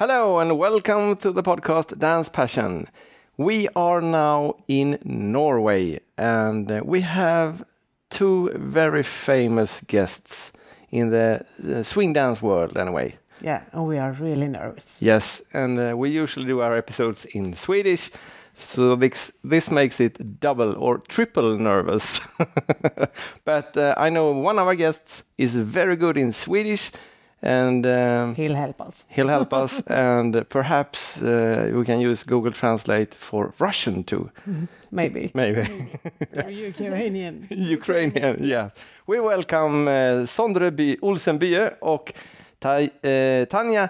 Hello and welcome to the podcast Dance Passion. We are now in Norway and we have two very famous guests in the, the swing dance world, anyway. Yeah, and we are really nervous. Yes, and uh, we usually do our episodes in Swedish, so this, this makes it double or triple nervous. but uh, I know one of our guests is very good in Swedish, and um, He'll help us. he'll help us, and perhaps uh, we can use Google Translate for Russian too, Maybe. maybe. Or Ukrainian. Ukrainian, yeah. We welcome uh, Sondre By Olsenbye och Ta uh, Tanya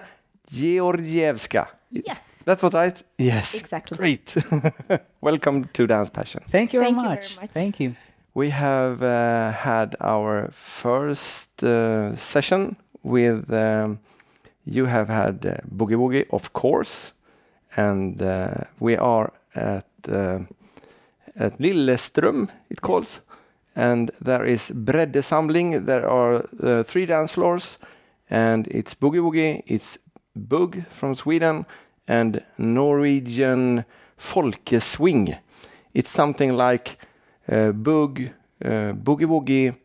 Georgievska. Yes. That's what I right? Yes. Exactly. Great. welcome to Dance Passion. Thank you very Thank you very much. much. Thank you. We have uh, had our first uh, session with, um, you have had uh, Boogie Woogie, of course, and uh, we are at, uh, at Lillestrøm, it calls, and there is Breddesamling. There are uh, three dance floors, and it's Boogie Woogie, it's Bug from Sweden, and Norwegian Folkeswing. It's something like uh, Bug, uh, Boogie Woogie,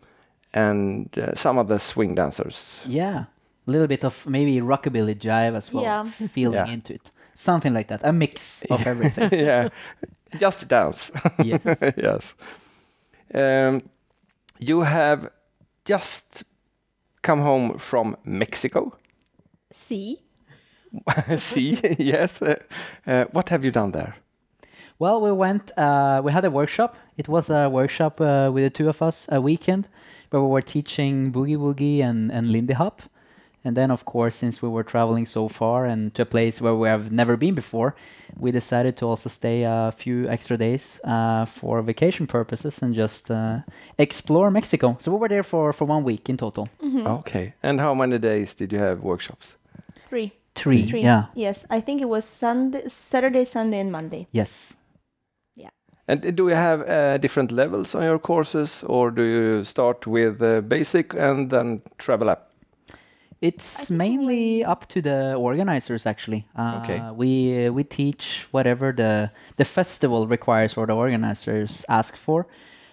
and uh, some the swing dancers. Yeah. A little bit of maybe rockabilly jive as well. Yeah. Feeling Yeah. into it. Something like that. A mix of everything. yeah, just dance. yes. yes. Um, you have just come home from Mexico. See? See, yes. Uh, uh, what have you done there? Well, we went, uh, we had a workshop. It was a workshop uh, with the two of us, a weekend, where we were teaching Boogie Woogie and, and Lindy Hop. And then, of course, since we were traveling so far and to a place where we have never been before, we decided to also stay a few extra days uh, for vacation purposes and just uh, explore Mexico. So we were there for, for one week in total. Okay. And how many days did you have workshops? Three. Three. Three. Yeah. Yes, I think it was Sunday, Saturday, Sunday, and Monday. Yes. And do you have uh, different levels on your courses, or do you start with uh, basic and then travel up? It's mainly up to the organizers, actually. Uh, Okay. We we teach whatever the the festival requires or the organizers ask for,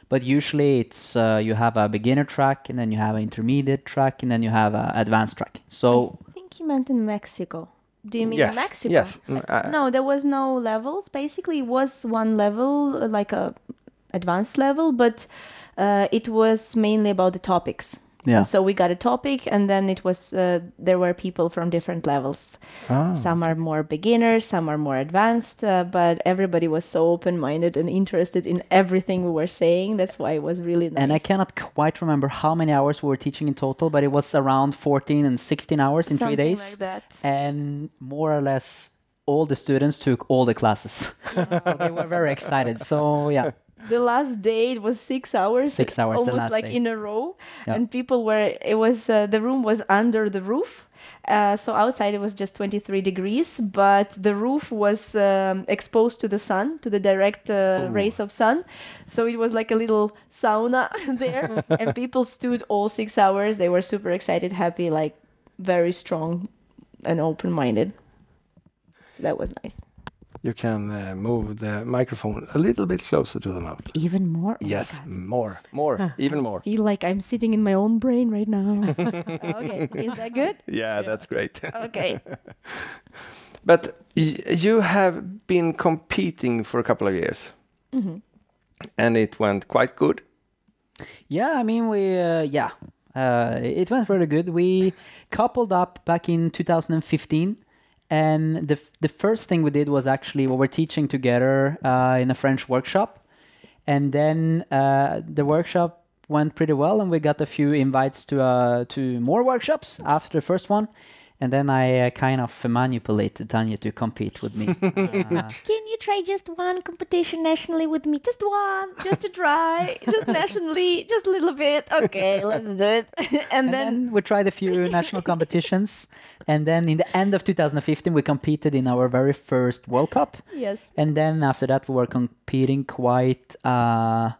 but usually it's uh, you have a beginner track and then you have an intermediate track and then you have an advanced track. So I think he meant in Mexico. Do you mean yes. in Mexico? Yes. Mm, uh, No, there was no levels. Basically, it was one level, like a advanced level, but uh, it was mainly about the topics. Yeah. So we got a topic, and then it was uh, there were people from different levels. Ah. Some are more beginners, some are more advanced, uh, but everybody was so open-minded and interested in everything we were saying. That's why it was really nice. and I cannot quite remember how many hours we were teaching in total, but it was around 14 and 16 hours in three Something days. like that. and more or less all the students took all the classes. so they were very excited. So yeah, the last day it was six hours. Six hours almost like day. in a row. Yeah. and people were it was uh, the room was under the roof. Uh, so outside it was just 23 degrees but the roof was um, exposed to the sun to the direct uh, rays of sun. So it was like a little sauna there. And people stood all six hours. They were super excited happy like very strong and open-minded. So that was nice You can uh, move the microphone a little bit closer to the mouth. even more Oh Yes, God. more, more, even more. feel like I'm sitting in my own brain right now. okay, is that good? Yeah, that's great. Okay. but y- you have been competing for a couple of years, Mm-hmm. and it went quite good. yeah. I mean, we uh, yeah, uh, it went really good. We coupled up back in 2015, and the the first thing we did was actually what we were teaching together uh, in a French workshop, and then uh, the workshop went pretty well, and we got a few invites to uh, to more workshops after the first one. And then I uh, kind of manipulated Tanya to compete with me. Uh, Can you try just one competition nationally with me? Just one, just to try, just nationally, just a little bit. Okay, let's do it. and, and then, then we tried a few national competitions and then in the end of 2015 we competed in our very first world cup yes, and then after that we were competing quite uh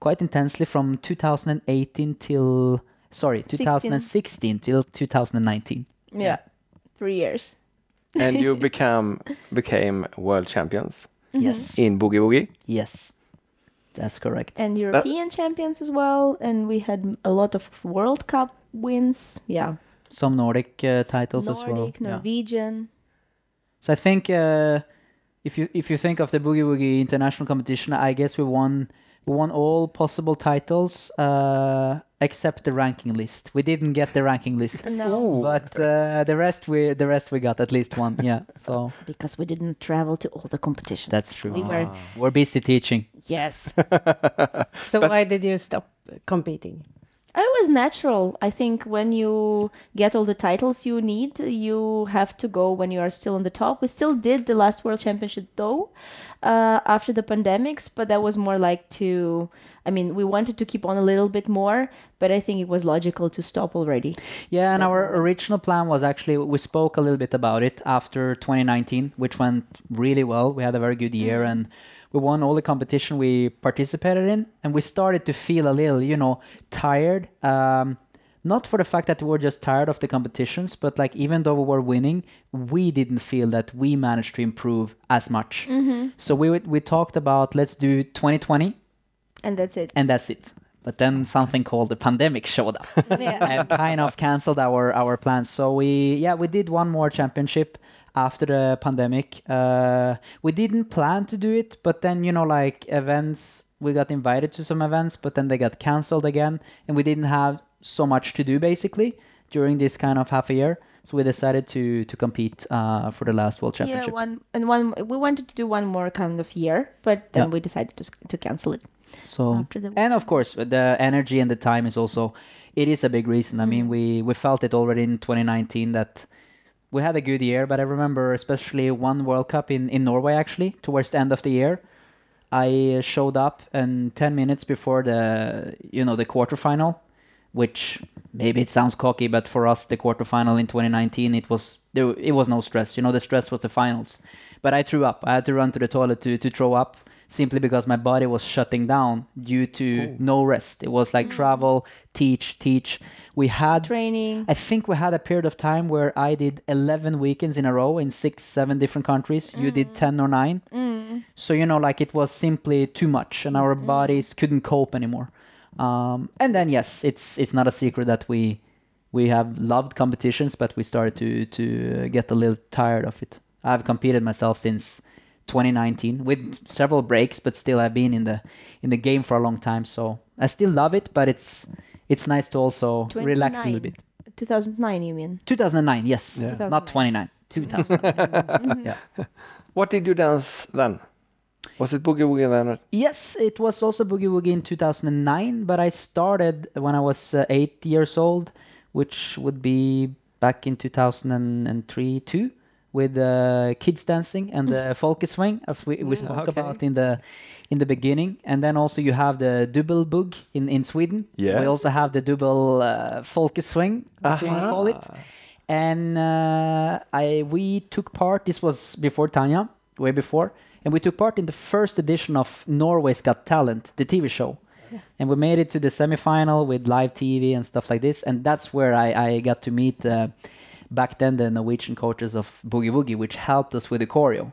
quite intensely from 2018 till sorry 2016 till 2019 yeah, three years. and you become became world champions Yes. in boogie woogie. Yes. That's correct. and European champions as well. And we had a lot of World Cup wins. Yeah, Some Nordic uh, titles as well. Nordic, Yeah. Norwegian. So I think uh, if you if you think of the Boogie Woogie international competition, I guess we won we won all possible titles uh, except the ranking list. We didn't get the ranking list, No, but uh, the rest we the rest we got at least one. Yeah, so because we didn't travel to all the competitions. that's true. We were We're busy teaching. yes. So why did you stop competing? It was natural. I think when you get all the titles you need, you have to go when you are still on the top. We still did the last World Championship though, uh, after the pandemics, but that was more like to. I mean, we wanted to keep on a little bit more, but I think it was logical to stop already. Yeah, and our original plan was actually we spoke a little bit about it after 2019, which went really well. We had a very good year and we won all the competition we participated in, and we started to feel a little, you know, tired. Um, not for the fact that we were just tired of the competitions, but like even though we were winning, we didn't feel that we managed to improve as much. So we we talked about let's do 2020, And that's it. and that's it. But then something called the pandemic showed up yeah. and kind of canceled our our plans. So we yeah we did one more championship after the pandemic. Uh, we didn't plan to do it, but then you know like events we got invited to some events, but then they got canceled again, and we didn't have so much to do basically during this kind of half a year. So we decided to to compete uh, for the last world Championship. Yeah, one and one. We wanted to do one more kind of year, but then Yeah. we decided to to cancel it. So after the and of course the energy and the time is also it is a big reason. I mean we we felt it already in 2019 that we had a good year, but I remember especially one World Cup in in Norway actually towards the end of the year. I uh, showed up and 10 minutes before the you know the quarterfinal, which maybe it sounds cocky, but for us the quarterfinal in 2019 it was there it was no stress. You know the stress was the finals. But I threw up. I had to run to the toilet to to throw up simply because my body was shutting down due to oh. no rest. It was like hmm. travel, teach, teach. We had Training. I think we had a period of time where I did 11 weekends in a row in six, seven different countries. You did hmm. 10 or 9. Hmm. So, you know, like it was simply too much and our bodies couldn't cope anymore. Um, and then, yes, it's it's not a secret that we we have loved competitions, but we started to, to get a little tired of it. I've competed myself since 2019 with several breaks, but still I've been in the in the game for a long time. So I still love it, but it's it's nice to also relax a little bit. 2009, you mean? 2009, yes. Yeah. Not 29. 2000. yeah. What did you dance then? Was it boogie woogie then? or- Yes, it was also Boogie Woogie in 2009, but I started when I was uh, eight years old, which would be back in 2003 too, with uh, kids dancing and the folky swing, as we, we spoke okay. about in the in the beginning. And then also you have the double bug in in Sweden. Yeah. We also have the double uh, folky swing, if you want to call it. and uh, I we took part. This was before Tanya, way before, and we took part in the first edition of Norway's Got Talent, the TV show, and we made it to the semifinal with live TV and stuff like this. And that's where I, I got to meet uh, back then the Norwegian coaches of Boogie Woogie, which helped us with the choreo.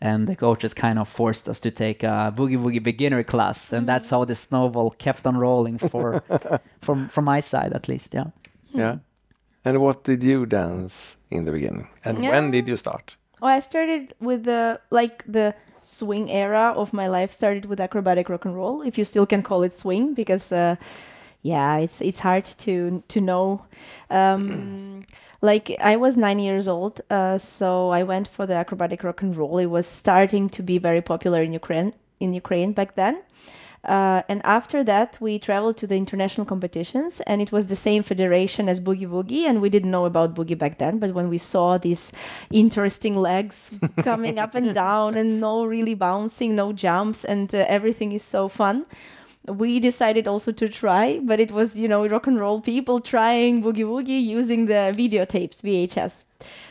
And the coaches kind of forced us to take a Boogie Woogie beginner class, and that's how the snowball kept on rolling for, from from my side at least. Yeah. Yeah. And what did you dance in the beginning? And when did you start? Oh, I started with the like the swing era of my life started with acrobatic rock and roll, if you still can call it swing, because uh, yeah, it's it's hard to to know. Um, like I was nine years old, uh, so I went for the acrobatic rock and roll. It was starting to be very popular in Ukraine in Ukraine back then. Uh, and after that, we traveled to the international competitions, and it was the same federation as Boogie Woogie. And we didn't know about Boogie back then, but when we saw these interesting legs coming up and down, and no really bouncing, no jumps, and uh, everything is so fun, we decided also to try. But it was, you know, rock and roll people trying Boogie Woogie using the videotapes, VHS.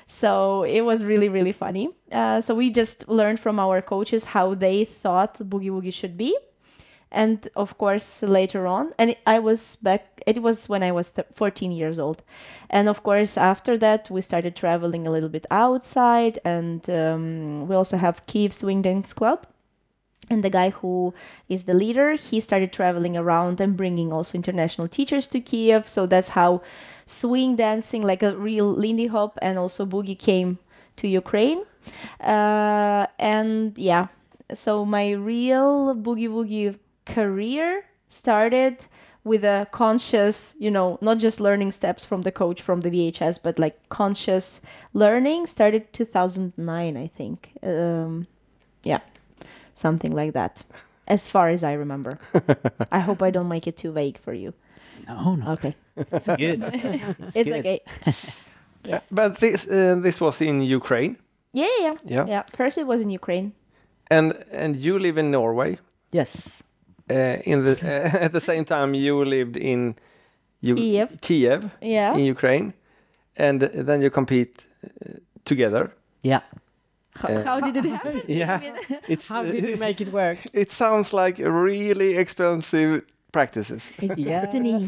So it was really, really funny. Uh, so we just learned from our coaches how they thought Boogie Woogie should be and of course later on and i was back it was when i was th- 14 years old and of course after that we started traveling a little bit outside and um, we also have kiev swing dance club and the guy who is the leader he started traveling around and bringing also international teachers to kiev. So that's how swing dancing like a real lindy hop and also boogie came to ukraine. Uh, and yeah so my real boogie woogie career started with a conscious, you know, not just learning steps from the coach from the VHS, but like conscious learning started 2009, I think. Um, yeah, something like that, as far as I remember. I hope I don't make it too vague for you. No, no, Okay, it's good. it's good. okay. Uh, But this uh, this was in Ukraine, Yeah, yeah, yeah, Yeah. yeah. First, it was in Ukraine. and and you live in Norway. yes. Uh, in the uh, at the same time, you lived in U- Kiev. Kiev Yeah. in Ukraine, and then you compete uh, together. Yeah. How, Uh, how did it happen? Yeah, it's How did you make it work? it sounds like really expensive practices. Yeah.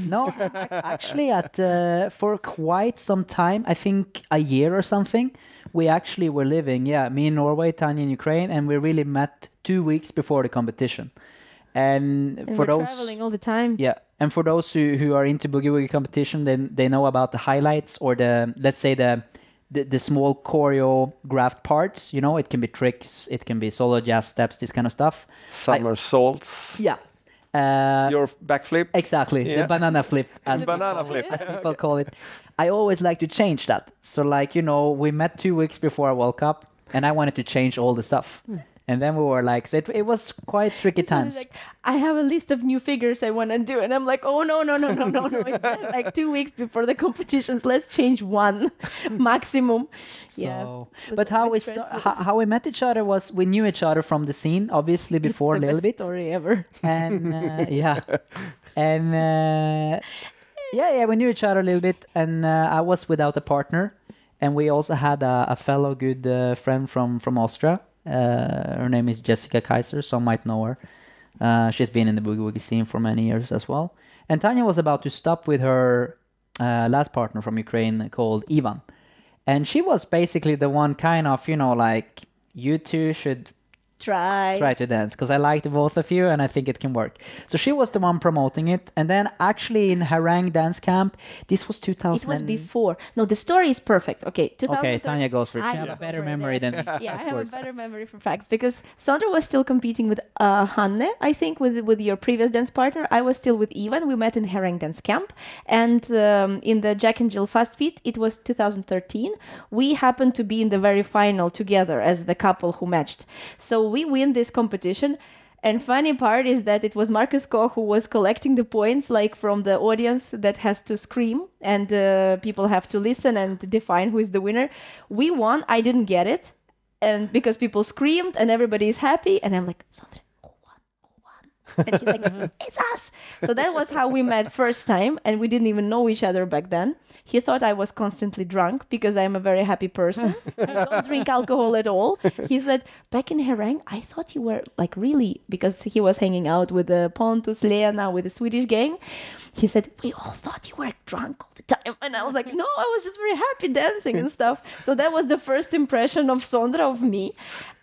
No, actually, at uh, for quite some time, I think a year or something, we actually were living. Yeah, me in Norway, Tanya in Ukraine, and we really met two weeks before the competition. And, and for we're those, traveling all the time. yeah, and for those who, who are into boogie woogie competition, then they know about the highlights or the let's say the the, the small choreographed parts. You know, it can be tricks, it can be solo jazz steps, this kind of stuff. Somersaults. Yeah. Uh, Your backflip. Exactly, Yeah. the banana flip, as Banana people, flip. as people call it. I always like to change that. So, like you know, we met two weeks before World Cup, and I wanted to change all the stuff. And then we were like, so it, it was quite tricky So times. like, I have a list of new figures I want to do, and I'm like, oh no, no, no, no, no, no! It's like two weeks before the competitions. Let's change one maximum. yeah. So- was but how we sta- how, how we met each other was we knew each other from the scene, obviously before a the little best bit, story ever. and uh, yeah, and uh, yeah, yeah, we knew each other a little bit, and uh, I was without a partner, and we also had a, a fellow good uh, friend from from Austria. Uh, her name is Jessica Kaiser. Some might know her. Uh, she's been in the boogie woogie scene for many years as well. And Tanya was about to stop with her uh, last partner from Ukraine called Ivan, and she was basically the one kind of you know like you two should Try. try to dance because I like the both of you and I think it can work. So she was the one promoting it, and then actually in Herräng Dance Camp, this was 2000. It was before. No, the story is perfect. Okay, Okay, Tanya goes for it. I have go a better memory than yeah, I have course. a better memory for facts because Sondre was still competing with uh, Hanne, I think, with with your previous dance partner. I was still with Ivan. We met in Herräng Dance Camp, and um, in the Jack and Jill Fast Feet, it was 2013. We happened to be in the very final together as the couple who matched. So we win this competition. And funny part is that it was Marcus Koch who was collecting the points, like from the audience that has to scream, and uh, people have to listen and define who is the winner. We won. I didn't get it, and because people screamed and everybody is happy, and I'm like, Sondre, who won? Who won? And he's like, it's us. So that was how we met first time, and we didn't even know each other back then. He thought I was constantly drunk because I'm a very happy person. I don't drink alcohol at all. He said, back in Herräng, I thought you were like really, because he was hanging out with the Pontus, Lena, with the Swedish gang. He said, we all thought you were drunk all the time. And I was like, no, I was just very happy dancing and stuff. So that was the first impression of Sondre of me.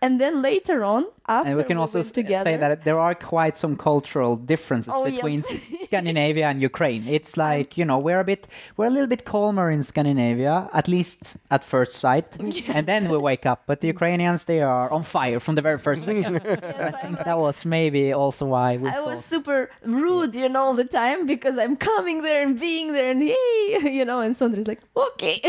And then later on, after And we can also together, say that there are quite some cultural differences Oh, between yes. Scandinavia and Ukraine. It's like you know we're a bit we're a little bit calmer in Scandinavia, at least at first sight, and then we wake up. But the Ukrainians they are on fire from the very first second. I think that was maybe also why we I thought. was super rude, you know, all the time because I'm coming there and being there and hey, you know, and Sondre's like, okay.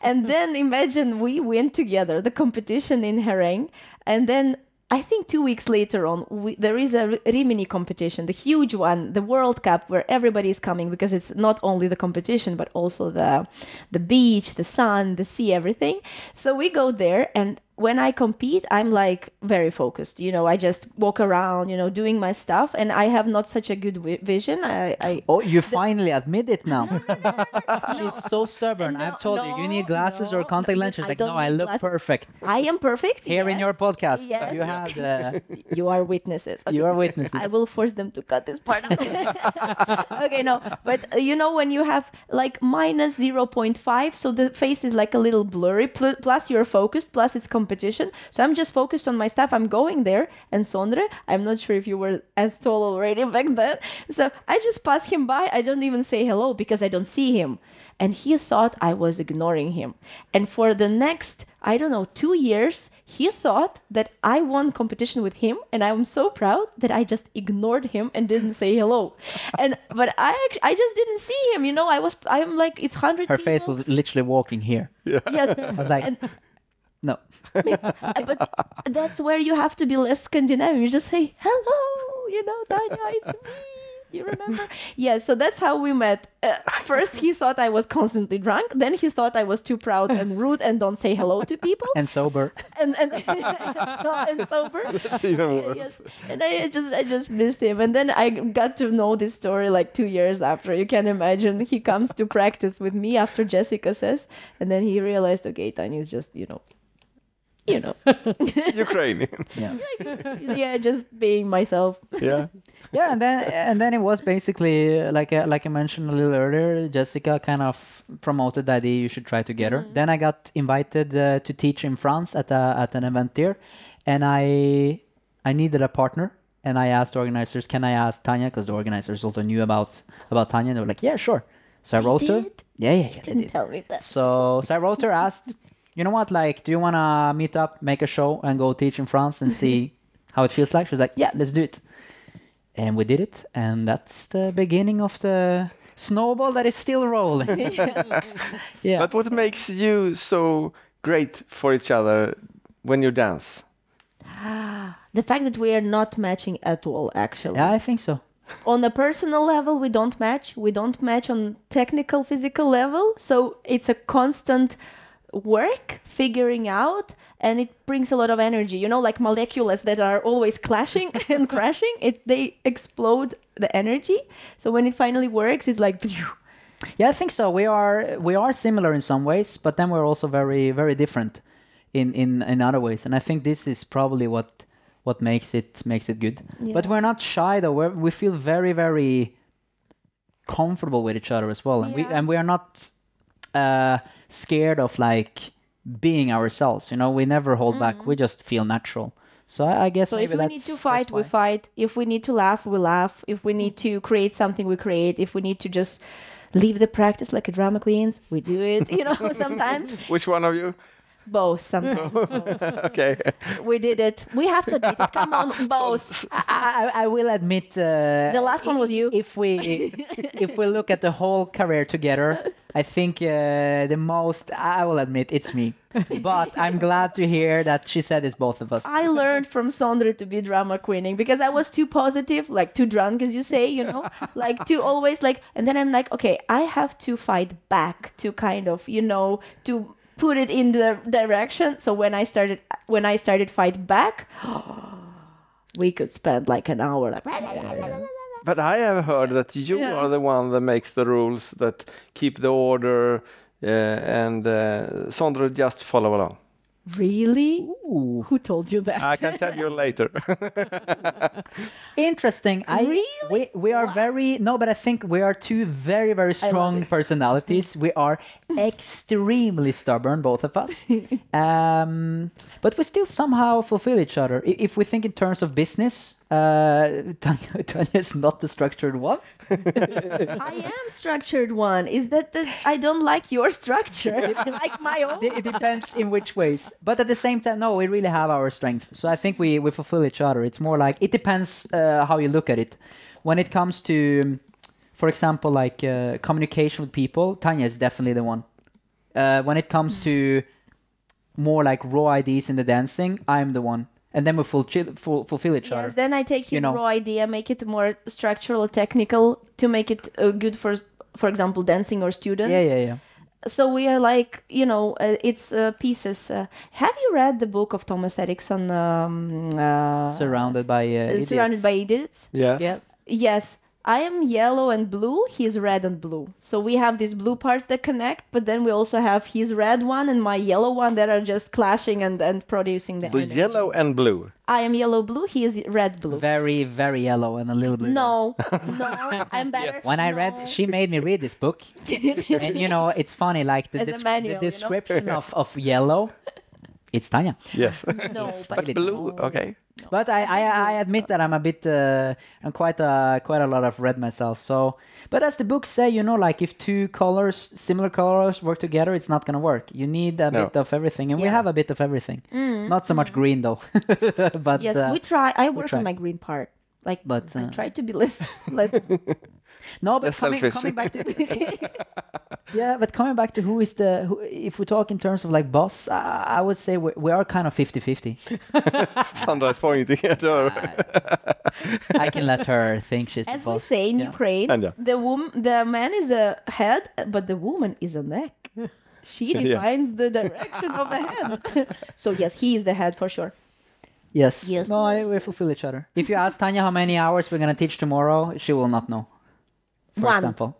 and then imagine we went together, the competition in Herräng, and then I think two weeks later on, we, there is a Rimini competition, the huge one, the World Cup, where everybody is coming because it's not only the competition but also the the beach, the sun, the sea, everything. So we go there and when I compete, I'm like very focused. You know, I just walk around, you know, doing my stuff, and I have not such a good wi- vision. I, I Oh, you finally admit it now. She's so stubborn. No, I've told you, you need no, glasses or contact no, lenses. I Like, no, I look glasses. perfect. I am perfect Here in your podcast, Yes. you had uh, you are witnesses. you are witnesses. I will force them to cut this part out. okay, no, but uh, you know when you have like minus 0.5, so the face is like a little blurry. Pl- plus you're focused. Plus it's competition. So I'm just focused on my stuff. I'm going there, and Sondre, I'm not sure if you were as tall already back then. So I just pass him by. I don't even say hello because I don't see him. And he thought I was ignoring him. And for the next, I don't know, two years, he thought that I won competition with him. And I'm so proud that I just ignored him and didn't say hello. And but I act- I just didn't see him. You know, I was I'm like it's hundred. Her face was literally walking here. Yeah. yeah. I was like, And- no. But that's where you have to be less Scandinavian. You just say hello, you know, Tanya, it's me. You remember? yeah. So that's how we met. Uh, first, he thought I was constantly drunk. Then he thought I was too proud and rude and don't say hello to people. And sober. And and, and sober. It's even worse. Yes. And I just I just missed him. And then I got to know this story like two years after. You can imagine he comes to practice with me after Jessica says, and then he realized, okay, Tanya is just you know, you know, Ukrainian. Yeah. yeah, just being myself. yeah. yeah, and then and then it was basically uh, like uh, like I mentioned a little earlier. Jessica kind of promoted the idea you should try together. Then I got invited uh, to teach in France at a, at an event there, and I I needed a partner. And I asked organizers, "Can I ask Tanya?" Because the organizers also knew about about Tanya. And they were like, "Yeah, sure." So I wrote her. Yeah, yeah, yeah. Didn't did. tell me that. So, so I wrote her, asked, you know what, like, do you want to meet up, make a show, and go teach in France and see how it feels like? She was like, yeah, let's do it. And we did it. And that's the beginning of the snowball that is still rolling. yeah. But what makes you so great for each other when you dance? The fact that we are not matching at all, actually. yeah, I think so. on a personal level we don't match we don't match on technical physical level so it's a constant work figuring out and it brings a lot of energy you know like molecules that are always clashing and crashing it they explode the energy so when it finally works it's like Yeah, I think so. We are we are similar in some ways, but then we're also very very different in in in other ways. And I think this is probably what what makes it makes it good. But we're not shy though. We're, we feel very very comfortable with each other as well, and we and we are not uh, scared of like being ourselves. You know, we never hold back. Mm. We just feel natural. So I, I guess so if maybe we need to fight we fight if we need to laugh we laugh if we need to create something we create if we need to just leave the practice like a drama queens we do it you know sometimes Which one of you? Both sometimes okay. we did it we have to admit it come on both I, I, I will admit uh, The last one was you. If we if we look at the whole career together, I think uh, the most I will admit it's me. But I'm glad to hear that she said it's both of us. I learned from Sondre to be drama queening because I was too positive, like too drunk, as you say, you know, like to always like, and then I'm like, okay, I have to fight back to kind of, you know, to put it in the direction. So when I started, when I started fight back, we could spend like an hour, like, But I have heard that you Yeah. are the one that makes the rules, that keep the order, uh, and uh, Sondre just follow along. Really? Ooh, Who told you that? I can tell you later. interesting. I Really? we we are very no, but I think we are two very very strong personalities. We are extremely stubborn, both of us. um, but we still somehow fulfill each other. If we think in terms of business, uh, Tanya, is not the structured one. I am structured one. Is that that I don't like your structure? I like my own. it it depends in which ways but at the same time no we really have our strength so i think we we fulfill each other it's more like it depends uh, how you look at it when it comes to for example like uh, communication with people tanya is definitely the one uh, when it comes to more like raw ideas in the dancing i'm the one and then we fulfill, full, fulfill each Yes, other then I take his you know. raw idea, make it more structural, technical, to make it uh, good for, for example, dancing or students. yeah yeah yeah so we are like you know uh, it's uh, pieces uh, have you read the book of thomas erikson um, uh, Surrounded by uh, uh, surrounded by idiots Yes. Yes. yes i am yellow and blue he's red and blue so we have these blue parts that connect but then we also have his red one and my yellow one that are just clashing and, and producing the So energy. yellow and blue. i am yellow blue he is red blue Very, very yellow and a little blue. no no i'm better When I No. read, she made me read this book, and you know, it's funny. Like the, As des- manual, the you know? description of, of yellow, it's Tanya. Yes. no It's but really blue. No. But I, I, I admit that I'm a bit, uh, I'm quite a quite a lot of red myself. So, but as the books say, you know, like if two colors, similar colors, work together, it's not gonna work. You need a No. bit of everything, and we have a bit of everything. Not so much green though, but Mm. yes uh, we try i work on my green part like But, i uh, try to be less less no. But Less coming, selfish. coming back to yeah, but coming back to who is the who, if we talk in terms of like boss, I, I would say we, we are kind of 50-50. Sondre is pointing at her. I can let her think she's As the we say in Yeah. Ukraine, And yeah. the wom- the man is a head, but the woman is a neck. She Yeah. defines the direction of the head. so yes, he is the head for sure. Yes. Yes, No, I, yes, we fulfill each other. If you ask Tanya how many hours we're gonna teach tomorrow, she will not know. For One. example.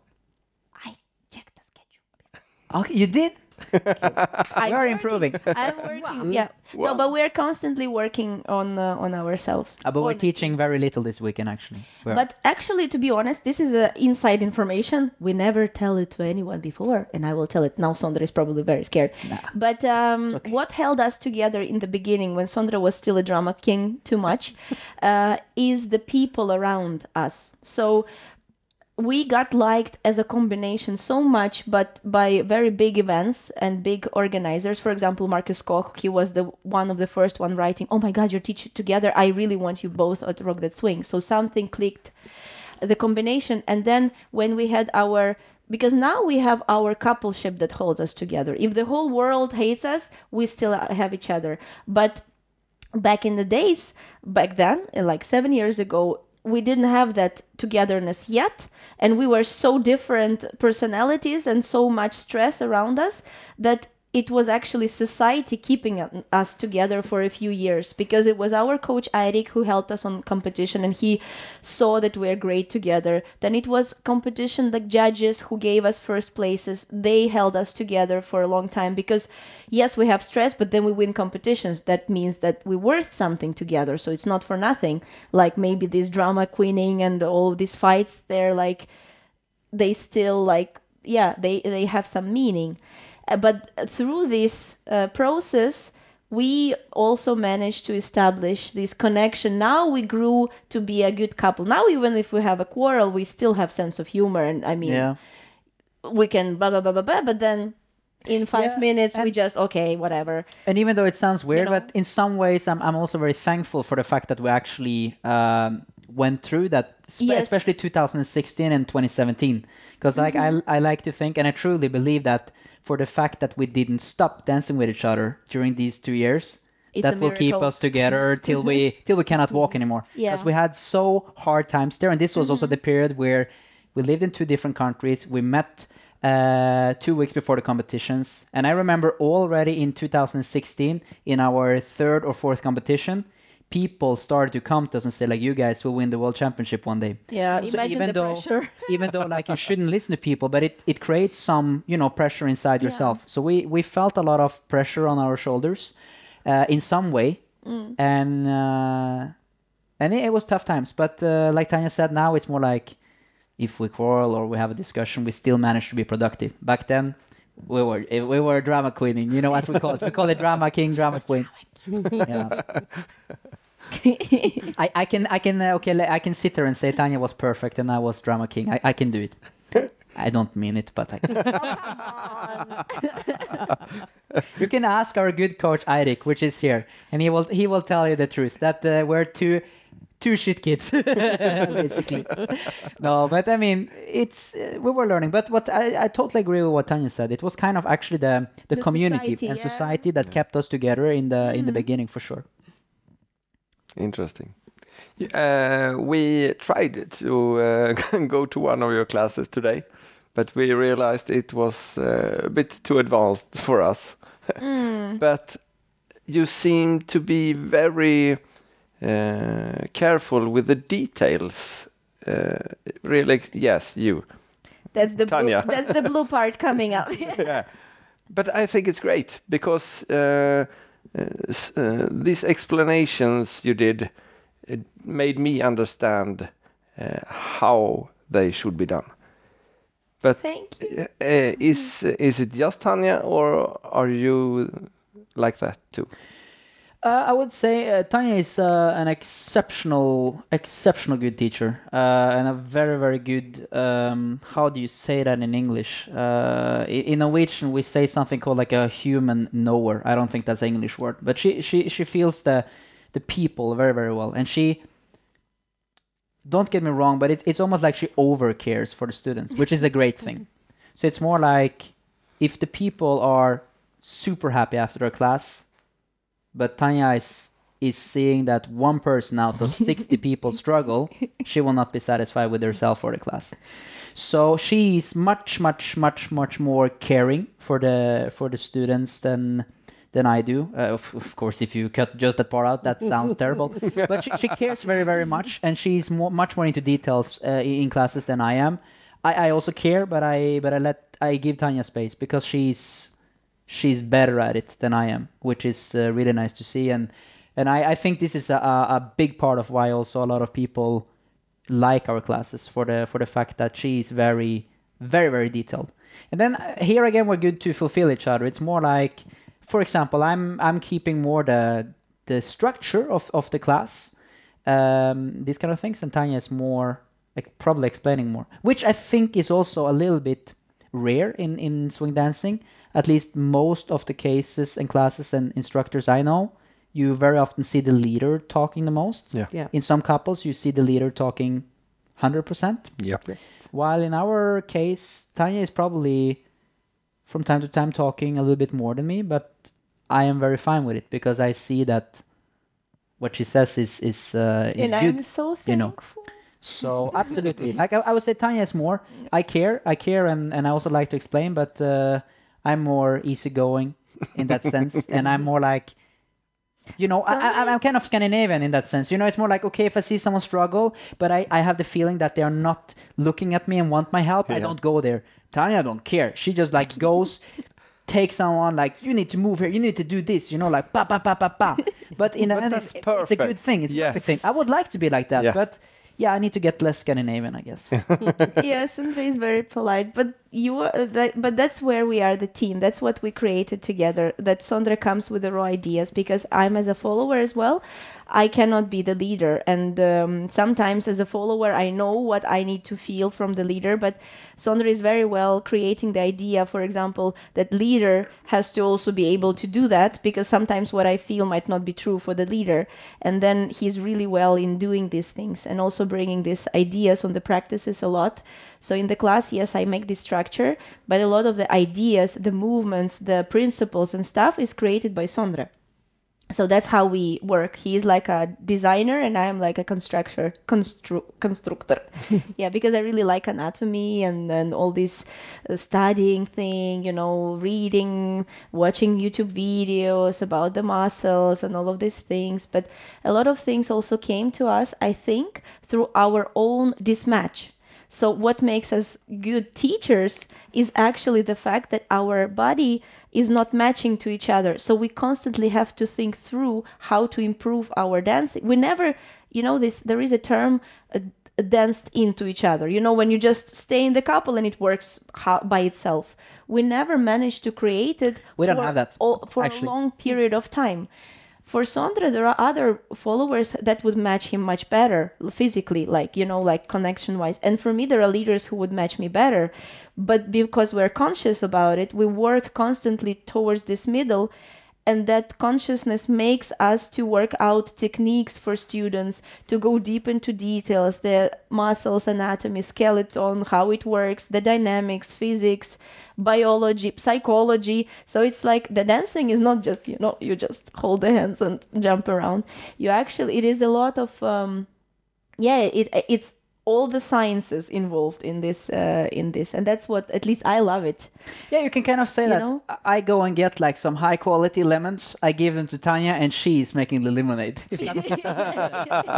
I checked the schedule. Okay, you did. I'm We are working- improving. I'm working. Yeah. Wow. No, but we are constantly working on uh, on ourselves. Uh, but we're honestly. teaching very little this weekend, actually. We're- But actually, to be honest, this is uh, inside information. We never tell it to anyone before, and I will tell it now. Sondre is probably very scared. But um, what held us together in the beginning, when Sondre was still a drama king too much, uh, is the people around us. So we got liked as a combination so much, but by very big events and big organizers. For example, Marcus Koch, he was the one of the first one writing, "Oh my God, you're teaching together. I really want you both at Rock That Swing." So something clicked, the combination, and then when we had our because now we have our coupleship that holds us together. If the whole world hates us, we still have each other. But back in the days back then like seven years ago we didn't have that togetherness yet and we were so different personalities and so much stress around us that it was actually society keeping us together for a few years because it was our coach Eirik who helped us on competition and he saw that we are great together. Then it was competition the judges who gave us first places. They held us together for a long time because yes, we have stress, but then we win competitions. That means that we're worth something together. So it's not for nothing. Like maybe this drama queening and all these fights, they're like they still like yeah they they have some meaning but through this uh, process we also managed to establish this connection now we grew to be a good couple now even if we have a quarrel we still have sense of humor and i mean yeah. we can blah blah blah blah blah but then in five Yeah, minutes we just okay whatever And even though it sounds weird, know? but in some ways, I'm, I'm also very thankful for the fact that we actually um, went through that, spe- Yes. especially 2016 and 2017. Because like Mm-hmm. I, I like to think, and I truly believe that for the fact that we didn't stop dancing with each other during these two years, It's that will keep us together till we till we cannot walk anymore. Yeah. Because we had so hard times there, and this was also the period where we lived in two different countries. We met uh, two weeks before the competitions, and I remember already in 2016, in our third or fourth competition, people started to come to us and say like, "You guys will win the world championship one day." yeah So imagine even the though, pressure even though like you shouldn't listen to people, but it, it creates some you know pressure inside yourself. So we we felt a lot of pressure on our shoulders, uh, in some way, Mm. and uh, and it, it was tough times. But uh, like Tanya said, now it's more like if we quarrel or we have a discussion, we still manage to be productive. Back then, we were we were drama queening, you know, as we call it. We call it drama king, drama queen. Yeah. I, I can I can uh, okay I can sit there and say Tanya was perfect and I was drama king. I, I can do it. I don't mean it, but I can. you can ask our good coach Eirik, which is here, and he will he will tell you the truth that uh, we're two two shit kids basically. no, but I mean it's uh, we were learning. But what I, I totally agree with what Tanya said. It was kind of actually the the, The community society, and yeah. society that kept us together in the in the beginning for sure. Interesting. Uh, we tried to uh, go to one of your classes today, but we realized it was uh, a bit too advanced for us. but you seem to be very uh, careful with the details. Uh, really, yes, you. That's the blue, that's the blue part coming out. yeah. But I think it's great because uh, these explanations you did it made me understand how they should be done. But Thank you. is is it just Tanya, or are you like that too? Uh, I would say uh, Tanya is uh, an exceptional, exceptional good teacher, uh, and a very, very good. Um, how do you say that in English? Uh, in Norwegian, we say something called like a human knower. I don't think that's an English word, but she she she feels the the people very, very well, and she. Don't get me wrong, but it's it's almost like she over cares for the students, which is a great thing. So it's more like if the people are super happy after their class, but Tanya is is seeing that one person out of 60 people struggle, she will not be satisfied with herself or the class. So she is much, much, much, much more caring for the for the students than than I do. Uh, of, of course, if you cut just that part out, that sounds terrible. But she, she cares very, very much, and she's more, much more into details uh, in classes than I am. I, I also care, but I but I let I give Tanya space because she's she's better at it than I am, which is uh, really nice to see. And and I, I think this is a, a big part of why also a lot of people like our classes for the for the fact that she is very very very detailed. And then uh, here again we're good to fulfill each other. It's more like, for example, I'm I'm keeping more the the structure of of the class, um, these kind of things, and Tanya is more like probably explaining more, which I think is also a little bit rare in in swing dancing. At least most of the cases and classes and instructors I know, you very often see the leader talking the most. Yeah. Yeah. In some couples, you see the leader talking 100%. Yeah. While in our case, Tanya is probably from time to time talking a little bit more than me, but I am very fine with it because I see that what she says is is uh, is and good. I'm so you know. thankful. So absolutely, like I, I would say, Tanya is more. I care, I care, and and I also like to explain, but uh, I'm more easygoing in that sense, and I'm more like. You know, I, I, I'm kind of Scandinavian in that sense. You know, it's more like okay, if I see someone struggle, but I, I have the feeling that they are not looking at me and want my help, I don't go there. Tanya don't care. She just like goes, takes someone like you need to move here, you need to do this. You know, like pa pa pa pa pa. But in the end, it's, it's a good thing. It's a perfect thing. I would like to be like that, Yeah. but yeah, I need to get less Scandinavian, I guess. yeah, Andre is very polite, but you are uh, that, but that's where we are the team. That's what we created together. That Sondre comes with the raw ideas because I'm as a follower as well. I cannot be the leader, and um, sometimes as a follower, I know what I need to feel from the leader. But Sondre is very well creating the idea, for example, that leader has to also be able to do that because sometimes what I feel might not be true for the leader, and then he's really well in doing these things and also bringing these ideas on the practices a lot. So in the class, yes, I make this structure, but a lot of the ideas, the movements, the principles and stuff is created by Sondre. So that's how we work. He is like a designer and I am like a constructor, constru- constructor. yeah, because I really like anatomy and, and all this uh, studying thing, you know, reading, watching YouTube videos about the muscles and all of these things. But a lot of things also came to us, I think, through our own dismatch. So, what makes us good teachers is actually the fact that our body is not matching to each other. So, we constantly have to think through how to improve our dancing. We never, you know, this there is a term uh, danced into each other. You know, when you just stay in the couple and it works ho- by itself. We never managed to create it. We don't have that, all- for actually. a long period of time. For Sondre, there are other followers that would match him much better physically, like, you know, like connection wise. And for me, there are leaders who would match me better. But because we're conscious about it, we work constantly towards this middle. And that consciousness makes us to work out techniques for students to go deep into details the muscles, anatomy, skeleton, how it works, the dynamics, physics, biology, psychology. So it's like the dancing is not just, you know, you just hold the hands and jump around. You actually, it is a lot of, um, yeah, it it's all the sciences involved in this uh, in this and that's what at least i love it Yeah, you can kind of say You that. know? I go and get like some high quality lemons. I give them to Tanya, and she's making the lemonade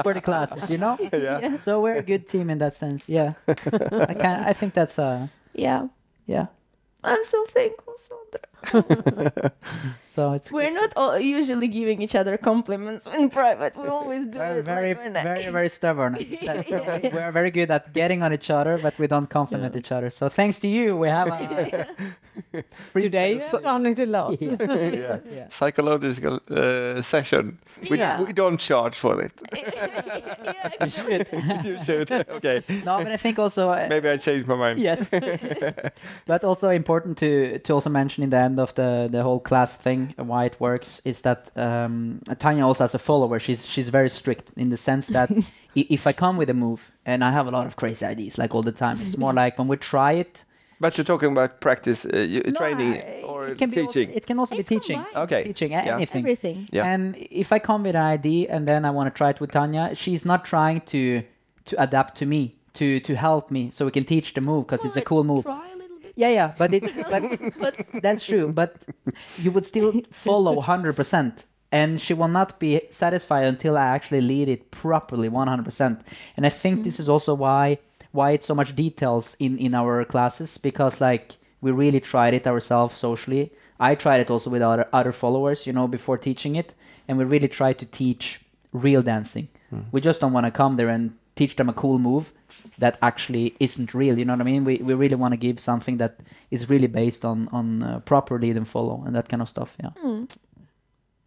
for the classes. You know. Yeah. So we're a good team in that sense. Yeah. I can. I think that's uh. yeah Yeah. i'm so thankful Sondre. So it's we're not all usually giving each other compliments in private we always do very, it very, like when I- very, very stubborn. That's- we- we are very good at getting on each other, but we don't compliment each other. So thanks to you, we have a Today you've done it a lot. yeah. Yeah. Psychological uh, session. We, Yeah. we don't charge for it. yeah, you should. Okay. No, but I think also uh, Maybe I changed my mind. yes but also important to to also mention in the end of the the whole class thing why it works is that um, Tanya also has a follower she's she's very strict in the sense that if I come with a move and I have a lot of crazy ideas like all the time it's more like when we try it But you're talking about practice, uh, you, No, training I- or it can be also, teaching. it can also It's be teaching combined. Okay. teaching Yeah. anything everything Yeah. and if I come with an idea and then I want to try it with Tanya, she's not trying to to adapt to me, to to help me, so we can teach the move because it's a cool move. try a little bit Yeah, yeah, but it but, but that's true. But you would still follow hundred percent, and she will not be satisfied until I actually lead it properly, one hundred percent. And I think this is also why why it's so much details in in our classes because like we really tried it ourselves socially. I tried it also with other other followers, you know, before teaching it, and we really try to teach real dancing. Hmm. We just don't want to come there and teach them a cool move that actually isn't real. You know what I mean? We we really want to give something that is really based on on uh, proper lead and follow and that kind of stuff. Yeah.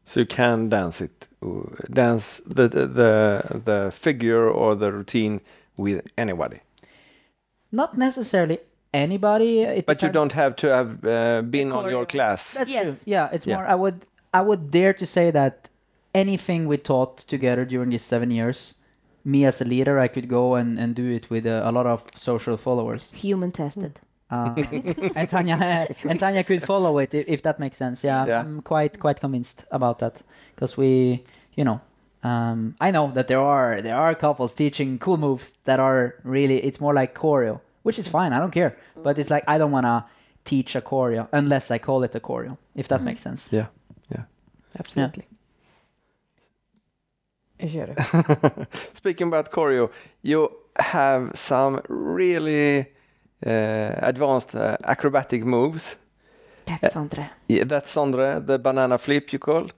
So you can dance it, uh, dance the, the the the figure or the routine with anybody. Not necessarily anybody. It But you don't have to have uh, been on your class. That's Yes. true. Yeah, it's Yeah. more. I would I would dare to say that anything we taught together during these seven years, me as a leader, I could go and, and do it with a, a lot of social followers. human tested Uh, and Tanya and Tanya could follow it if, if that makes sense. Yeah, Yeah. I'm quite quite convinced about that because we, you know, um, I know that there are there are couples teaching cool moves that are really it's more like choreo, which is fine. I don't care, but it's like I don't wanna teach a choreo unless I call it a choreo, if that makes sense. Yeah, yeah. Absolutely. Kör du. Speaking about choreo, you have some really uh, advanced uh, acrobatic moves. that's Sondre Yeah, that's Sondre, the banana flip you called.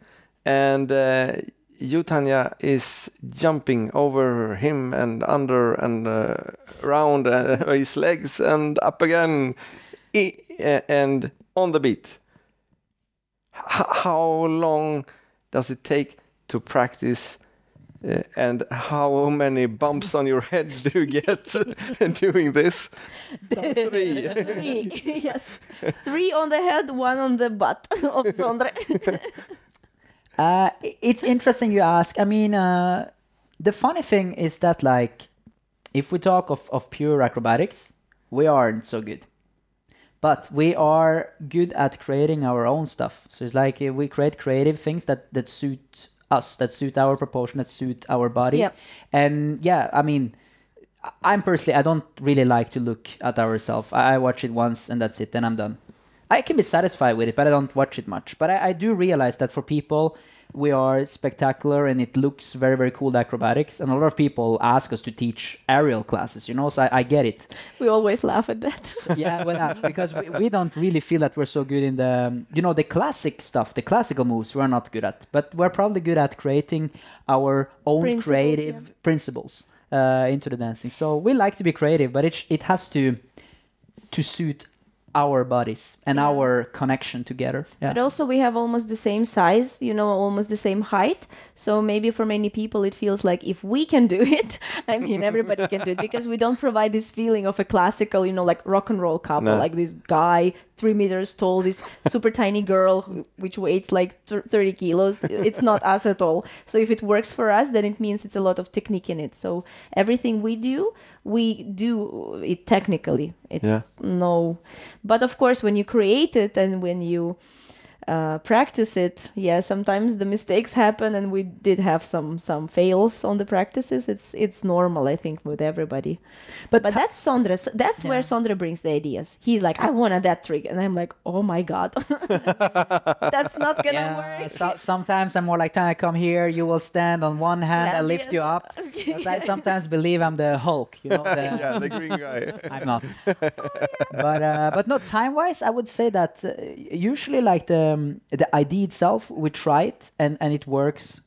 And uh, you, Tanya, is jumping over him and under and uh, around uh, his legs and up again uh, and on the beat. H- how long does it take to practice? Uh, and how many bumps on your head do you get doing this? Three. three yes three on the head one on the butt of Sondre Uh, it's interesting you ask. I mean, uh, the funny thing is that, like, if we talk of, of pure acrobatics, we aren't so good. But we are good at creating our own stuff. So it's like uh, we create creative things that, that suit us, that suit our proportion, that suit our body. Yep. And yeah, I mean, I- I'm personally, I don't really like to look at ourselves. I, I watch it once and that's it, then I'm done. I can be satisfied with it, but I don't watch it much. But I, I do realize that for people, we are spectacular and it looks very, very cool the acrobatics. And a lot of people ask us to teach aerial classes, you know, so I, I get it. we always laugh at that yeah, well, uh, because we, we don't really feel that we're so good in the, you know, the classic stuff, the classical moves we're not good at. But we're probably good at creating our own Principles, creative yeah. principles uh, into the dancing. So we like to be creative, but it, it has to to suit our bodies and Yeah. our connection together. Yeah. But also we have almost the same size, you know, almost the same height. So maybe for many people it feels like if we can do it, I mean everybody can do it because we don't provide this feeling of a classical, you know, like rock and roll couple, No. like this guy three meters tall, this super tiny girl who- which weighs like th- 30 kilos. It's not us at all. So if it works for us, then it means it's a lot of technique in it. So everything we do, we do it technically. It's Yeah. no, but of course when you create it and when you uh, practice it, yeah, sometimes the mistakes happen, and we did have some some fails on the practices. It's it's normal, I think, with everybody. But, But ti- that's Sondre. S- That's where Yeah. Sondre brings the ideas. He's like, I wanted that trick, and I'm like, oh my god, that's not gonna yeah, work. so, sometimes I'm more like, Tanya, come here. You will stand on one hand, I lift you up. But I sometimes believe I'm the Hulk, you know. The, yeah, the green guy. I'm not. but uh, but no, time wise, I would say that uh, usually like the um, the idea itself, we try it and and it works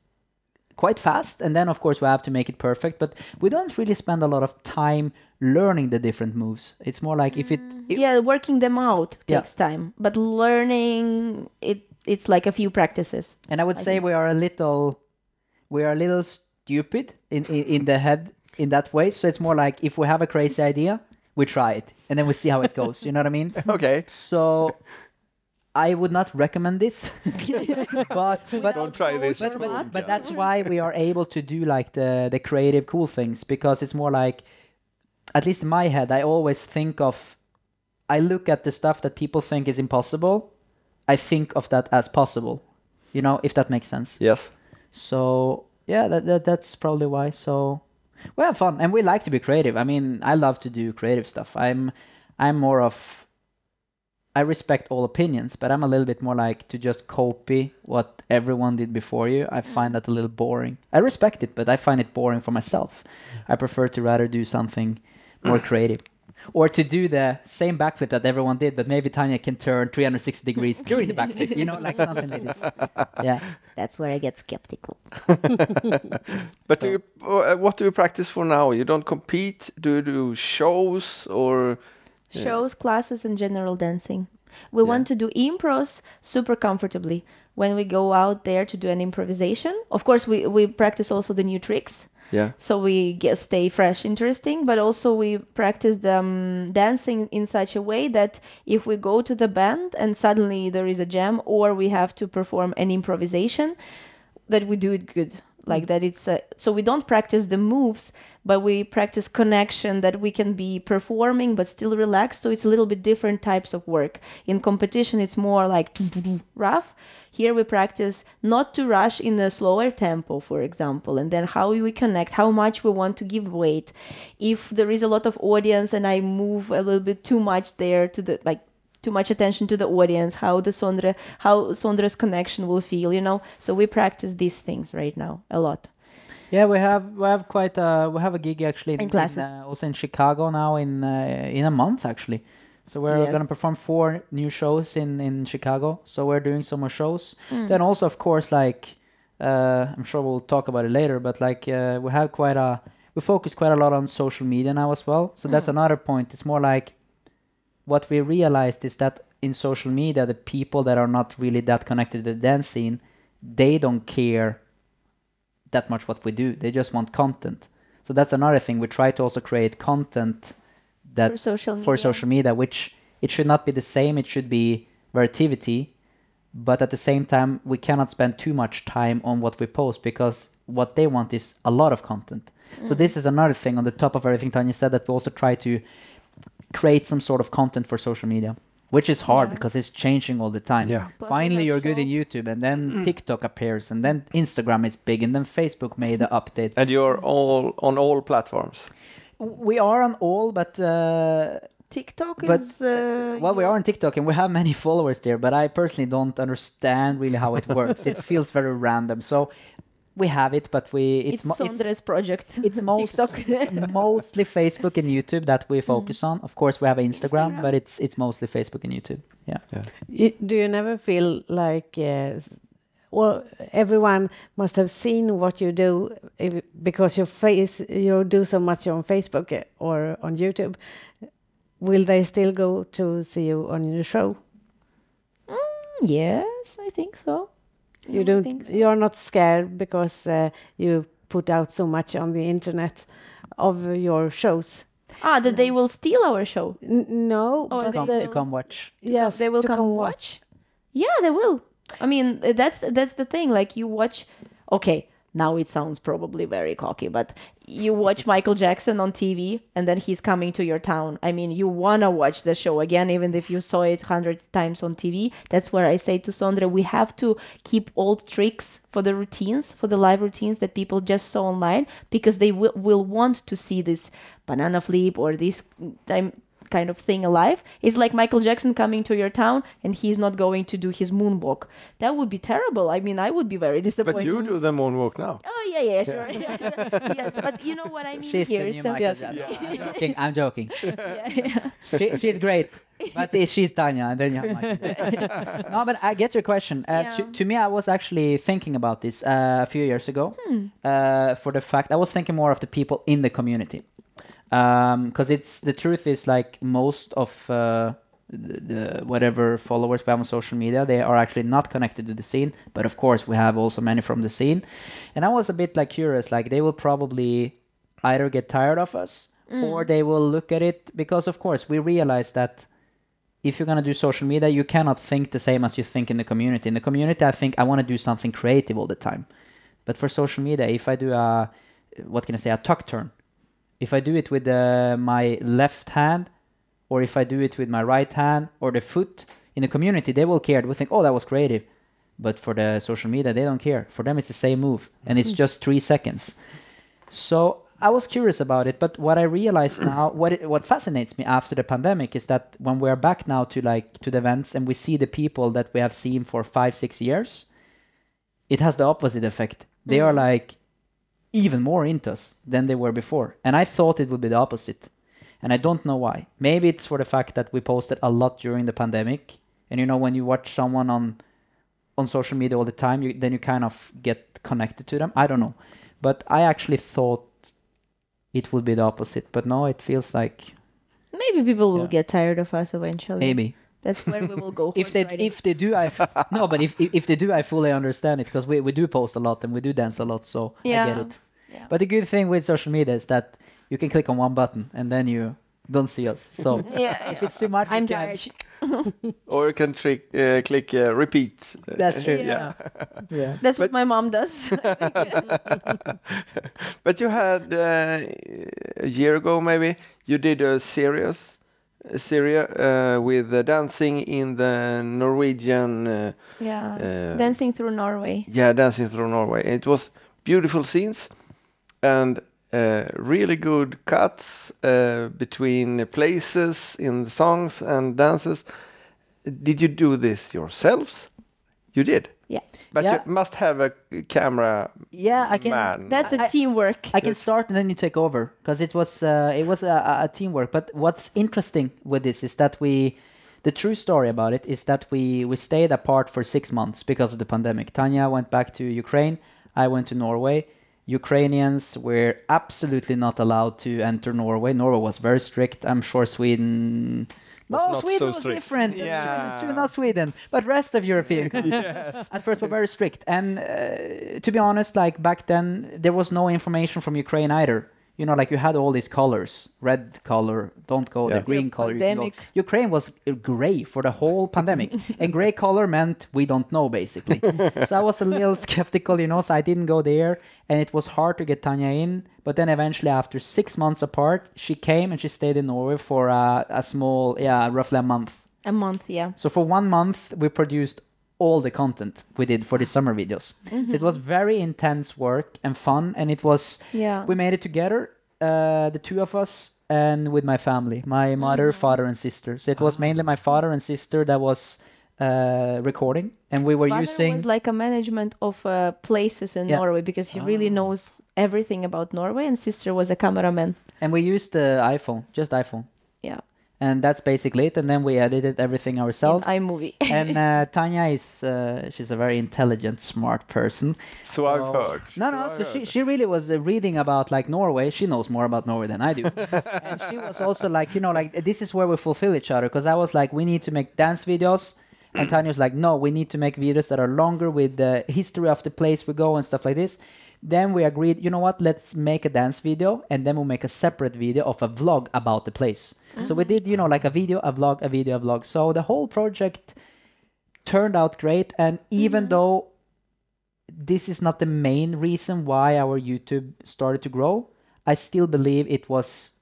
quite fast, and then of course we have to make it perfect. But we don't really spend a lot of time learning the different moves. It's more like if it, it yeah, working them out Yeah. takes time, but learning it it's like a few practices. and I would say we are a little we are a little stupid in, in in the head in that way. So it's more like if we have a crazy idea, we try it, and then we see how it goes. You know what I mean? okay. So I would not recommend this, but but Don't try this. but, at but, home, but that's why we are able to do like the the creative cool things because it's more like at least in my head I always think of I look at the stuff that people think is impossible I think of that as possible you know if that makes sense Yes. so yeah that, that that's probably why so we have fun and we like to be creative I mean I love to do creative stuff I'm I'm more of I respect all opinions, but I'm a little bit more like to just copy what everyone did before you. I find that a little boring. I respect it, but I find it boring for myself. I prefer to rather do something more creative. Or to do the same backflip that everyone did, but maybe Tanya can turn 360 degrees during the backflip, you know, like something like this. Yeah. That's where I get skeptical. But do you, uh, what do you practice for now? You don't compete? Do you do shows or? Shows, classes, and general dancing. We want to do impros super comfortably when we go out there to do an improvisation. Of course, we, we practice also the new tricks. Yeah. so we get stay fresh interesting but also we practice them um, dancing in such a way that if we go to the band and suddenly there is a jam or we have to perform an improvisation that we do it good like mm. that it's a, so we don't practice the moves but we practice connection that we can be performing but still relaxed so it's a little bit different types of work. In competition it's more like rough. Here we practice not to rush in a slower tempo for example and then how we connect how much we want to give weight. If there is a lot of audience and i move a little bit too much there to the like too much attention to the audience how the sondre how sondre's connection will feel you know so we practice these things right now a lot Yeah, we have we have quite a we have a gig actually in, And classes. uh, also in Chicago now in uh, in a month actually. So we're Yes. gonna perform four new shows in in Chicago. So we're doing some more shows. Mm. Then also of course like uh, I'm sure we'll talk about it later, but like uh, we have quite a we focus quite a lot on social media now as well. So that's another point. It's more like what we realized is that in social media the people that are not really that connected to the dance scene, they don't care that much what we do. They just want content. So that's another thing. We try to also create content that for social media for social media, which it should not be the same. It should be variety, but at the same time, we cannot spend too much time on what we post because what they want is a lot of content. So mm. this is another thing on the top of everything Tanya said that we also try to create some sort of content for social media, which is hard Yeah. because it's changing all the time. Yeah. Plus Finally, you're good in YouTube, and then TikTok appears, and then Instagram is big, and then Facebook made an update. And you're all on all platforms. We are on all, but uh, tiktok But, is uh, well, we are on TikTok, and we have many followers there. But I personally don't understand really how it works. it feels very random. So we have it, but we it's, it's mo- it's, project it's most mostly Facebook and YouTube that we focus on. Of course, we have Instagram, Instagram. but it's it's mostly Facebook and YouTube. Yeah. Y- Do you never feel like, uh, well, everyone must have seen what you do if, because your face, you do so much on Facebook uh, or on YouTube. Will they still go to see you on your show? yes i think so You I don't. so. You're not scared because uh, you put out so much on the internet of your shows. ah that they will steal our show N- no, Or but they Come, the- to come watch. yes, they will to come, watch yeah they will i mean that's that's the thing like you watch okay now it sounds probably very cocky, but you watch Michael Jackson on TV and then he's coming to your town. I mean, you wanna watch the show again, even if you saw it hundred times on TV. That's where I say to Sondre, we have to keep old tricks for the routines, for the live routines that people just saw online, because they will, will want to see this banana flip or this time kind of thing alive. It's like Michael Jackson coming to your town and he's not going to do his moonwalk. That would be terrible. I mean, I would be very disappointed. But you do the moonwalk now. Oh yeah, yeah, sure. yes, but you know what I mean She's the here. new so- Michael Jackson. I'm joking. I'm joking. yeah, yeah. she, she's great, but she's Tanya, and then you have Michael. no, but I get your question. Uh, to, to me, I was actually thinking about this uh, a few years ago. Hmm. Uh, for the fact, I was thinking more of the people in the community, because it's the truth is like most of uh, the, the whatever followers we have on social media, they are actually not connected to the scene. But of course, we have also many from the scene, and I was a bit like curious. Like they will probably either get tired of us or they will look at it because of course we realize that if you're going to do social media you cannot think the same as you think in the community in the community i think i want to do something creative all the time but for social media if i do a what can i say a tuck turn if i do it with uh, my left hand or if i do it with my right hand or the foot in the community they will care. They will think oh that was creative. But for the social media they don't care. For them it's the same move and it's just three seconds. So I was curious about it, but what I realized now, what it, what fascinates me after the pandemic is that when we're back now to like to the events and we see the people that we have seen for five six years, it has the opposite effect. They are like even more into us than they were before, and I thought it would be the opposite, and I don't know why. Maybe it's for the fact that we posted a lot during the pandemic, and you know when you watch someone on on social media all the time, you, then you kind of get connected to them. I don't know, but I actually thought it would be the opposite, but no, it feels like Maybe people will Yeah. get tired of us eventually. maybe That's where we will go. if they riding. if they do, I f- no, but if, if if they do, I fully understand it because we we do post a lot and we do dance a lot, so I get Yeah. it. Yeah. But the good thing with social media is that you can click on one button and then you don't see us. So yeah, if it's too much, I'm can- tired. Or you can trick, uh, click uh, repeat. That's true. Yeah. yeah. That's But- what my mom does. But you had uh, a year ago, maybe you did a series, a series uh, with dancing in the Norwegian. Uh, yeah, uh, dancing through Norway. yeah, dancing through Norway. It was beautiful scenes and uh, really good cuts between places in the songs and dances. Did you do this yourselves? You did. Yeah. But Yeah. you must have a camera Yeah, I can. man. That's a I- teamwork. I can start and then you take over because it was uh, it was a, a- a teamwork. But what's interesting with this is that we, the true story about it is that we we stayed apart for six months because of the pandemic. Tanya went back to Ukraine. I went to Norway. Ukrainians were absolutely not allowed to enter Norway. Norway was very strict. I'm sure Sweden. Was no, not Sweden so was strict. different. That's true, that's true, not Sweden, but rest of European countries at first were very strict. And uh, to be honest, like back then, there was no information from Ukraine either. You know, like you had all these colors: red color, don't go; Yeah. the green Yeah, color. You can go. Ukraine was uh, gray for the whole pandemic, and gray color meant we don't know basically. so I was a little skeptical, you know. So I didn't go there, and it was hard to get Tanya in. But then eventually, after six months apart, she came and she stayed in Norway for uh, a small, yeah, roughly a month. A month, yeah. So for one month, we produced all the content we did for the summer videos. So it was very intense work and fun, and it was Yeah. we made it together, uh, the two of us, and with my family, my mother, father, and sister. So it was mainly my father and sister that was uh, recording, and we were Father using. was like a management of uh, places in Yeah. Norway because he really knows everything about Norway, and sister was a cameraman. and we used the iPhone, just iPhone, Yeah, and that's basically it. And then we edited everything ourselves. in ourselves. iMovie. and uh, Tanya is uh, she's a very intelligent, smart person. So I've heard. No, no. I've So she, she really was uh, reading about like Norway. She knows more about Norway than I do, and she was also like, you know, like this is where we fulfill each other. Because I was like, we need to make dance videos, and Tanya was like, no, we need to make videos that are longer with the history of the place we go and stuff like this. Then we agreed, you know what? Let's make a dance video, and then we'll make a separate video of a vlog about the place. So we ah. did, you know, like a video, a vlog, a video, a vlog. So the whole project turned out great, and even mm-hmm. though this is not the main reason why our YouTube started to grow. I still believe it was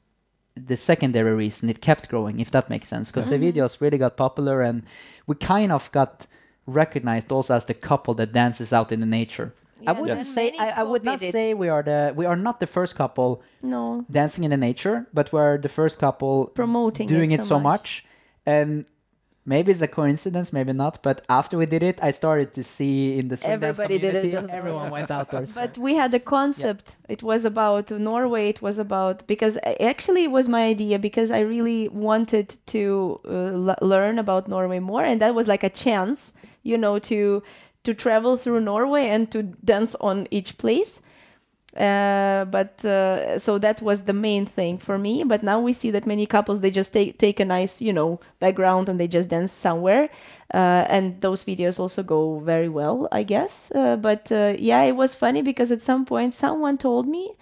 the secondary reason it kept growing, if that makes sense, because the mm-hmm. videos really got popular and we kind of got recognized also as the couple that dances out in the nature. I wouldn't say I, I would not it. say we are the we are not the first couple No, dancing in the nature, but we're the first couple promoting doing it it so much. And maybe it's a coincidence, maybe not. But after we did it, I started to see in the swing dance Everybody did it community, as well. everyone went outdoors. But we had a concept. It was about Norway. It was about because actually it was my idea because I really wanted to uh, l- learn about Norway more, and that was like a chance, you know, to to travel through Norway and to dance on each place. Uh, but uh, so that was the main thing for me. But now we see that many couples they just take take a nice you know background and they just dance somewhere, uh, and those videos also go very well, I guess. Uh, but uh, yeah, it was funny because at some point someone told me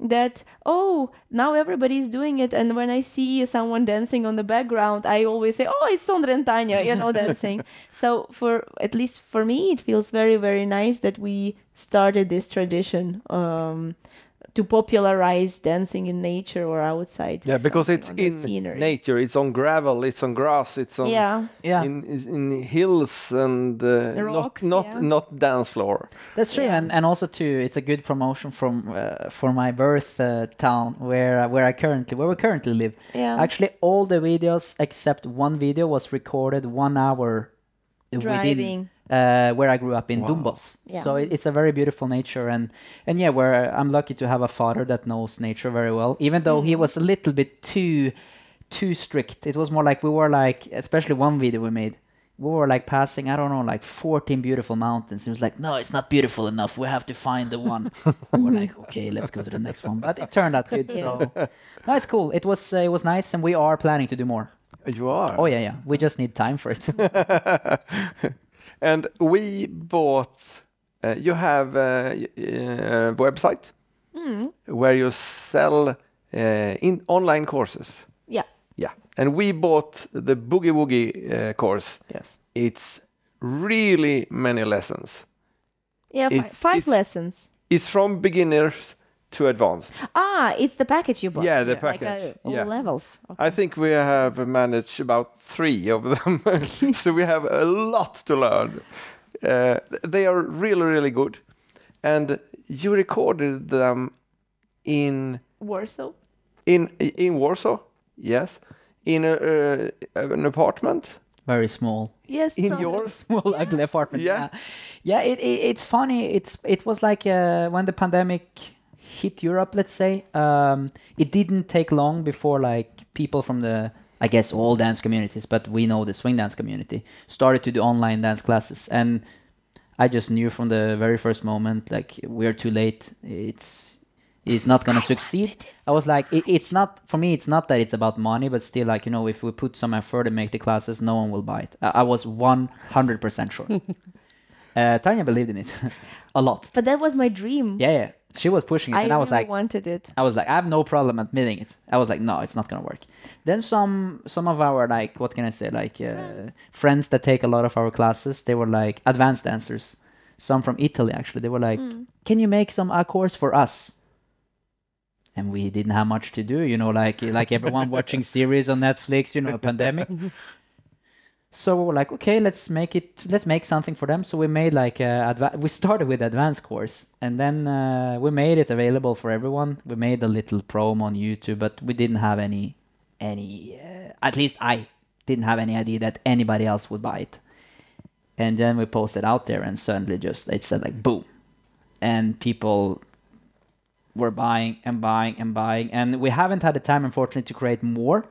that oh now everybody's doing it and when i see someone dancing on the background i always say oh it's sondre and tanya you know dancing. So for at least for me it feels very very nice that we started this tradition um, to popularize dancing in nature or outside Yeah, because it's in scenery. nature. It's on gravel. It's on grass. It's on yeah yeah, in in hills and uh, rocks, not not yeah. not dance floor. that's true. Yeah. And and also too, it's a good promotion from uh, for my birth uh, town where where I currently where we currently live. yeah Actually, all the videos except one video was recorded one hour within driving uh, where I grew up in Wow. Dombås. Yeah. So it, it's a very beautiful nature, and and yeah, where I'm lucky to have a father that knows nature very well. Even though he was a little bit too too strict, it was more like we were like, especially one video we made. We were like passing, I don't know, like 14 beautiful mountains. He was like, "No, it's not beautiful enough. We have to find the one." we're like, "Okay, let's go to the next one." But it turned out good. So no, it's cool. It was uh, it was nice, and we are planning to do more. You are. Oh yeah, yeah. We just need time for it. and we bought. Uh, you have a uh, website Mm. where you sell uh, in online courses. yeah Yeah, and we bought the Boogie Woogie uh, course. yes. It's really many lessons. yeah It's- five it's- lessons It's from beginners to advanced. ah it's the package you bought Yeah, the Like, package. uh, all Yeah. levels okay. I think we have managed about three of them, so we have a lot to learn. Uh, they are really, really good, and you recorded them in warsaw in in Warsaw, yes, in a, uh, an apartment. Very small. yes In Sondre. yours? small ugly apartment. Yeah. yeah, yeah. It, it it's funny. It's it was like uh, when the pandemic hit Europe. Let's say um, it didn't take long before like people from the I guess all dance communities, but we know the swing dance community started to do online dance classes, and I just knew from the very first moment like we're too late. It's it's not gonna succeed. I was like, it, it's not for me. It's not that it's about money, but still, like you know, if we put some effort and make the classes, no one will buy it. I, I was one hundred percent sure. uh, Tanya believed in it a lot. but that was my dream Yeah, yeah, she was pushing it, I and I was really like, wanted it. I was like, I have no problem admitting it. I was like, no, it's not gonna work. Then some some of our like what can I say like uh, friends. Friends. that take a lot of our classes, they were like advanced dancers. Some from Italy actually. They were like, can you make some a course for us? And we didn't have much to do, you know, like like everyone watching series on Netflix, you know, a pandemic. So we were like, okay, let's make it. Let's make something for them. So we made like a adva- we started with advanced course, and then uh, we made it available for everyone. We made a little promo on YouTube, but we didn't have any, any. Uh, at least I didn't have any idea that anybody else would buy it. And then we posted out there, and suddenly just it said like boom, and people were buying and buying and buying, and we haven't had the time, unfortunately, to create more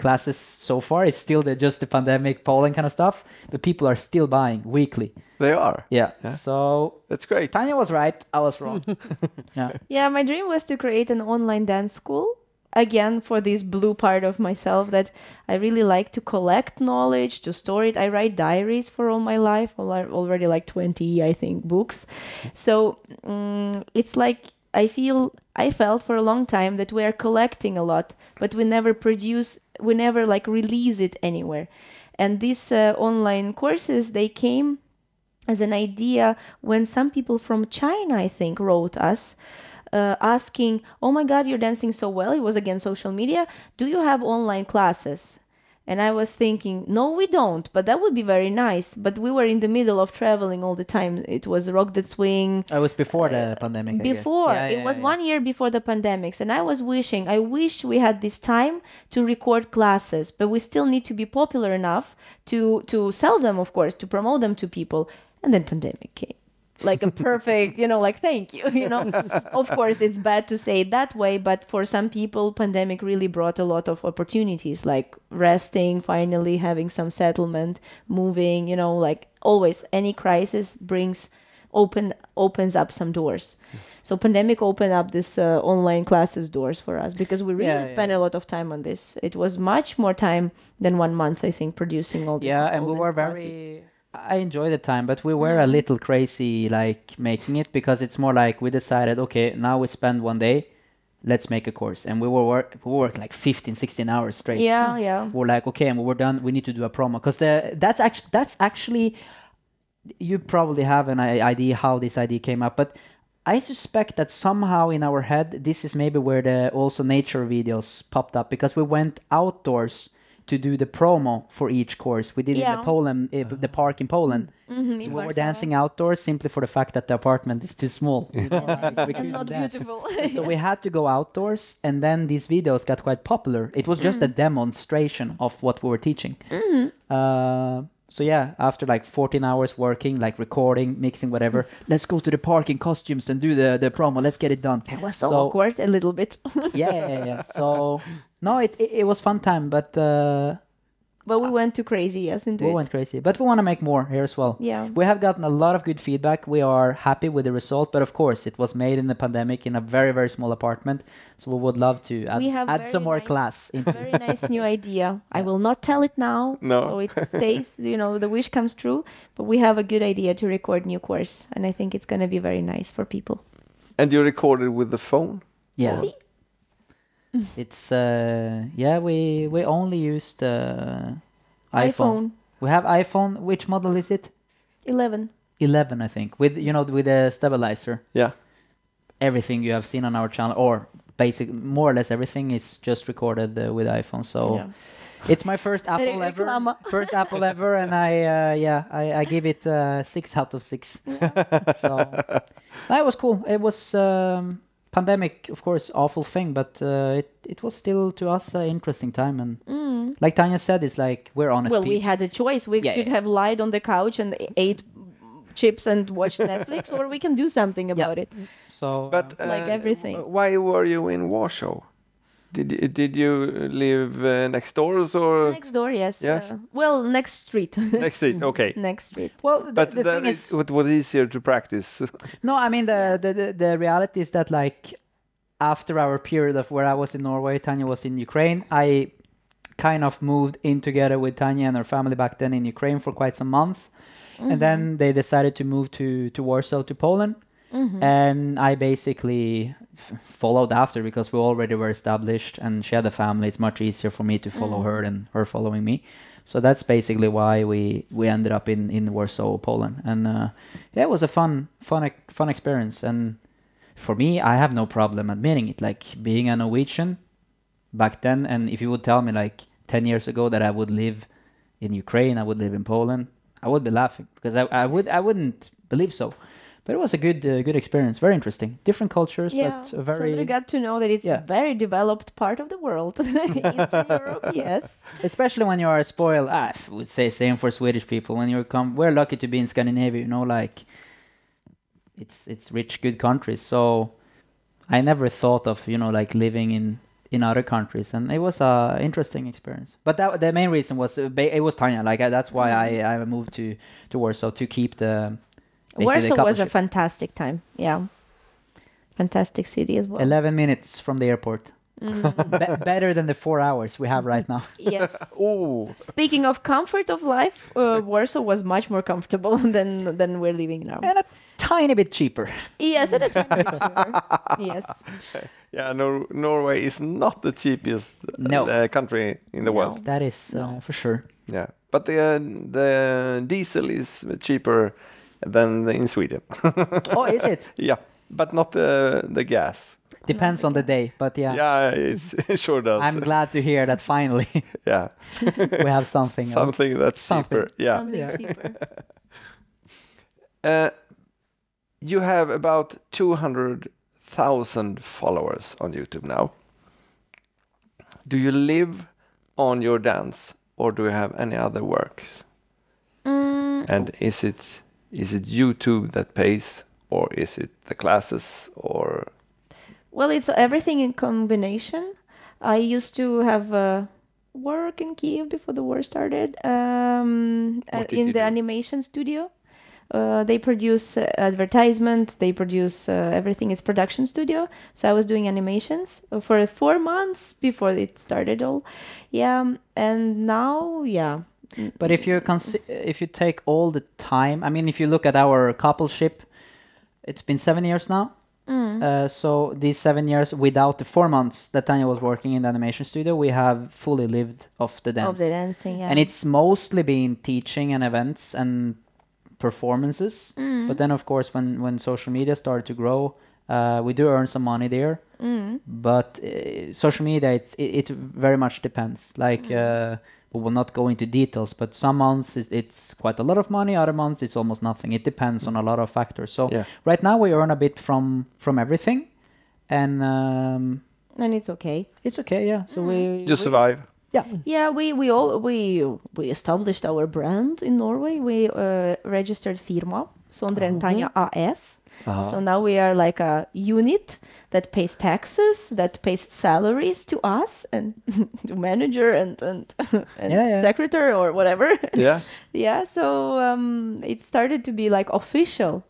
classes so far. It's still the, just the pandemic polling kind of stuff, but people are still buying weekly. They are. Yeah. Yeah. So That's great. Tanya was right. I was wrong. yeah. Yeah, my dream was to create an online dance school. Again, for this blue part of myself that I really like to collect knowledge, to store it. I write diaries for all my life, al- already like 20, I think, books. So mm it's like I feel, I felt for a long time that we are collecting a lot, but we never produce, we never like release it anywhere. And these uh, online courses, they came as an idea when some people from China, I think, wrote us. Uh, asking, oh my God, you're dancing so well. It was again social media. Do you have online classes? And I was thinking, no, we don't, but that would be very nice. But we were in the middle of traveling all the time. It was Rock the Swing. Oh, It was before the uh, pandemic. I guess. Before, Yeah, it yeah, was yeah. one year before the pandemics. And I was wishing, I wish we had this time to record classes, but we still need to be popular enough to, to sell them, of course, to promote them to people. And then pandemic came. Like a perfect, you know, like thank you, you know. of course, it's bad to say it that way, but for some people, pandemic really brought a lot of opportunities, like resting, finally having some settlement, moving, you know, like always any crisis brings open opens up some doors. So pandemic opened up this uh, online classes doors for us because we really Yeah, yeah. spent a lot of time on this. It was much more time than one month, I think, producing all the yeah and all we the were classes. very i enjoy the time but we were a mm. little crazy like making it because it's more like we decided okay now we spend one day let's make a course. And we were work we worked like 15 16 hours straight. Yeah, hmm. yeah. we're like okay and we're done we need to do a promo. Because the that's actually that's actually you probably have an idea how this idea came up but i suspect that somehow in our head this is maybe where the also nature videos popped up because we went outdoors to do the promo for each course. We did it in the poland uh, the park in poland. Mhm, so we were Warsaw. dancing outdoors simply for the fact that the apartment is too small. We and couldn't dance. beautiful. so we had to go outdoors and then these videos got quite popular. It was just a demonstration of what we were teaching. Uh, so yeah after like 14 hours working like recording mixing whatever let's go to the park in costumes and do the, the promo. Let's get it done. It was so, So- awkward a little bit. yeah, yeah yeah. So no it, it, it was fun time but uh, but we went too crazy, yes, into we it. went crazy but we want to make more here as well Yeah. we have gotten a lot of good feedback. We are happy with the result, but of course, it was made in the pandemic in a very, very small apartment. So we would love to add, We s- have add some more nice- class. Into Very nice new idea. I will not tell it now. No. So it stays, you know, the wish comes true. But we have a good idea to record new course. And I think it's going to be very nice for people. And you recorded with the phone? yeah, it's uh, yeah. We we only used uh, iPhone. iPhone We have iPhone. Which model is it? 11. 11, I think. With you know with a stabilizer. Yeah. Everything you have seen on our channel, or basic, more or less everything, is just recorded uh, with iPhone. So. Yeah. It's my first Apple ever. First Apple ever, and I uh, yeah I, I give it uh, six out of six. so that was cool. It was um, pandemic, of course, awful thing, but uh, it it was still to us an interesting time. And Mm. like Tanya said, it's like we're honest Well, we had a choice. We Yeah, could yeah. have lied on the couch and ate chips and watched Netflix, or we can do something about it. so But uh, Like uh, everything. Why were you in Warsaw? Did you, did you live uh, next doors or Next door, yes. Yes. Uh, well, next street. next street? Okay. next street. well, the, But the that thing is, is, it was easier to practice. no, I mean the, the the the reality is that like after our period of where I was in Norway, Tanya was in Ukraine. I kind of moved in together with Tanya and her family back then in Ukraine for quite some months. and then they decided to move to to Warsaw to Poland, and I basically f- followed after because we already were established, and she had a family. It's much easier for me to follow her than her following me. So that's basically why we we ended up in in Warsaw, Poland, and uh, yeah, it was a fun fun fun experience. And for me, I have no problem admitting it. Like being a Norwegian back then, and if you would tell me like ten years ago that I would live in Ukraine, I would live in Poland, I would be laughing because I, I would I wouldn't believe so. But it was a good uh, good experience, very interesting, different cultures, Yeah, but very so we got to know that it's Yeah. a very developed part of the world. Eastern Europe, yes. especially when you are spoiled. I f- would say same for Swedish people. When you come, we're lucky to be in Scandinavia. You know, like it's it's rich, good countries. So I never thought of you know like living in in other countries, and it was a interesting experience. But that the main reason was uh, it was Tanya. Like uh, that's why I I moved to to Warsaw to keep the Warsaw was a coupleship. fantastic time. Yeah. Fantastic city as well. 11 minutes from the airport. Mm, Be- better than the four hours we have right now. yes. Oh, Speaking of comfort of life, uh, Warsaw was much more comfortable than than we're living now. and a tiny bit cheaper. Yes, and a tiny bit cheaper. Yes. yeah. Nor- Norway is not the cheapest No. uh, country in the No. world. That is uh, for sure. Yeah, but the uh, the diesel is cheaper than in Sweden. oh, is it? yeah, but not the the gas. Depends on the day, but yeah. Yeah, it's, it sure does. I'm glad to hear that finally yeah, we have something. else. something that's Something. cheaper. Yeah. Something Yeah. cheaper. Uh, you have about 200,000 followers on YouTube now. Do you live on your dance or do you have any other works? Mm, And is it is it YouTube that pays or is it the classes or Well, it's everything in combination. I used to have uh, work in Kiev before the war started um, uh, in the do? animation studio. Uh, they produce uh, advertisement. They produce uh, everything. It's production studio. So I was doing animations for four months before it started all. Yeah, and now yeah. But if you consi- if you take all the time, I mean, if you look at our coupleship, it's been seven years now. Mm. Uh, so these seven years, without the four months that Tanya was working in the animation studio, we have fully lived off the dance. Of the dancing, yeah. And it's mostly been teaching and events and performances. Mm. But then, of course, when when social media started to grow, uh, we do earn some money there. Mm. But uh, social media, it's, it, it very much depends. Like Mm. uh, we will not go into details, but some months it's, it's quite a lot of money. Other months it's almost nothing. It depends on a lot of factors. So Yeah. right now we earn a bit from from everything, and um, and it's okay. it's okay. Yeah. So we just we- survive? Yeah. Yeah, we we all we we established our brand in Norway. We uh, registered firma Sondre and Tanya AS. Uh-huh. So now we are like a unit that pays taxes, that pays salaries to us and to manager and and, and Yeah, yeah. secretary or whatever. yeah. yeah, so um, it started to be like official.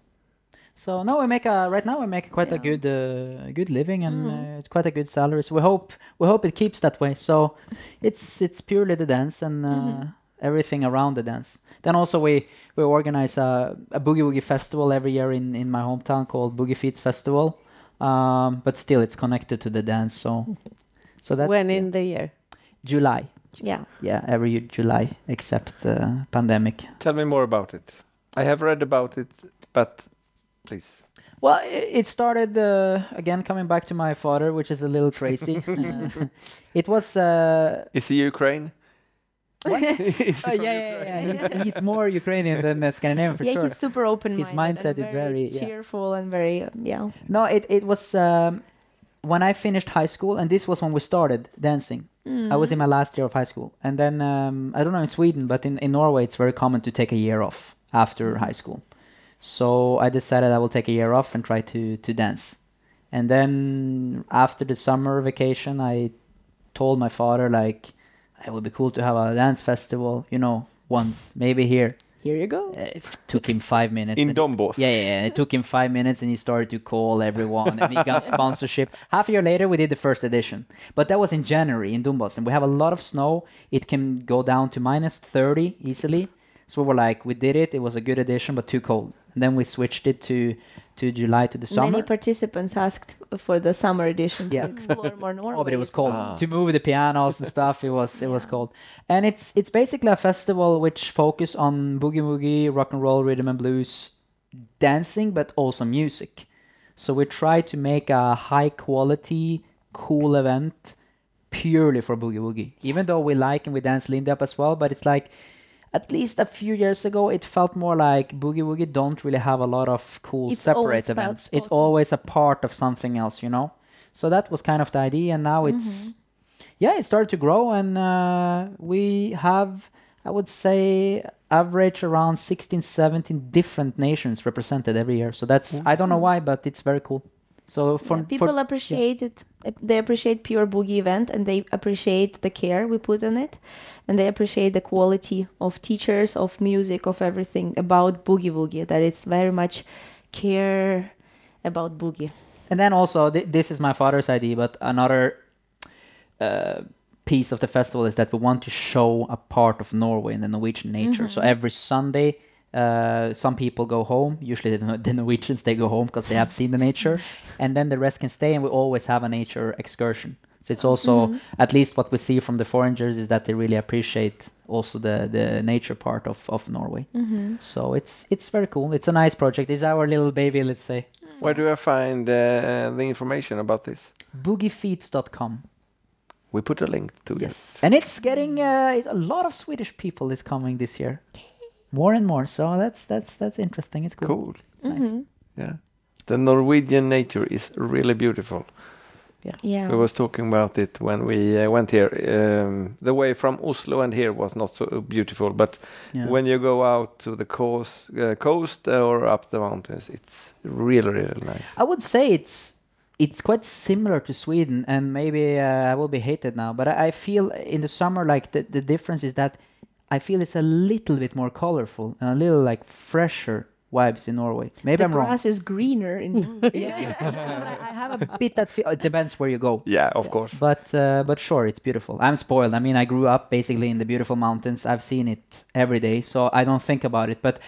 So now we make a right now we make quite a good uh, good living and Mm. uh, it's quite a good salary. So we hope we hope it keeps that way. So it's it's purely the dance and uh, Mm-hmm. everything around the dance. Then also we we organize a, a boogie woogie festival every year in in my hometown called Boogie Feets Festival. Um, but still it's connected to the dance. So so that's when in the year? July. Yeah, Yeah, every July except uh, pandemic. Tell me more about it. I have read about it, but please. Well, it started uh, again coming back to my father, which is a little crazy. Uh, it was uh, Is he Ukraine? What? Is he oh, from yeah, yeah, yeah. He's, he's more Ukrainian than uh, Scandinavian for yeah, sure. he's super open His mindset is very, yeah. cheerful and very yeah. No, it it was um, when I finished high school, and this was when we started dancing. I was in my last year of high school, and then um, I don't know in Sweden, but in in Norway, it's very common to take a year off after high school. So I decided I will take a year off and try to to dance. And then after the summer vacation, I told my father like it would be cool to have a dance festival, you know, once maybe here. Here you go. Uh, It took him five minutes. In and- Dombås. yeah, yeah, yeah. It took him five minutes and he started to call everyone and he got sponsorship. Half a year later, we did the first edition. But that was in January in Dombås and we have a lot of snow. It can go down to minus 30 easily. So we were like, we did it. It was a good edition, but too cold. And then we switched it to, to July to the summer. Many participants asked for the summer edition Yeah. to explore more Norway. Oh, but it was cold well. Ah. to move the pianos and stuff. It was it was cold, and it's it's basically a festival which focus on boogie woogie, rock and roll, rhythm and blues, dancing, but also music. So we try to make a high quality, cool event purely for boogie woogie. Even though we like and we dance Lindy Hop as well, but it's like at least a few years ago it felt more like boogie woogie don't really have a lot of cool It's separate events. It's always a part of something else, you know. So that was kind of the idea, and now it's yeah, it started to grow, and uh, we have I would say average around 16, 17 different nations represented every year. So that's I don't know why, but it's very cool. So for Yeah, for- people appreciate it. Uh, They appreciate pure boogie event, and they appreciate the care we put on it, and they appreciate the quality of teachers, of music, of everything about boogie woogie. That it's very much care about boogie. And then also, th- this is my father's idea, but another uh, piece of the festival is that we want to show a part of Norway and the Norwegian nature. So every Sunday, uh, some people go home. Usually, the, the Norwegians they go home because they have seen the nature, and then the rest can stay. And we always have a nature excursion. So it's also at least what we see from the foreigners is that they really appreciate also the the nature part of of Norway. So it's it's very cool. It's a nice project. It's our little baby, let's say. Where do I find uh, the information about this? Boogiefeet.com. We put a link to Yes, it. and it's getting uh, it- a lot of Swedish people is coming this year, more and more. So that's that's that's interesting. It's cool. Cool. It's nice. Yeah. The Norwegian nature is really beautiful. Yeah. We was talking about it when we uh, went here. Um, the way from Oslo and here was not so beautiful, but Yeah. when you go out to the coast, uh, coast or up the mountains, it's really, really nice. I would say it's it's quite similar to Sweden, and maybe uh, I will be hated now, but I, I feel in the summer like the, the difference is that I feel it's a little bit more colorful and a little like fresher vibes in Norway. Maybe the I'm wrong. The grass is greener in Yeah, I have a bit that feel. It depends where you go. Yeah, of course. But uh, but sure, it's beautiful. I'm spoiled. I mean, I grew up basically in the beautiful mountains. I've seen it every day, so I don't think about it. But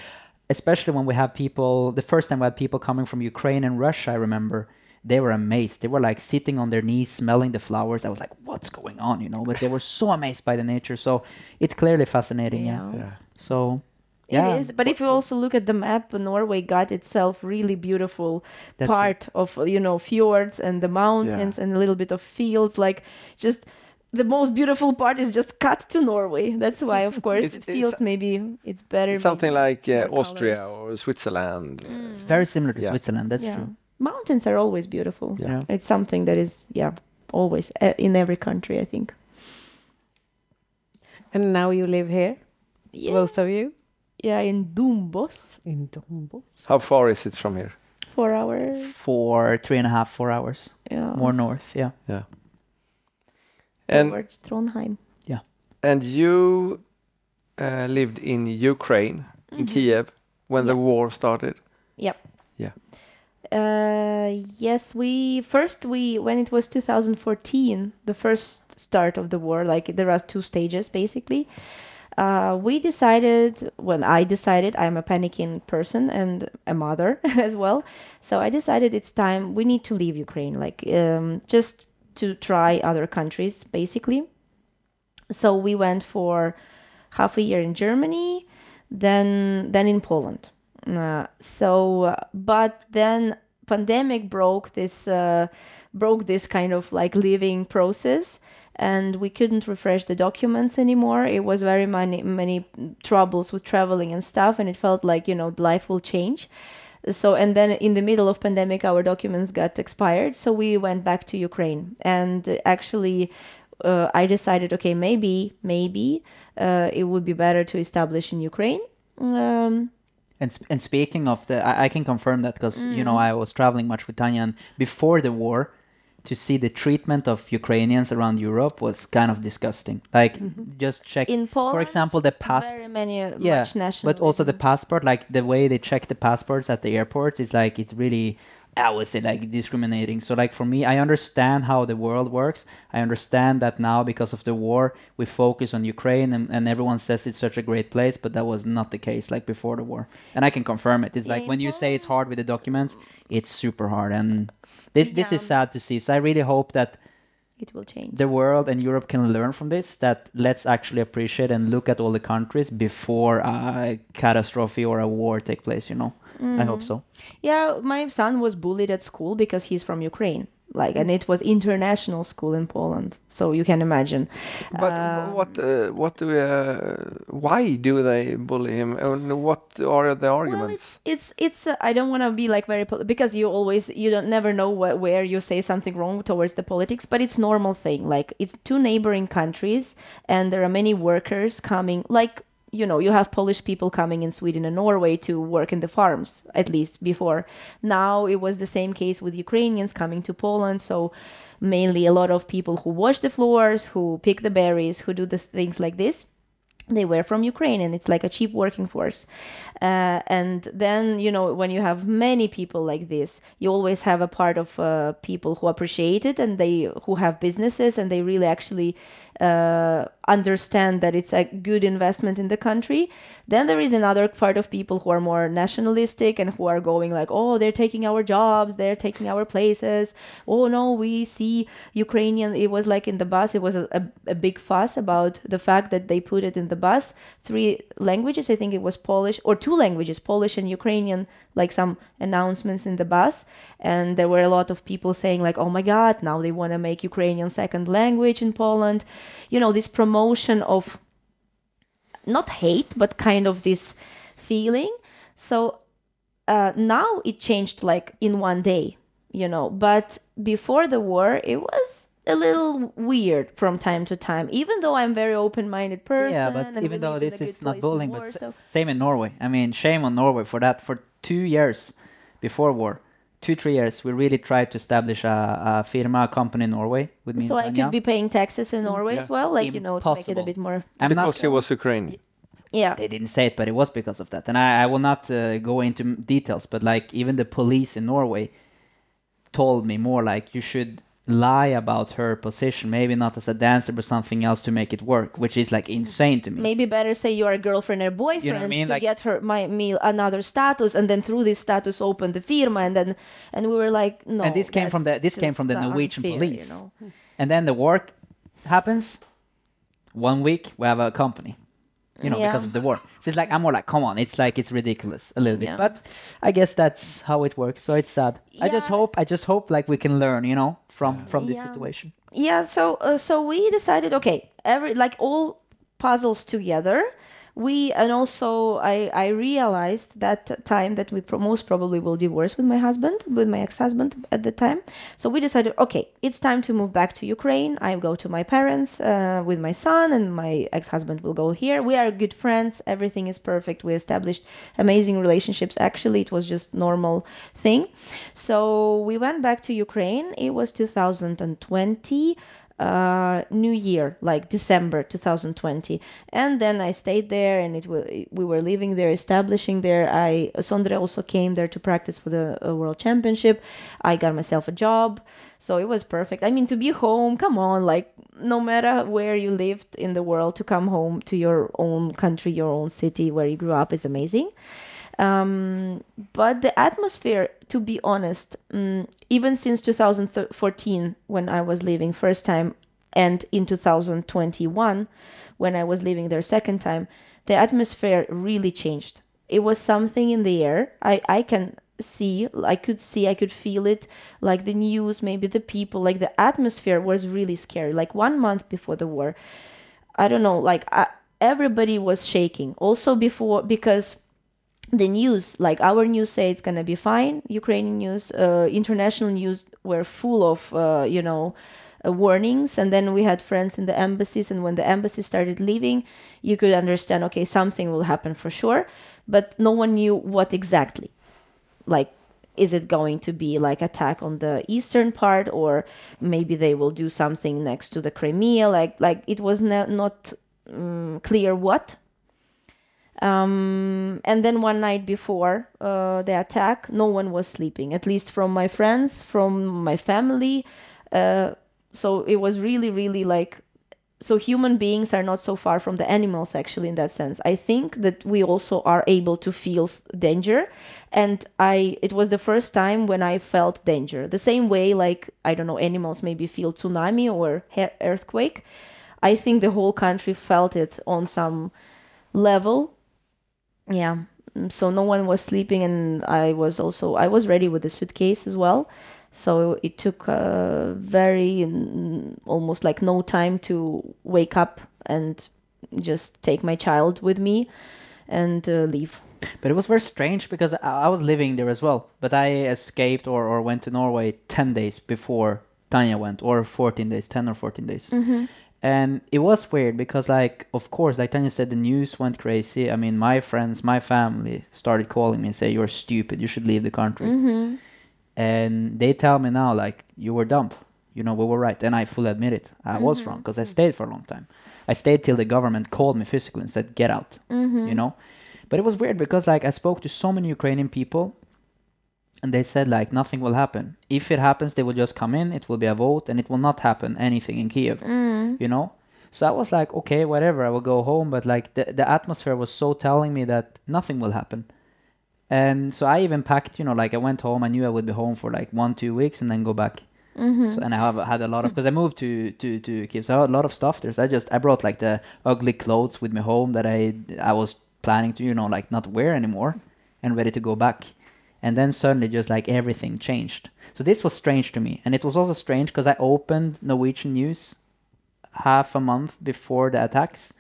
especially when we have people, the first time we had people coming from Ukraine and Russia, I remember they were amazed. They were like sitting on their knees, smelling the flowers. I was like, "What's going on?" You know. But they were so amazed by the nature. So it's clearly fascinating. Yeah. Yeah. Yeah. So. Yeah, It is, but if you also look at the map, Norway got itself really beautiful That's true. part of you know fjords and the mountains and a little bit of fields. Like just the most beautiful part is just cut to Norway. That's why, of course, It's- it it's- feels maybe it's better. It's something like uh, Austria colours. or Switzerland. It's very similar to Yeah. Switzerland. That's yeah. true. Mountains are always beautiful. Yeah. Yeah. It's something that is yeah always uh, in every country. I think. And now you live here, Yeah, both of you, yeah in Dombås, in Dombås. How far is it from here? four hours. Four, three and a half, four hours Yeah, more north. Yeah. And towards Trondheim. Yeah. And you uh, lived in Ukraine, in Kiev, when the war started. Yep. Yeah. Uh, yes, we first we when it was 2014, the first start of the war, like there are two stages basically. Uh, we decided, well, I decided I'm a panicking person and a mother as well. So I decided it's time we need to leave Ukraine, like um, just to try other countries basically. So we went for half a year in Germany, then then in Poland. Uh, so, uh, but then pandemic broke this uh, broke this kind of like living process, and we couldn't refresh the documents anymore. It was very many many troubles with traveling and stuff, and it felt like you know life will change. So and then in the middle of pandemic, our documents got expired, so we went back to Ukraine, and actually. Uh, I decided, okay, maybe, maybe uh, it would be better to establish in Ukraine. Um, And, sp- and speaking of the, I, I can confirm that because you Mm. know I was traveling much with Tanya, and before the war, to see the treatment of Ukrainians around Europe was kind of disgusting. Like, just check, Mm-hmm. in Poland, for example, the passport. very many uh, Yeah, but also the passport, like the way they check the passports at the airports is like it's really, I would say, like discriminating. So, like for me, I understand how the world works. I understand that now because of the war, we focus on Ukraine, and, and everyone says it's such a great place, but that was not the case like before the war. And I can confirm it. It's like when you say it's hard with the documents, it's super hard, and this this is sad to see. So I really hope that it will change. the world and Europe can learn from this. That let's actually appreciate and look at all the countries before a catastrophe or a war take place. You know, I hope so. Yeah, my son was bullied at school because he's from Ukraine. Like, and it was international school in Poland, so you can imagine. But Um, what? Uh, what do? Uh, why do they bully him? And what are the Well, arguments? it's it's it's. Uh, I don't want to be like very pol- because you always you don't never know wh- where you say something wrong towards the politics, but it's normal thing. Like it's two neighboring countries, and there are many workers coming. Like you know, you have Polish people coming in Sweden and Norway to work in the farms. At least before now, it was the same case with Ukrainians coming to Poland. So mainly a lot of people who wash the floors, who pick the berries, who do the things like this they were from Ukraine and it's like a cheap working force. Uh, and then, you know, when you have many people like this, you always have a part of uh, people who appreciate it and they who have businesses and they really actually uh, understand that it's a good investment in the country. Then there is another part of people who are more nationalistic and who are going like, oh, they're taking our jobs, they're taking our places. Oh no, we see Ukrainian. It was like in the bus, it was a, a, a big fuss about the fact that they put it in the bus three languages. I think it was Polish or two languages, Polish and Ukrainian, like some announcements in the bus. And there were a lot of people saying like, oh my God, now they want to make Ukrainian second language in Poland. You know, this promotion of not hate, but kind of this feeling. So uh, now it changed like in one day, you know. But before the war, it was a little weird from time to time. Even though I'm very open-minded person. Yeah, but and even though this is not bullying, war, but so- same in Norway. I mean, shame on Norway for that. For two years before war, two three years, we really tried to establish a, a firma, a company in Norway with me. so I could be paying taxes in Norway as well, like you know, to make it a bit more. I'm because not, he was Ukrainian. Yeah, they didn't say it, but it was because of that. And I, I will not uh, go into details, but like even the police in Norway told me more like you should lie about her position, maybe not as a dancer, but something else to make it work, which is like insane to me. maybe better say you are a girlfriend or boyfriend I mean? to Like- get her my me another status, and then through this status open the firma, and then and we were like, no. and this came from the this came from the Norwegian unfair, police. You know? And then the work happens. One week we have a company, you know, because of the war. So it's like I'm more like, come on, it's like it's ridiculous a little bit. Yeah. But I guess that's how it works. So it's sad. I just hope I just hope like we can learn, you know, from from this Yeah. situation. yeah so uh, so we decided okay every like all puzzles together we and also i i realized that time that we pro- most probably will divorce with my husband with my ex-husband at the time. So we decided okay it's time to move back to ukraine. I go to my parents uh, with my son and my ex-husband will go here. We are good friends. Everything is perfect. We established amazing relationships. Actually it was just normal thing. So we went back to ukraine. It was 2020 uh new year like december 2020 and then i stayed there and it was we were living there establishing there. I sondre also came there to practice for the uh, world championship. I got myself a job. So it was perfect. I mean to be home come on like no matter where you lived in the world to come home to your own country your own city where you grew up is amazing um, but the atmosphere to be honest mm, even since 2014 when i was leaving first time and in 2021 when i was leaving there second time the atmosphere really changed. It was something in the air. I i can see i could see i could feel it like the news maybe the people like the atmosphere was really scary. Like one month before the war i don't know like I, everybody was shaking. Also before because the news like our news say it's gonna be fine. Ukrainian news uh, international news were full of uh, you know uh, warnings. And then we had friends in the embassies and when the embassy started leaving you could understand okay something will happen for sure. But no one knew what exactly. Like is it going to be like attack on the eastern part or maybe they will do something next to the crimea? Like like it was no, not um, clear what um, and then one night before uh, the attack, no one was sleeping, at least from my friends, from my family. Uh, so it was really, really like. So human beings are not so far from the animals, actually, in that sense. I think that we also are able to feel danger, and I. It was the first time when I felt danger. The same way, like I don't know, animals maybe feel tsunami or earthquake. I think the whole country felt it on some level yeah Mm, so no one was sleeping and i was also i was ready with the suitcase as well so it took uh, very mm, almost like no time to wake up and just take my child with me and uh, leave But it was very strange because I, I was living there as well. But I escaped or, or went to Norway 10 days before Tanya went, or 14 days, 10 or 14 days. And it was weird because, like, of course, like Tanya said, the news went crazy. I mean, my friends, my family started calling me and say, You're stupid, you should leave the country. Mm-hmm. And they tell me now, like, you were dumb. You know, we were right. And I fully admit it. I was mm-hmm. wrong because I stayed for a long time. I stayed till the government called me physically and said, Get out. Mm-hmm. You know? But it was weird because, like, I spoke to so many Ukrainian people and they said, like, nothing will happen. If it happens, they will just come in, it will be a vote, and it will not happen anything in Kiev. You know? So I was like, okay, whatever, I will go home. But like the, the atmosphere was so telling me that nothing will happen. And so I even packed, you know, like I went home. I knew I would be home for like one, two weeks and then go back. Mm-hmm. So, and I have had a lot of because I moved to to to Kiev, so I had a lot of stuff there. So I just I brought like the ugly clothes with me home that I I was planning to you know like not wear anymore, and ready to go back. And then suddenly just like everything changed. So this was strange to me, and it was also strange because I opened Norwegian news half a month before the attacks,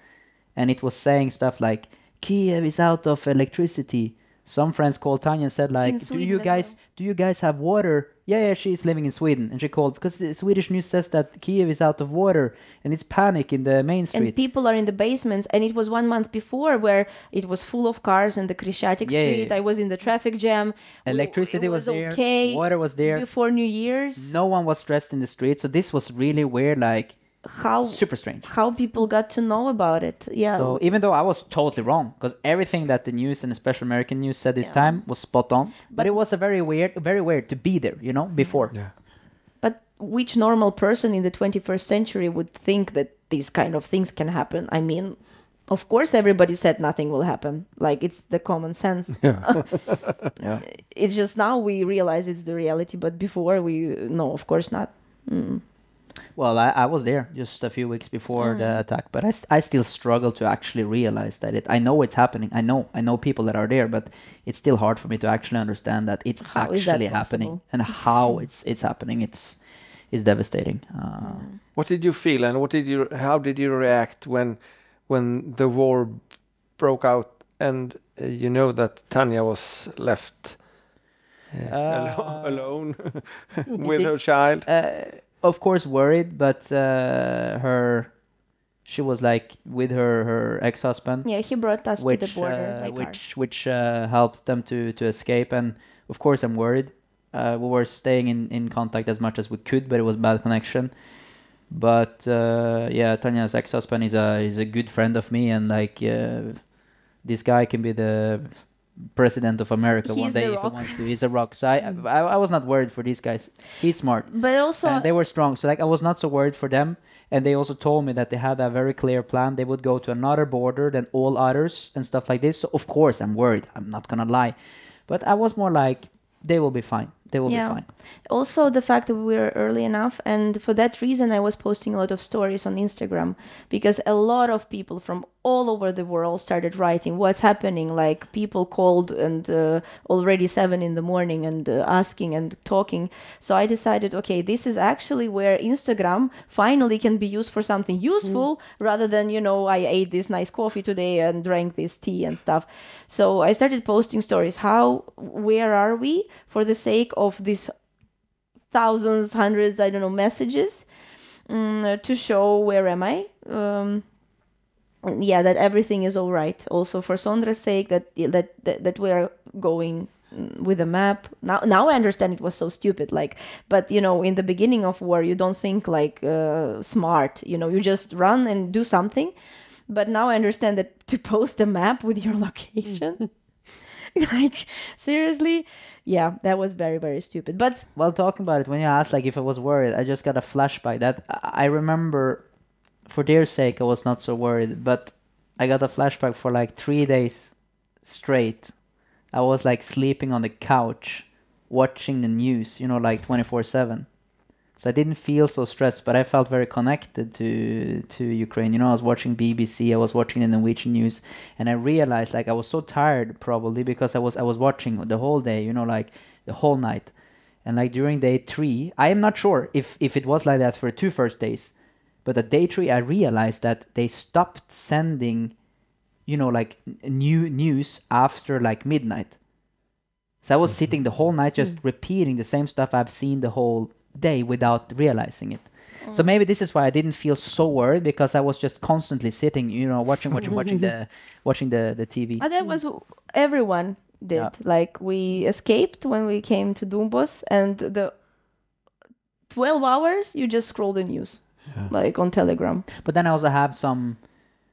and it was saying stuff like Kiev is out of electricity. Some friends called Tanya and said like, "Do you guys well. do you guys have water?" Yeah, yeah, she's living in Sweden, and she called because the Swedish news says that Kiev is out of water and it's panic in the main street. and people are in the basements and it was one month before where it was full of cars in the Khreshchatyk Yeah, yeah, street yeah. i was in the traffic jam Electricity it was, there, okay water was there. before new year's No one was stressed in the street, so this was really weird, like how super strange. how people got to know about it yeah So even though I was totally wrong, because everything that the news and especially American news said this Yeah. time was spot on, but, it was a very weird, very weird to be there, you know, before. Yeah. But which normal person in the 21st century would think that these kind of things can happen i mean of course everybody said nothing will happen like it's the common sense Yeah. it's just now we realize it's the reality but before we no of course not Well, I, I was there just a few weeks before Mm. the attack, but I, st- I still struggle to actually realize that it. I know it's happening. I know I know people that are there, but it's still hard for me to actually understand that it's How is that actually happening and how it's it's happening. It's it's devastating. Uh, What did you feel, and what did you? How did you react when, when the war broke out, and uh, you know that Tanya was left uh, Uh, alone with her child? uh, of course worried, but uh, her she was like with her her ex husband. yeah he brought us to the border uh, by car. which which uh, helped them to to escape and of course i'm worried uh, we were staying in in contact as much as we could but it was bad connection but uh, yeah tanya's ex-husband is a is a good friend of me and like uh, this guy can be the president of america one day if he wants to he's a rock so I, I i was not worried for these guys he's smart but also and they were strong. So like I was not so worried for them. And they also told me that they had a very clear plan. They would go to another border than all others and stuff like this. So of course I'm worried. I'm not gonna lie, but I was more like they will be fine. They will Yeah. be fine. also the fact that we were early enough and for that reason i was posting a lot of stories on instagram because a lot of people from all over the world started writing what's happening? Like people called and uh, already seven in the morning and uh, asking and talking. So i decided okay this is actually where instagram finally can be used for something useful rather than you know i ate this nice coffee today and drank this tea and stuff. So i started posting stories. How where are we for the sake of these thousands, hundreds, I don't know, messages mm, to show where am I. Um, yeah, that everything is all right. Also for Sondre's sake, that that that, that we are going with a map. Now, now I understand it was so stupid. Like, but you know, in the beginning of war, you don't think like uh, smart. You know, you just run and do something. But now I understand that to post a map with your location. like seriously yeah that was very very stupid but Well, talking about it, when you asked like if I was worried, I just got a flashback that I remember. For their sake, I was not so worried, but I got a flashback for like three days straight. I was like sleeping on the couch, watching the news, you know, like twenty four seven. So I didn't feel so stressed, but I felt very connected to to Ukraine. You know, I was watching BBC, I was watching the Norwegian news, and I realized like I was so tired probably because I was I was watching the whole day. You know, like the whole night, and like during day three, I am not sure if if it was like that for the two first days, but at day three I realized that they stopped sending, you know, like new news after like midnight. So I was mm-hmm. sitting the whole night just mm. repeating the same stuff I've seen the whole day without realizing it. So maybe this is why I didn't feel so worried because I was just constantly sitting, you know, watching, watching, watching the, watching the the TV. Uh, that was everyone did. Yeah. Like we escaped when we came to Dombås, and the twelve hours you just scroll the news, like on Telegram. But then I also have some,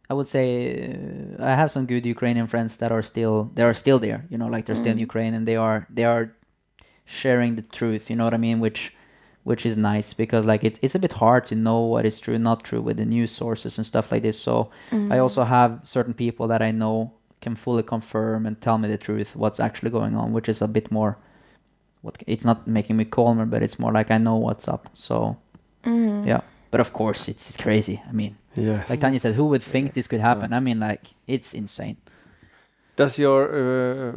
I would say, uh, I have some good Ukrainian friends that are still they are still there. You know, like they're still in Ukraine and they are they are sharing the truth. You know what I mean? Which which is nice because like it, it's a bit hard to know what is true and not true with the news sources and stuff like this. So I mm-hmm. also have certain people that I know can fully confirm and tell me the truth, what's actually going on, which is a bit more. What it's not making me calmer, but it's more like I know what's up. So mm-hmm. yeah, but of course it's, it's crazy. I mean, Yeah. like Tanya said, who would think this could happen? I mean, like it's insane. Does your uh,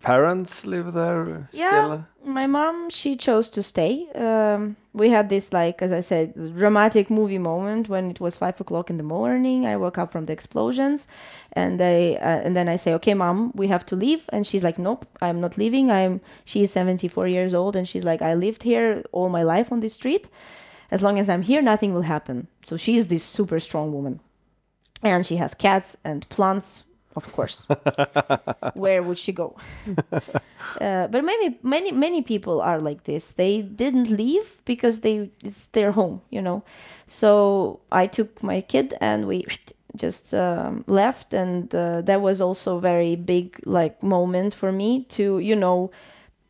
parents live there Yeah. still? My mom, she chose to stay. Um, we had this, like, as I said, dramatic movie moment when it was five o'clock in the morning. I woke up from the explosions, and I uh, and then I say, "Okay, mom, we have to leave." And she's like, "Nope, I'm not leaving. I'm." She is 74 years old, and she's like, "I lived here all my life on this street. As long as I'm here, nothing will happen." So she is this super strong woman, and she has cats and plants, of course. Where would she go? Uh, but maybe many many people are like this. They didn't leave because they it's their home, you know. So I took my kid and we just um, left, and uh, that was also very big like moment for me to you know.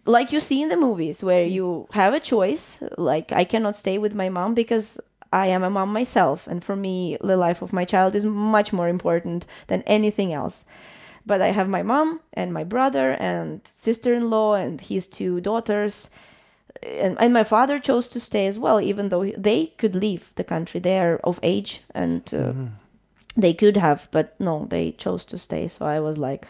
Like you see in the movies, where you have a choice. Like I cannot stay with my mom because I am a mom myself, and for me, the life of my child is much more important than anything else but I have my mom and my brother and sister-in-law and his two daughters. And, and my father chose to stay as well, even though they could leave the country. They are of age and uh, they could have, but no, they chose to stay. So I was like,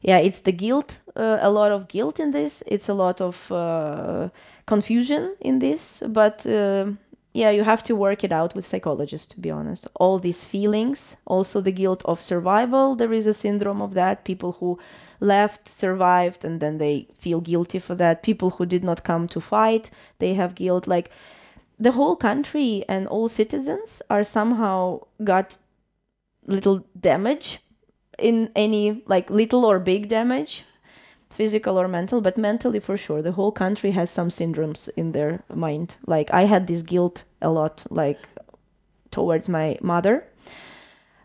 yeah, it's the guilt, uh, a lot of guilt in this. It's a lot of uh, confusion in this, but uh, yeah, you have to work it out with psychologists, to be honest. All these feelings, also the guilt of survival. There is a syndrome of that. People who left, survived, and then they feel guilty for that. People who did not come to fight, they have guilt. Like the whole country and all citizens are somehow got little damage in any like little or big damage physical or mental but mentally for sure the whole country has some syndromes in their mind. Like i had this guilt a lot like towards my mother.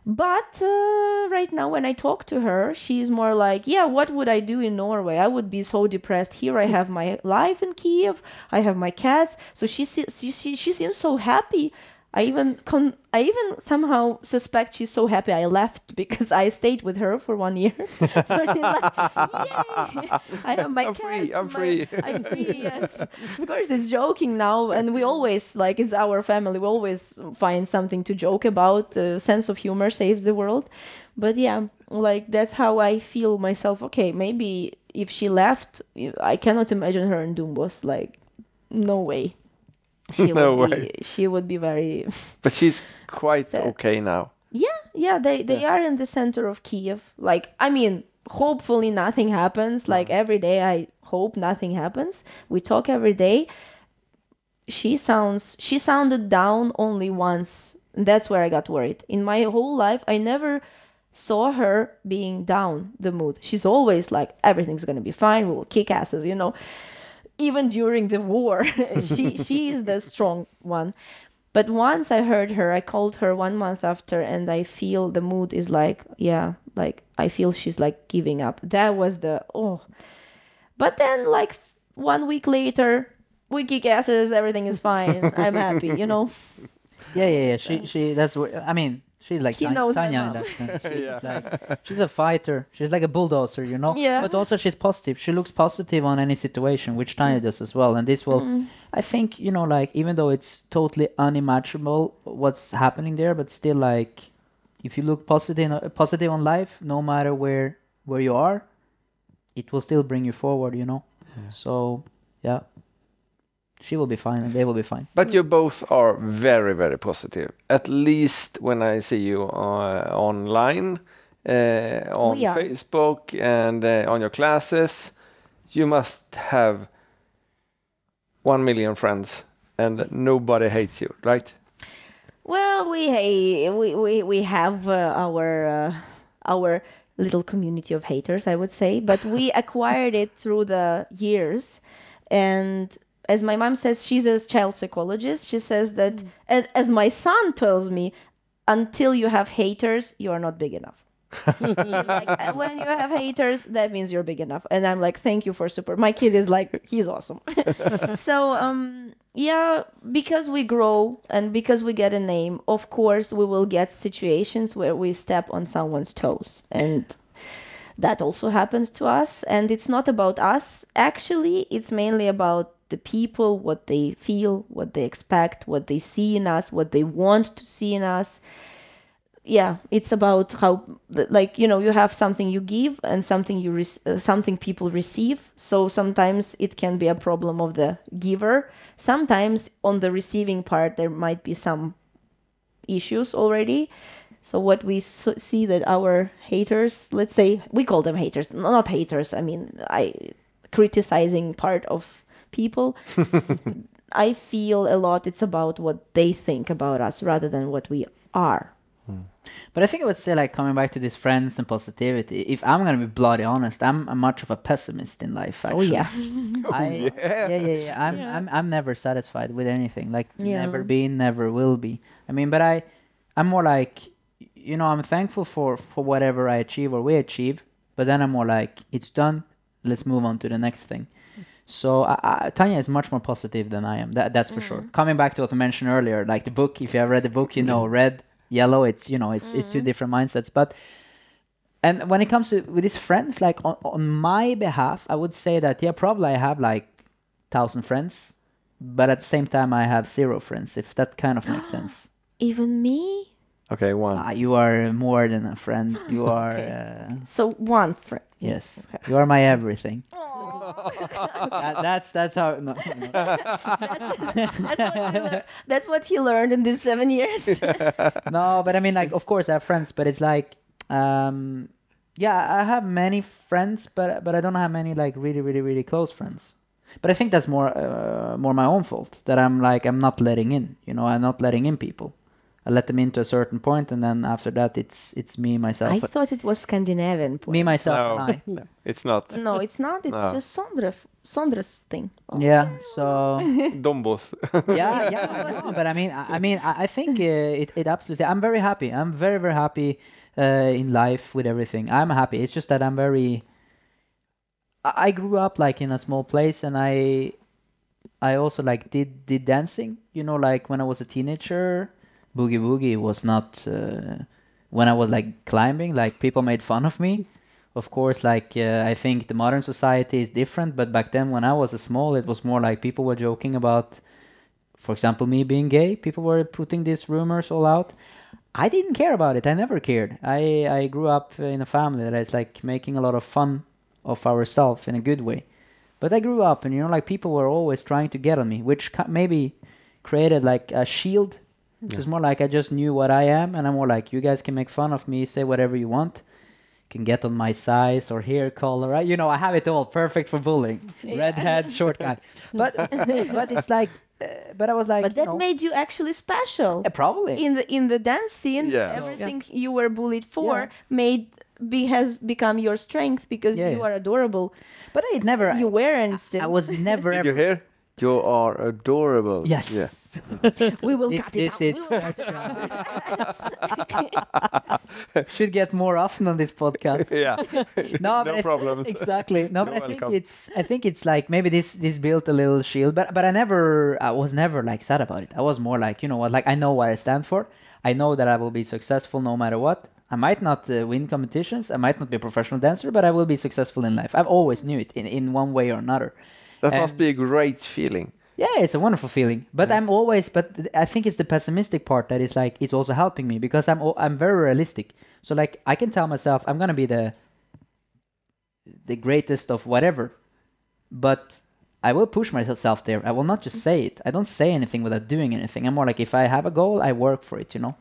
But uh, right now when i talk to her she's more like yeah what would i do in norway? I would be so depressed. Here i have my life in kiev i have my cats. So she she, she, she seems so happy I even con- I even somehow suspect she's so happy I left because I stayed with her for one year. so she's like, "Yay! I have my I'm cats, free, I'm my- free." I'm free. Yes, of course it's joking now, and we always like it's our family. We always find something to joke about. Uh, sense of humor saves the world. But yeah, like that's how I feel myself. Okay, maybe if she left, I cannot imagine her in Dombås. Like, no way. She No would way. Be, she would be very. But she's quite Sad. okay now. Yeah, yeah. They they are in the center of Kiev. Like, I mean, hopefully nothing happens. Like every day, I hope nothing happens. We talk every day. She sounds. She sounded down only once. That's where I got worried. In my whole life, I never saw her being down the mood. She's always like, everything's gonna be fine. We'll kick asses, you know. Even during the war, she she is the strong one. But once I heard her, I called her one month after, and I feel the mood is like, yeah, like I feel she's like giving up. That was the oh. But then, like one week later, we kick asses, everything is fine. I'm happy, you know. Yeah, yeah, yeah. She, she. That's what I mean. She's like He Tan- knows Tanya in that sense. She's, like, she's a fighter. She's like a bulldozer, you know. Yeah. But also she's positive. She looks positive on any situation, which Tanya does as well. And this will, Mm. I think, you know, like even though it's totally unimaginable what's happening there, but still, like, if you look positive, positive on life, no matter where where you are, it will still bring you forward, you know. So yeah, she will be fine, and they will be fine. But you both are very, very positive. At least when I see you uh, online, uh, on We. Facebook, and uh, on your classes, you must have one million friends, and nobody hates you, right? Well, we hey, we we we have uh, our uh, our little community of haters, I would say, but we acquired it through the years, and as my mom says, she's a child psychologist. She says that, and as my son tells me, until you have haters, you are not big enough. Like, "Uh, when you have haters, that means you're big enough. And I'm like, thank you for support. My kid is like, he's awesome. so um, yeah because we grow and because we get a name of course we will get situations where we step on someone's toes and that also happens to us and it's not about us actually it's mainly about the people what they feel what they expect what they see in us what they want to see in us. Yeah it's about how like you know you have something you give and something you rec- uh, something people receive. So sometimes it can be a problem of the giver. Sometimes on the receiving part there might be some issues already. So what we s- see that our haters let's say we call them haters not haters i mean i criticizing part of people i feel a lot it's about what they think about us rather than what we are hmm. But I think I would say, like, coming back to these friends and positivity, if I'm going to be bloody honest, I'm, I'm much of a pessimist in life, oh actually. yeah oh, I, yeah. yeah, yeah, yeah. I'm, I'm, I'm never satisfied with anything. Like, Yeah. never been, never will be. I mean, but I, I'm more like, you know, I'm thankful for, for whatever I achieve or we achieve, but then I'm more like, it's done, let's move on to the next thing. So I, I, Tanya is much more positive than I am. That, that's for sure. Coming back to what I mentioned earlier, like the book. If you have read the book, you know red, yellow. It's you know it's it's two different mindsets. But and when it comes to with his friends, like on, on my behalf, I would say that yeah, probably I have like thousand friends, but at the same time I have zero friends. If that kind of makes sense. even me Okay, one. Ah, you are more than a friend. You are Okay. uh, so one friend yes. You are my everything. That- that's that's how. No, no. that's what, he that's what he learned in these seven years no, but I mean, like, of course, I have friends, but it's like, um, yeah, I have many friends, but but I don't have many like really, really, really close friends. But I think that's more uh, more my own fault that I'm like I'm not letting in. You know, I'm not letting in people. I let them into a certain point, and then after that, it's it's me myself, i thought it was scandinavian point. me myself No. and I. It's not. no it's not it's No. just Sondre, Sondre's thing Oh. Yeah. So Dombås. yeah, yeah. no, but I mean, I, I mean, I, I think uh, it, it absolutely. I'm very happy. I'm very, very happy uh, in life with everything. I'm happy. It's just that I'm very. I I grew up like in a small place, and I, I also like did did dancing. You know, like when I was a teenager, boogie woogie was not. Uh, when I was like climbing, like people made fun of me. Of course, like uh, I think the modern society is different, but back then when I was a small, it was more like people were joking about for example, me being gay, people were putting these rumors all out. I didn't care about it. I never cared. I, I grew up in a family that is like making a lot of fun of ourselves in a good way. But I grew up and, you know, like people were always trying to get on me, which maybe created like a shield. It's more like I just knew what I am and I'm more like, you guys can make fun of me, say whatever you want. Can get on my size or hair color, right? You know, I have it all perfect for bullying. Redhead, short guy. But but it's like, uh, but I was like, but you that know, made you actually special yeah, probably. in the in the dance scene Yes. everything you were bullied for Yeah. made be has become your strength because Yeah, you yeah. are adorable but I never. you weren't still I was never Did ever. you hear? You are adorable. Yes. Yeah. we will This, cut it this out. is should get more often on this podcast. yeah. No, No but I- exactly. No, but You're I think it's. I think it's like maybe this this built a little shield, but but I never. I was never like sad about it. I was more like you know what, like I know what I stand for. I know that I will be successful no matter what. I might not uh, win competitions. I might not be a professional dancer, but I will be successful in life. I've always knew it in in one way or another. That must be a great feeling. Yeah, it's a wonderful feeling. But I'm always, but I think it's the pessimistic part that is like it's also helping me because I'm I'm very realistic. So like I can tell myself I'm gonna be the the greatest of whatever, but I will push myself there. I will not just say it. I don't say anything without doing anything. I'm more like if I have a goal, I work for it. You know.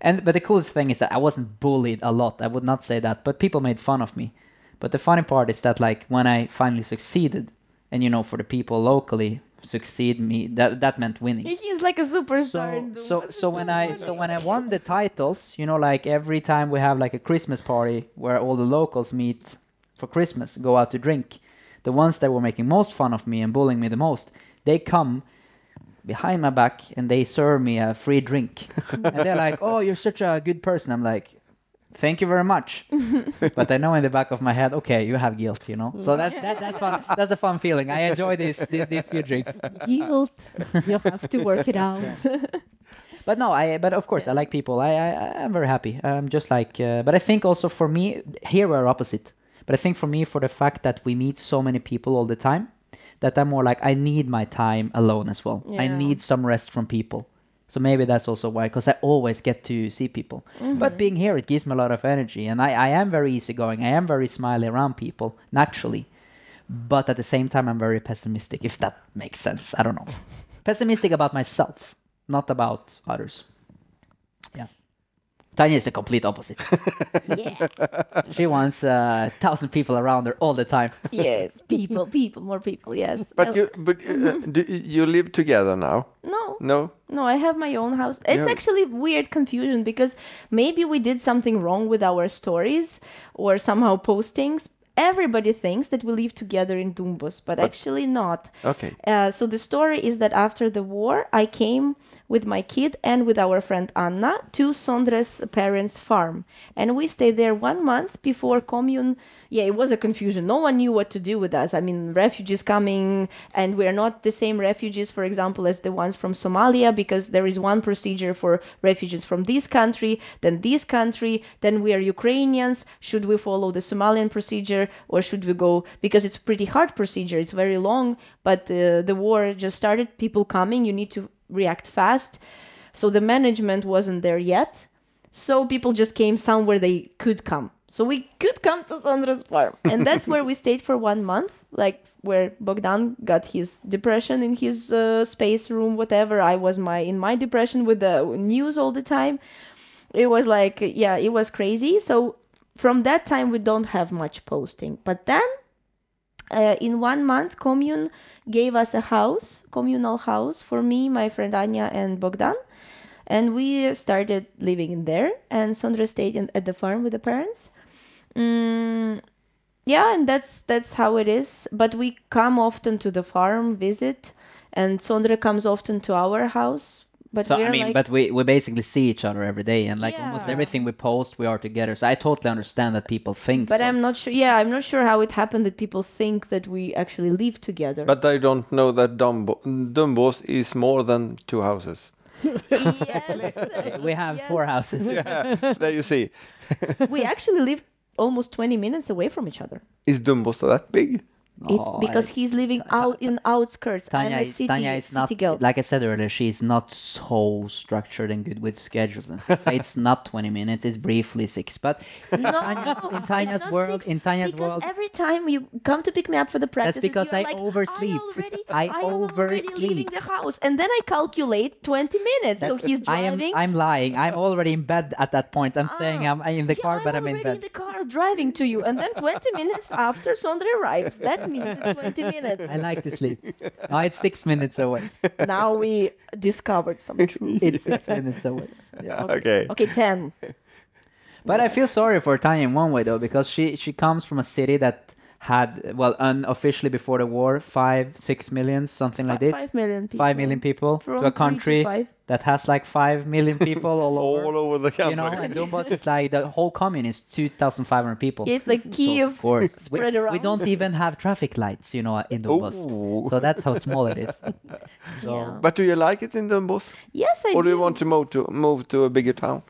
And but the coolest thing is that I wasn't bullied a lot. I would not say that, but people made fun of me. But the funny part is that like when I finally succeeded, and you know for the people locally succeed me, that that meant winning. he's like a superstar So so so when I so when I won the titles, you know, like every time we have like a Christmas party where all the locals meet for Christmas, go out to drink, the ones that were making most fun of me and bullying me the most, they come behind my back and they serve me a free drink. and they're like, "Oh, you're such a good person." I'm like, thank you very much. but I know in the back of my head, okay, you have guilt, you know. So that's that, that's fun. That's a fun feeling. I enjoy these these, these few drinks. Guilt. you have to work it out. But no, I but of course I like people. I I I'm very happy. i'm just like, uh, but I think also for me here we're opposite. But I think for me for the fact that we meet so many people all the time, that I'm more like I need my time alone as well. I need some rest from people. So maybe that's also why, because I always get to see people. Mm-hmm. But being here, it gives me a lot of energy, and I, I am very easygoing. I am very smiley around people naturally, but at the same time, I'm very pessimistic. If that makes sense, I don't know. pessimistic about myself, not about others. Yeah. Tanya is the complete opposite. yeah. she wants a thousand people around her all the time. Yes. People, people, more people. Yes. But Uh, you, but uh, do you live together now? no, No. No, I have my own house. It's Yeah. actually weird confusion because maybe we did something wrong with our stories or somehow postings. Everybody thinks that we live together in Dombås, but, actually not. Okay. Uh, so the story is that after the war, I came with my kid and with our friend Anna to Sondre's parents' farm, and we stayed there one month before commune. Yeah, it was a confusion. No one knew what to do with us. I mean, refugees coming, and we are not the same refugees, for example, as the ones from Somalia, because there is one procedure for refugees from this country, then this country, then we are Ukrainians. Should we follow the Somalian procedure, or should we go? Because it's pretty hard procedure. It's very long, but uh, the war just started. People coming, you need to react fast. So the management wasn't there yet. So people just came somewhere they could come. So we could come to Sondre's farm. And that's where we stayed for one month, like where Bogdan got his depression in his uh, space room, whatever. I was my in my depression with the news all the time. It was like, yeah, it was crazy. So from that time, we don't have much posting. But then uh, in one month, commune gave us a house, communal house for me, my friend Anya, and Bogdan. And we started living in there. And Sondre stayed in, at the farm with the parents. Mm, yeah, and that's that's how it is. But we come often to the farm, visit, and Sondre comes often to our house. But so I mean, like, but we, we basically see each other every day, and like almost everything we post, we are together. So I totally understand that people think. but so. I'm not sure. Yeah, I'm not sure how it happened that people think that we actually live together. But I don't know that Dumbo, Dombås is more than two houses. yes, we have yes. four houses. Yeah, there you see. we actually live almost 20 minutes away from each other. Is Dombås that big? It, Oh, because I- he's living out in outskirts. Tanya a is, city, Tanya is not girl. like I said earlier. She's not so structured and good with schedules. And so it's not 20 minutes. It's briefly six. But in No, Tanya's, in Tanya's world, six, in Tanya's because world, every time you come to pick me up for the practice, that's because I like, oversleep. I already, I am already leaving the house, and then I calculate 20 minutes. so That's- he's I am. I'm lying. I'm already in bed at that point. I'm saying Ah. I'm, I'm in the yeah, car, I'm but I'm in already in the car driving to you, and then 20 minutes after Sondre arrives. That means it's 20 minutes. I like to sleep. No, it's six minutes away. now we discovered some truth. It's six minutes away. Yeah, Okay. Okay, 10. But I feel sorry for Tanya in one way though, because she she comes from a city that had well unofficially before the war five six million something like this Five million people. five million people From to a three to country that has like five million people all over. All over the country. you know, and Dombås is like the whole commune is two thousand five hundred people. Yeah, it's like So Kiev of course, we, spread we don't even have traffic lights, you know, in Dombås. Ooh. So that's how small it is. So Yeah. But do you like it in Dombås? Yes, I Or do do. you want to move to move to a bigger town?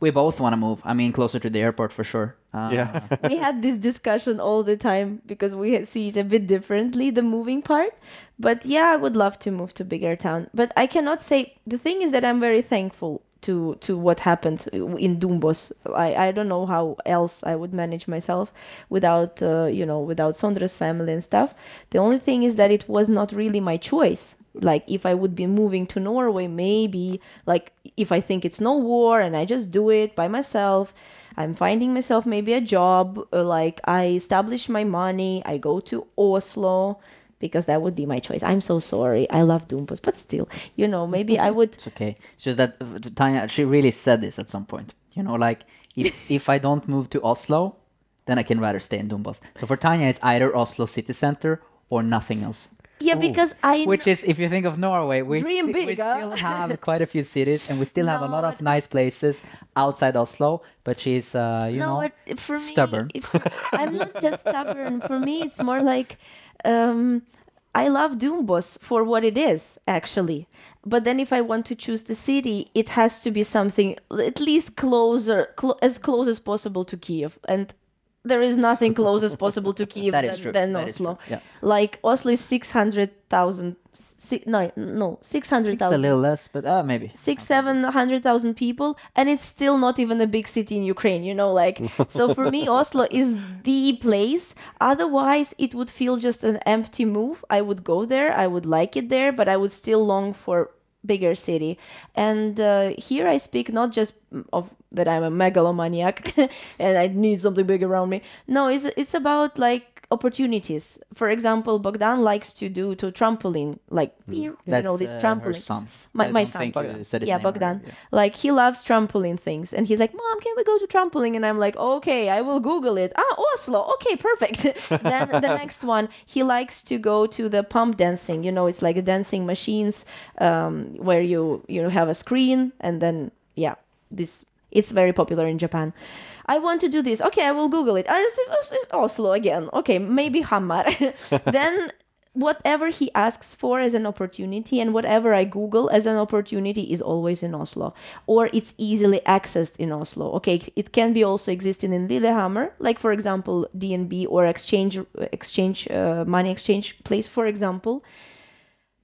We both want to move. I mean, closer to the airport for sure. Uh, Yeah. we had this discussion all the time because we see it a bit differently the moving part but yeah i would love to move to bigger town but i cannot say the thing is that i'm very thankful to to what happened in Dombås i i don't know how else i would manage myself without uh, you know without Sondre's family and stuff the only thing is that it was not really my choice like if i would be moving to norway maybe like if i think it's no war and i just do it by myself i'm finding myself maybe a job uh, like i establish my money i go to oslo because that would be my choice i'm so sorry i love Dombås but still you know maybe i would It's okay. It's just that uh, Tanya, she really said this at some point. You know, like if if I don't move to Oslo, then I can rather stay in Dombås. So for Tanya, it's either Oslo city center or nothing else. Yeah, because I Which is, if you think of Norway, we, sti- we still have quite a few cities, and we still have a lot of nice places outside Oslo. But she's, uh, you no, know, for stubborn. if, I'm not just stubborn. For me, it's more like um, I love Dombås for what it is, actually. But then, if I want to choose the city, it has to be something at least closer, clo- as close as possible to Kiev, and there is nothing close as possible to Kiev That than, true. than That is Oslo. true. Yeah. Like Oslo is six hundred thousand. Si- no, no, six hundred it's a little less, but uh, maybe. six seven hundred thousand people and it's still not even a big city in ukraine you know like so for me oslo is the place otherwise it would feel just an empty move i would go there i would like it there but i would still long for bigger city. And uh, here i speak not just of that i'm a megalomaniac and i need something big around me. No it's, it's about like opportunities. For example bogdan likes to do to trampoline like you know this uh, trampoline. son. my, I my son Bogdan. yeah Bogdan. earlier, like he loves trampoline things and he's like mom can we go to trampoline? And I'm like okay I will google it. Ah Oslo. Okay perfect. Then the next one he likes to go to the pump dancing. You know it's like dancing machines um, where you you have a screen and then yeah this it's very popular in Japan I want to do this. Okay, I will Google it. Ah, this is Os- is Oslo again. Okay, maybe Hamar. then whatever he asks for as an opportunity and whatever I Google as an opportunity is always in Oslo or it's easily accessed in Oslo. Okay, it can be also existing in Lillehammer, like for example DNB or exchange exchange uh, money exchange place, for example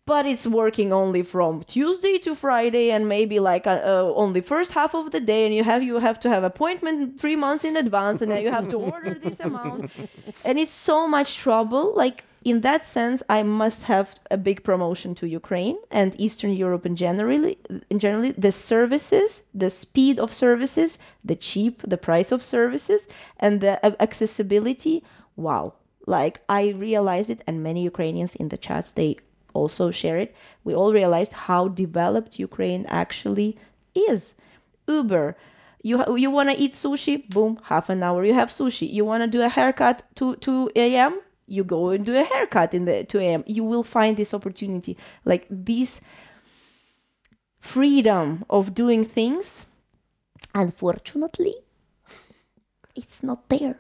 but it's working only from Tuesday to Friday and maybe like uh, uh, only first half of the day and you have you have to have appointment 3 months in advance and then you have to order this amount. And it's so much trouble. Like in that sense I must have a big promotion to Ukraine and Eastern Europe in generally in generally the services the speed of services the cheap the price of services and the accessibility. Wow. Like I realized it and many Ukrainians in the chat they also share it. We all realized how developed Ukraine actually is. Uber, you you want to eat sushi? Boom, half an hour you have sushi. You want to do a haircut 2 2 a.m. You go and do a haircut in the 2 a.m. You will find this opportunity. Like this freedom of doing things. Unfortunately, it's not there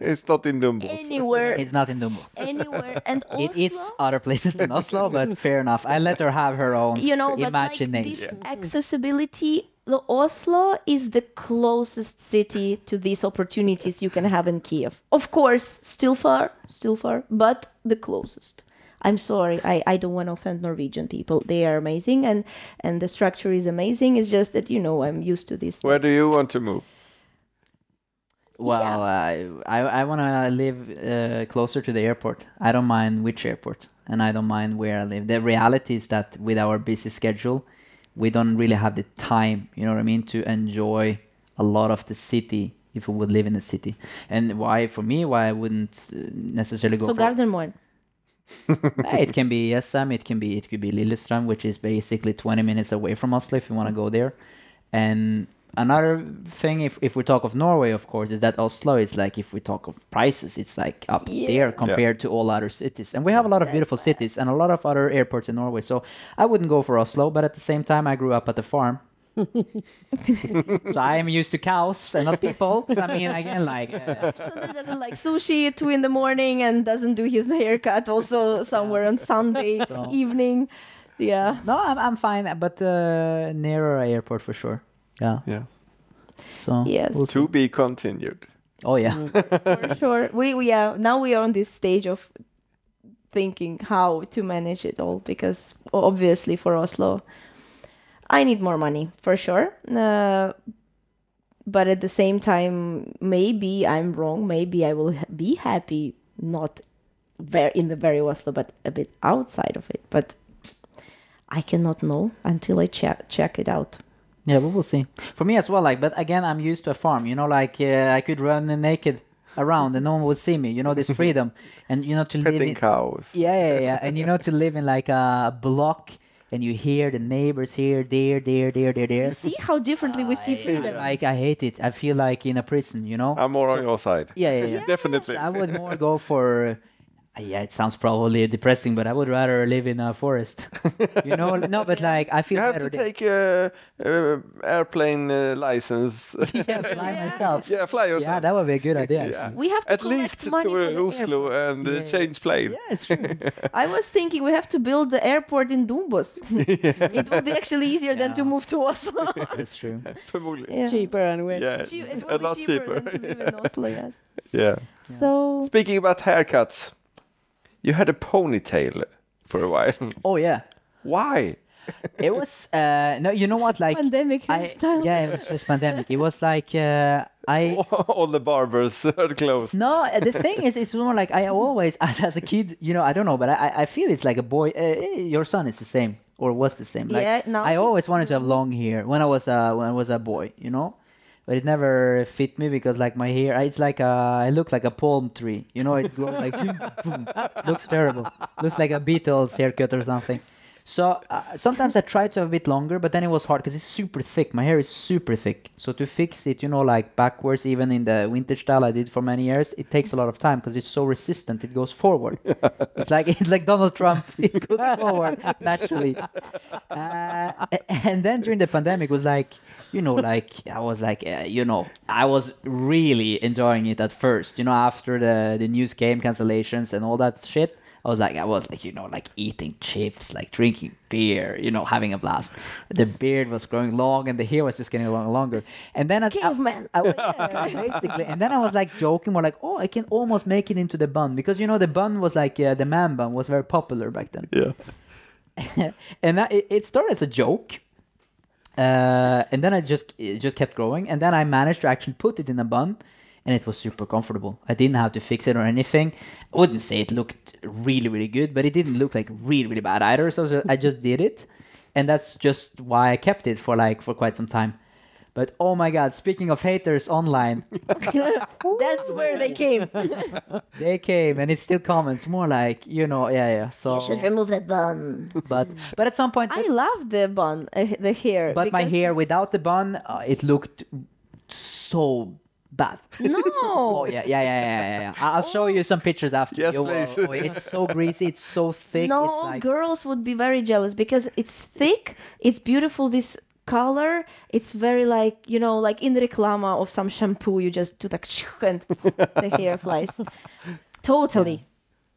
it's not in Dombås. anywhere. It's not in Dombås. anywhere and Oslo, It is other places than Oslo, but fair enough. I let her have her own you know but like imagination. this mm-hmm. accessibility the oslo is the closest city to these opportunities you can have in kiev of course still far still far but the closest i'm sorry i, I don't want to offend norwegian people they are amazing and and the structure is amazing it's just that you know i'm used to this Where do you want to move? Well, I I, I want to live uh, closer to the airport. I don't mind which airport, and I don't mind where I live. The reality is that with our busy schedule, we don't really have the time. You know what I mean to enjoy a lot of the city if we would live in the city. And why for me, why I wouldn't uh, necessarily go so for gardermoen Uh, it can be Esam, it can be it could be Lillestrøm, which is basically 20 minutes away from Oslo if you want to go there. And another thing, if, if we talk of Norway, of course, is that Oslo is like if we talk of prices, it's like up there compared to all other cities. And we have a lot of beautiful cities and a lot of other airports in Norway. So I wouldn't go for Oslo, but at the same time, I grew up at the farm. so I am used to cows and not people. I mean, again, like. Uh, Sondre doesn't like sushi at two in the morning and doesn't do his haircut also somewhere on Sunday So- evening. Yeah. no, I'm, I'm fine, but uh, nearer airport for sure. Yeah. Yeah. So Yes. we'll see. To be continued. Oh yeah. for sure. We we are now we are on this stage of thinking how to manage it all because obviously for Oslo, I need more money for sure. Uh, but at the same time, maybe I'm wrong. Maybe I will ha- be happy not very in the very Oslo, but a bit outside of it. But I cannot know until I check check it out. Yeah, but we'll see. For me as well, like, but again, I'm used to a farm. You know, like uh, I could run naked around and no one would see me. You know, this freedom, and you know to live in. cows. Yeah, yeah, yeah, and you know to live in like a block, and you hear the neighbors here, there, there, there, there, there. You see how differently we see freedom. Like I hate it. I feel like in a prison. You know. I'm more on your side. Yeah, yeah, yeah. Definitely. So I would more go for Uh, Yeah, it sounds probably depressing, but I would rather live in a forest. you know, no, but like I feel You have better. to take a, uh airplane uh, license. yeah, fly myself. yeah, fly yourself. Yeah, that would be a good idea. Yeah. We have to At least to money for uh, Oslo airport. and uh, Yeah. change plane. Yeah, it's true. I was thinking we have to build the airport in Dombås. it would be actually easier than to move to Oslo. That's true. Förmodligen. Yeah. Cheaper anyway. Yeah, Che- it a be lot cheaper, cheaper. than to live in Oslo, yes. yeah. So Speaking about haircuts, you had a ponytail for a while. Oh yeah, Why? it was. Uh, no, you know what? Like pandemic I, hairstyle. yeah, it was just pandemic. It was like uh, I. All the barbers are closed. No, uh, the thing is, it's more like I always, as, as a kid, you know, I don't know, but I, I feel it's like a boy. Uh, your son is the same, or was the same. Like, Yeah, now I always wanted to have long hair when I was uh, when I was a boy, you know, but it never fit me because like my hair, it's like a, I look like a palm tree, you know, it grows like boom, looks terrible, looks like a Beatles haircut or something. So uh, sometimes I try to have a bit longer, but then it was hard because it's super thick. My hair is super thick. So to fix it, you know, like backwards, even in the vintage style I did for many years, it takes a lot of time because it's so resistant. It goes forward. it's like it's like Donald Trump. It goes forward naturally. Uh, and then during the pandemic was like, you know, like I was like, uh, you know, I was really enjoying it at first. You know, after the the news came, cancellations and all that shit. I was like, I was like, you know, like eating chips, like drinking beer, you know, having a blast. The beard was growing long, and the hair was just getting longer and longer. And then I, Caveman. I, I, basically, and then I was like joking, more like, oh, I can almost make it into the bun because you know the bun was like uh, the man bun was very popular back then Yeah. and that, it, it started as a joke uh, and then I just it just kept growing and then I managed to actually put it in a bun and it was super comfortable I didn't have to fix it or anything I wouldn't say it looked really really good but it didn't look like really really bad either so so I just did it and that's just why I kept it for like for quite some time but oh my god speaking of haters online That's where they came. they came and it still comments more like you know yeah yeah so you should remove that bun. but but at some point I love the bun, uh, the hair. But my hair without the bun, uh, it looked so bad. No. Oh yeah, yeah, yeah, yeah, yeah. yeah. I- I'll show you some pictures after. Yes, You- please. oh, it's so greasy. It's so thick. No, it's like, girls would be very jealous because it's thick, it's beautiful. This color, it's very like you know, like in the reclama of some shampoo. You just do like and the hair flies. Totally,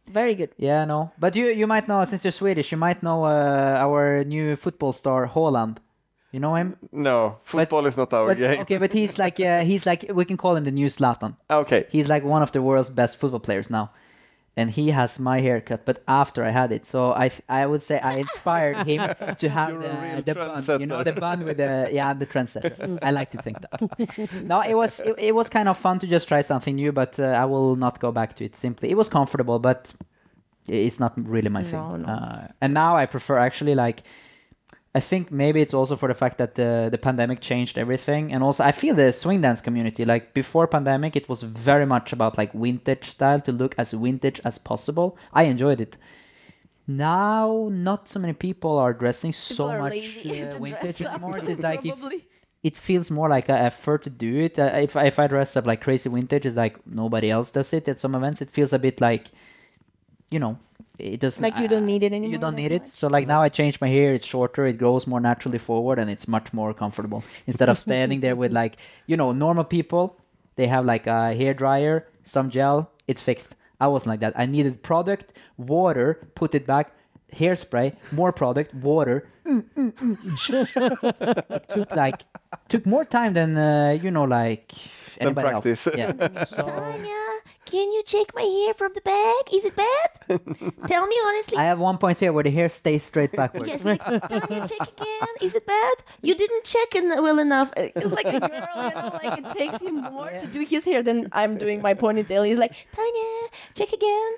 very good. Yeah, no. But you you might know since you're Swedish, you might know uh, our new football star Haaland. You know him? No, football is not our But, game. okay, but he's like uh, he's like we can call him the new Zlatan. Okay. He's like one of the world's best football players now. And he has my haircut, but after I had it, so I I would say I inspired him to have You're a real the, the bun, you know, the bun with the yeah, I'm the trendsetter. I like to think that. no, it was it, it was kind of fun to just try something new, but uh, I will not go back to it. Simply, it was comfortable, but it's not really my thing. No, no. Uh, and now I prefer actually like I think maybe it's also for the fact that the the pandemic changed everything, and also I feel the swing dance community like before pandemic it was very much about like vintage style to look as vintage as possible. I enjoyed it. Now, not so many people are dressing so are much uh, vintage anymore. It's like if, it feels more like an effort to do it. Uh, if if I dress up like crazy vintage, it's like nobody else does it. At some events, it feels a bit like, you know, it doesn't Like you don't uh, need it anymore You don't need it. much. So like now I change my hair. It's shorter. It grows more naturally forward, and it's much more comfortable. Instead of standing there with like you know normal people, they have like a hair dryer, some gel. It's fixed. I wasn't like that. I needed product, water, put it back, hairspray, more product, water. took like took more time than uh, you know like Than anybody practice. else. Yeah. So Tanya, can you check my hair from the back? Is it bad? Tell me honestly. I have one point here where the hair stays straight backwards. Yes, like, Tanya, check again. Is it bad? You didn't check in well enough. It's like a girl, you know, like it takes him more to do his hair than I'm doing my ponytail. He's like, Tanya, check again.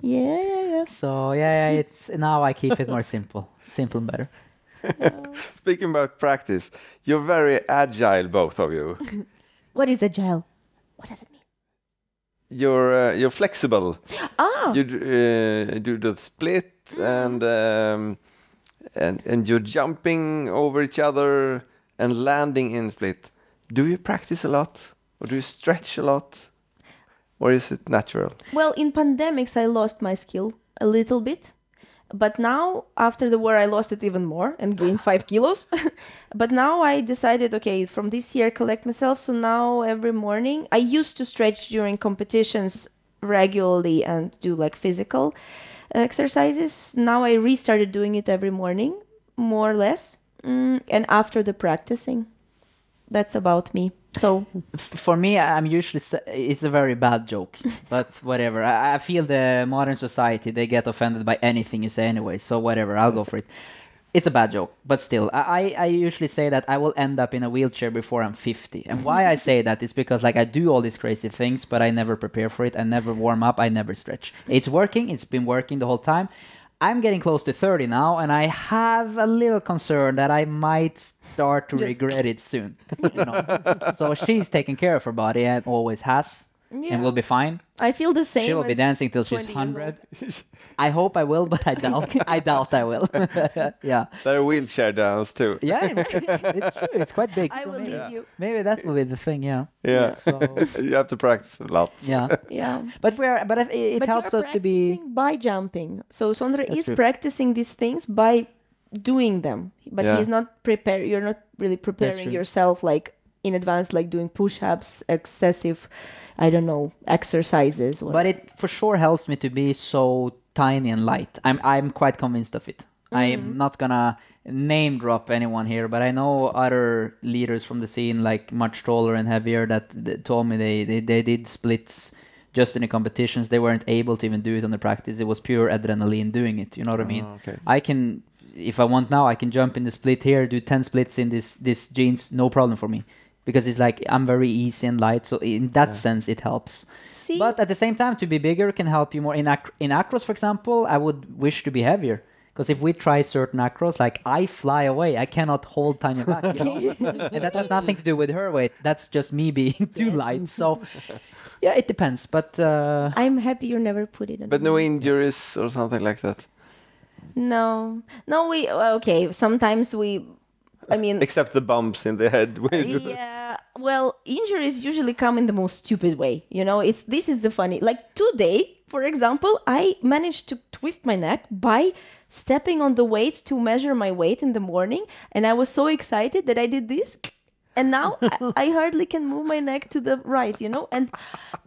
Yeah, yeah, yeah. So yeah, yeah, it's now I keep it more simple, simple and better. Speaking about practice, you're very agile, both of you. What is agile? What does it mean? You're uh, you're flexible. Ah, You d- uh, do the split and um, and and you're jumping over each other and landing in split. Do you practice a lot, or do you stretch a lot? or is it natural? Well, in pandemics, I lost my skill a little bit. But now, after the war, I lost it even more and gained five kilos. but now I decided, okay, from this year, collect myself. So now every morning, I used to stretch during competitions regularly and do like physical exercises. Now I restarted doing it every morning, more or less. Mm, and after the practicing, that's about me. So for me, I'm usually it's a very bad joke, but whatever. I, I feel the modern society they get offended by anything you say anyway. So whatever, I'll go for it. It's a bad joke, but still, I, I I usually say that I will end up in a wheelchair before I'm 50. And why I say that is because like I do all these crazy things, but I never prepare for it. I never warm up. I never stretch. It's working. It's been working the whole time. I'm getting close to 30 now, and I have a little concern that I might start to Just- regret it soon. You know? so she's taking care of her body and always has, Yeah. and will be fine. I feel the same. She will be dancing till she's 100. I hope I will, but I doubt. I doubt I will. yeah, There are wheelchair dance too. yeah, it's, it's true. It's quite big. I so will maybe, lead you. maybe that will be the thing. Yeah. Yeah. So you have to practice a lot. yeah, Yeah. but we're but it, it but helps us to be. by jumping. So Sondre That's is true. practicing these things by doing them, but Yeah. he's not prepare. You're not really preparing yourself like in advance, like doing push-ups, excessive, I don't know, exercises. Or, But it for sure helps me to be so tiny and light. I'm I'm quite convinced of it. I'm mm-hmm. not gonna name drop anyone here, but I know other leaders from the scene, like much taller and heavier, that, that told me they, they they did splits just in the competitions. They weren't able to even do it on the practice. It was pure adrenaline doing it. You know what I mean? Oh, okay. I can, if I want now, I can jump in the split here, do ten splits in this this jeans, no problem for me, because it's like I'm very easy and light. So in that sense, it helps. see, But at the same time, to be bigger can help you more. In ac- in acros, for example, I would wish to be heavier. Because if we try certain acros, like I fly away, I cannot hold Tanya back. You know? and that has nothing to do with her weight. That's just me being too light. So, yeah, it depends. But uh, I'm happy you never put it. On But no injuries or something like that. no, no. We okay. Sometimes we. I mean, Except the bumps in the head. Uh, yeah well injuries usually come in the most stupid way you know it's this is the funny like today for example i managed to twist my neck by stepping on the weights to measure my weight in the morning and i was so excited that i did this and now I, I hardly can move my neck to the right you know and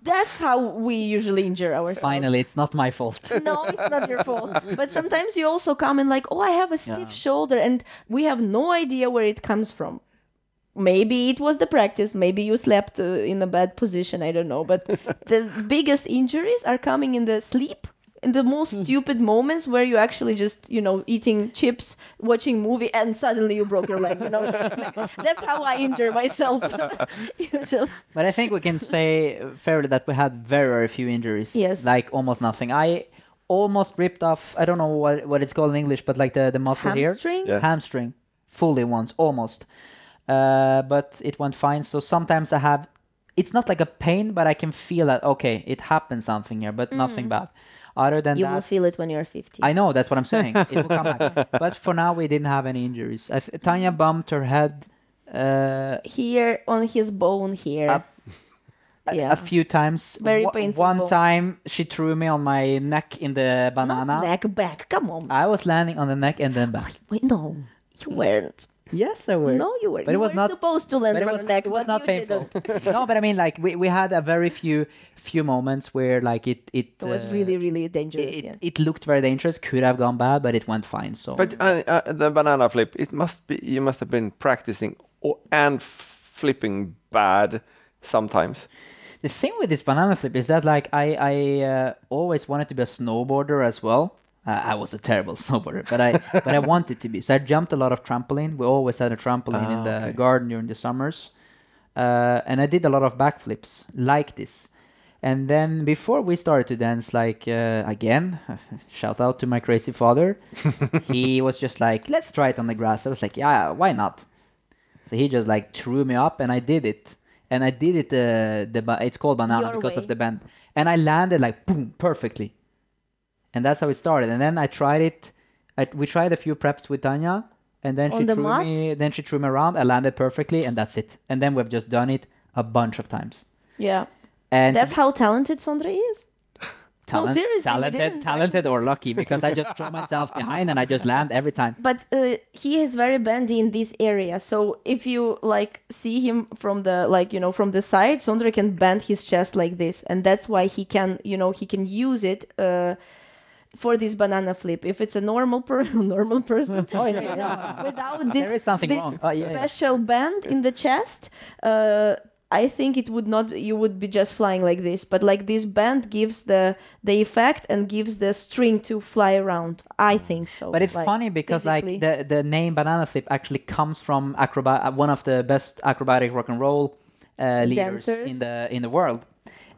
that's how we usually injure ourselves finally, it's not my fault. no, it's not your fault. But sometimes you also come and like, oh, I have a stiff Yeah. shoulder, and we have no idea where it comes from. Maybe it was the practice. Maybe you slept uh, in a bad position. I don't know. But the biggest injuries are coming in the sleep, in the most stupid moments where you actually just, you know, eating chips, watching movie, and suddenly you broke your leg. You know, Like, that's how I injure myself. Usually. But I think we can say fairly that we had very, very few injuries. Yes. Like almost nothing. I almost ripped off, I don't know what, what it's called in English, but like the, the muscle here. Hamstring. Yeah. hamstring fully once almost uh, but it went fine so sometimes i have it's not like a pain but i can feel that okay it happened something here but nothing bad other than You that will feel it when you're 50. i know that's what i'm saying it will come back but for now we didn't have any injuries I tanya bumped her head uh, here on his bone here. Up. yeah. a few times Very painful one bone. time she threw me on my neck in the banana Not neck back. Come on. i was landing on the neck and then back Wait, no, you weren't. Yes i was No, you weren't. But it was were not- supposed to land but it on was, the neck, it was but not you painful. didn't. no, but I mean, like we, we had a very few few moments where like it it It was uh, really, really dangerous. it, yeah. it looked very dangerous. Could have gone bad, but it went fine. So But uh, uh, the banana flip, it must be you must have been practicing o- and flipping bad sometimes. the thing with this banana flip is that like I I uh, always wanted to be a snowboarder as well. Uh, I was a terrible snowboarder, but I but I wanted to be. So I jumped a lot of trampoline. We always had a trampoline in Ah, the okay. garden during the summers, uh, and I did a lot of backflips like this. And then before we started to dance, like uh, again, shout out to my crazy father. he was just like, "Let's try it on the grass." I was like, "Yeah, why not?" So he just like threw me up, and I did it. And I did it. Uh, the ba- it's called banana Your because way. of the bend, and I landed like boom perfectly. And that's how it started. And then I tried it. I, we tried a few preps with Tanya, and then On she the threw mat? me. Then she threw me around. I landed perfectly, and that's it. And then we've just done it a bunch of times. yeah. And That's how talented Sondre is. talent, seriously, we talented, didn't talented or lucky because I just throw myself behind and I just land every time. But uh, he is very bendy in this area. So if you like see him from the like you know from the side, Sondre can bend his chest like this, and that's why he can you know he can use it. Uh, for this banana flip, if it's a normal per normal person, Oh, yeah, yeah. without this, There is something this. Oh, yeah, yeah. special bend in the chest, uh, I think it would not. You would be just flying like this, but like this bend gives the the effect and gives the string to fly around. I think so. But it's like, funny because like the the name banana flip actually comes from acrobat one of the best acrobatic rock and roll uh, leaders Dancers. in the in the world.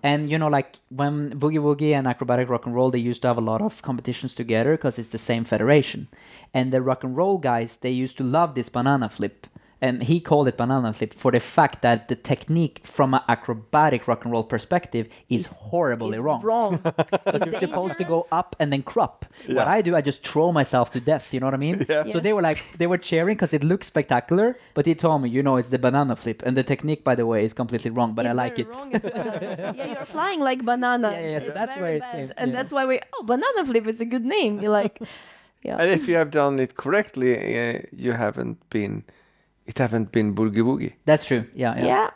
And you know, like when boogie woogie and acrobatic rock and roll, they used to have a lot of competitions together because it's the same federation. And the rock and roll guys, they used to love this banana flip. And he called it banana flip for the fact that the technique from an acrobatic rock and roll perspective is horribly It's wrong. wrong. Because you're supposed to go up and then crop. What I do, I just throw myself to death. You know what I mean? Yeah. So they were like, they were cheering because it looks spectacular. But he told me, you know, it's the banana flip, and the technique, by the way, is completely wrong. But I like it. wrong, it's banana. yeah, you're flying like banana. Yeah, yeah, so It's that's where it came, and yeah. that's why we oh banana flip. It's a good name. You're like, yeah. And if you have done it correctly, uh, you haven't been, it haven't been boogie woogie. That's true. Yeah, yeah. yeah.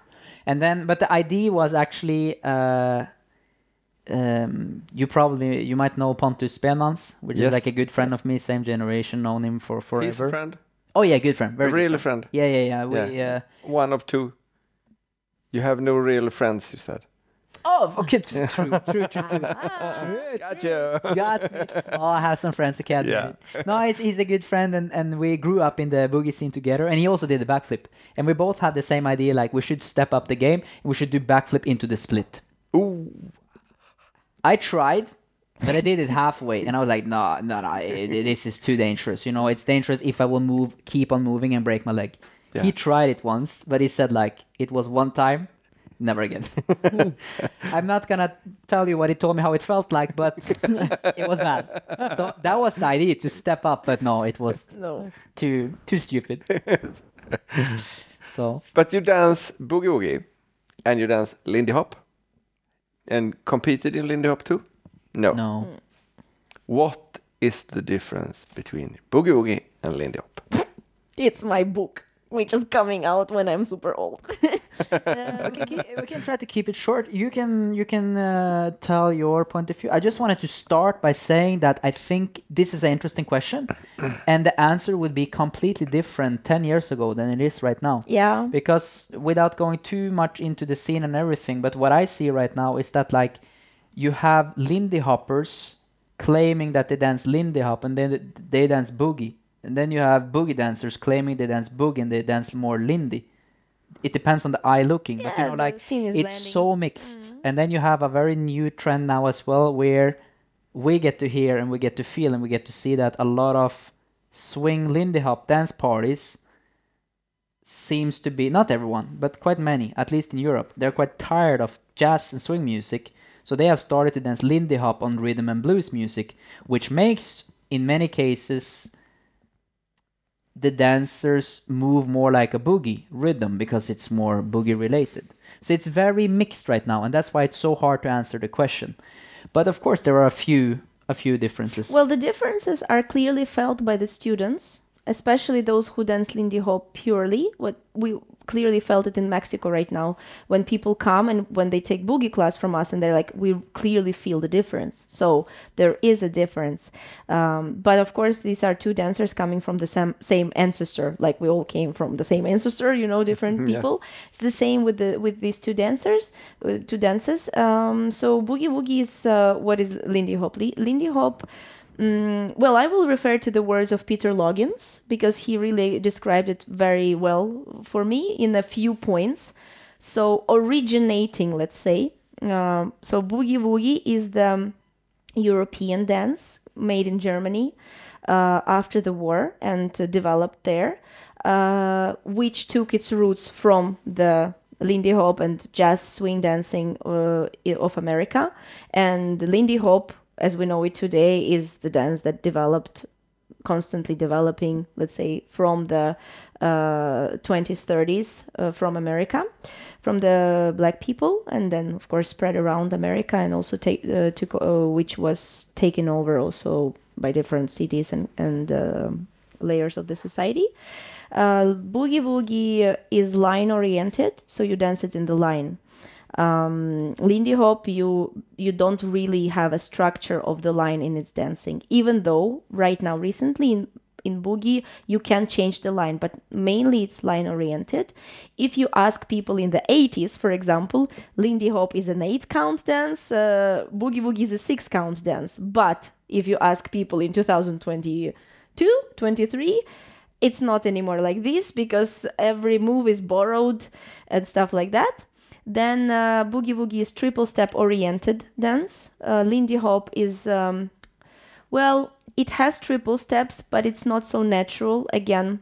And then, but the idea was actually, uh, um, you probably you might know Pontus Spelmans, which Yes. is like a good friend of me, same generation, known him for forever. He's a friend, Oh yeah, good friend, very a good real friend. friend. Yeah, yeah, yeah. We, Yeah. Uh, one of two. You have no real friends, you said. Oh, okay, true, true, true, true. Gotcha. Got me. Oh, I have some friends academy. Yeah. no, he's, he's a good friend, and, and we grew up in the boogie scene together. And he also did the backflip, and we both had the same idea: like we should step up the game, and we should do backflip into the split. Ooh, I tried, but I did it halfway, and I was like, no, no, no, it, it- this is too dangerous. You know, it's dangerous if I will move, keep on moving, and break my leg. Yeah. He tried it once, but he said like it was one time, never again. I'm not gonna tell you what he told me how it felt like, but it was bad. So that was the idea to step up, but no, it was No. too too stupid. so but you dance boogie woogie, and you dance Lindy Hop, and competed in Lindy Hop too. No. no, What is the difference between boogie woogie and Lindy Hop? It's my book, which is coming out when I'm super old. we can, we can try to keep it short. You can you can uh, tell your point of view. I just wanted to start by saying that I think this is an interesting question, and the answer would be completely different ten years ago than it is right now. yeah. Because without going too much into the scene and everything, but what I see right now is that like you have Lindy hoppers claiming that they dance Lindy hop and then they dance boogie, and then you have boogie dancers claiming they dance boogie and they dance more Lindy. It depends on the eye looking, but you know, like it's blending. so mixed. And then you have a very new trend now as well, where we get to hear and we get to feel and we get to see that a lot of swing Lindy hop dance parties seems to be not everyone, but quite many, at least in Europe. They're quite tired of jazz and swing music, so they have started to dance Lindy hop on rhythm and blues music, which makes, in many cases, the dancers move more like a boogie rhythm because it's more boogie related. So it's very mixed right now, and that's why it's so hard to answer the question. But of course, there are a few a few differences. Well, the differences are clearly felt by the students, especially those who dance Lindy Hop purely. What we clearly felt it in Mexico right now when people come and when they take boogie class from us and they're like, we clearly feel the difference. So there is a difference. Um, but of course, these are two dancers coming from the same same ancestor. Like we all came from the same ancestor, you know, different Yeah. people. It's the same with the with these two dancers, uh, two dances. Um, so boogie woogie is uh, what is Lindy Hop? Li- Lindy Hop. Mm, well, I will refer to the words of Peter Loggins because he really described it very well for me in a few points. So, originating, let's say. Um, so, Boogie Woogie is the European dance made in Germany uh, after the war and uh, developed there, uh, which took its roots from the Lindy Hop and jazz swing dancing uh, of America. And Lindy Hop, as we know it today, is the dance that developed constantly developing, let's say, from the uh, 20s, 30s uh, from America, from the black people, and then of course spread around America and also take uh, took uh, which was taken over also by different cities and and uh, layers of the society. Uh, boogie woogie is line oriented, so you dance it in the line um, Lindy Hop, you you don't really have a structure of the line in its dancing. Even though right now, recently in in boogie, you can change the line, but mainly it's line oriented. If you ask people in the 80s, for example, Lindy Hop is an eight count dance, uh, boogie is a six count dance. But if you ask people in 2022, 23, it's not anymore like this because every move is borrowed and stuff like that. Then uh, Boogie Woogie is triple step oriented dance. Uh, Lindy Hop is, um, well, it has triple steps, but it's not so natural. Again,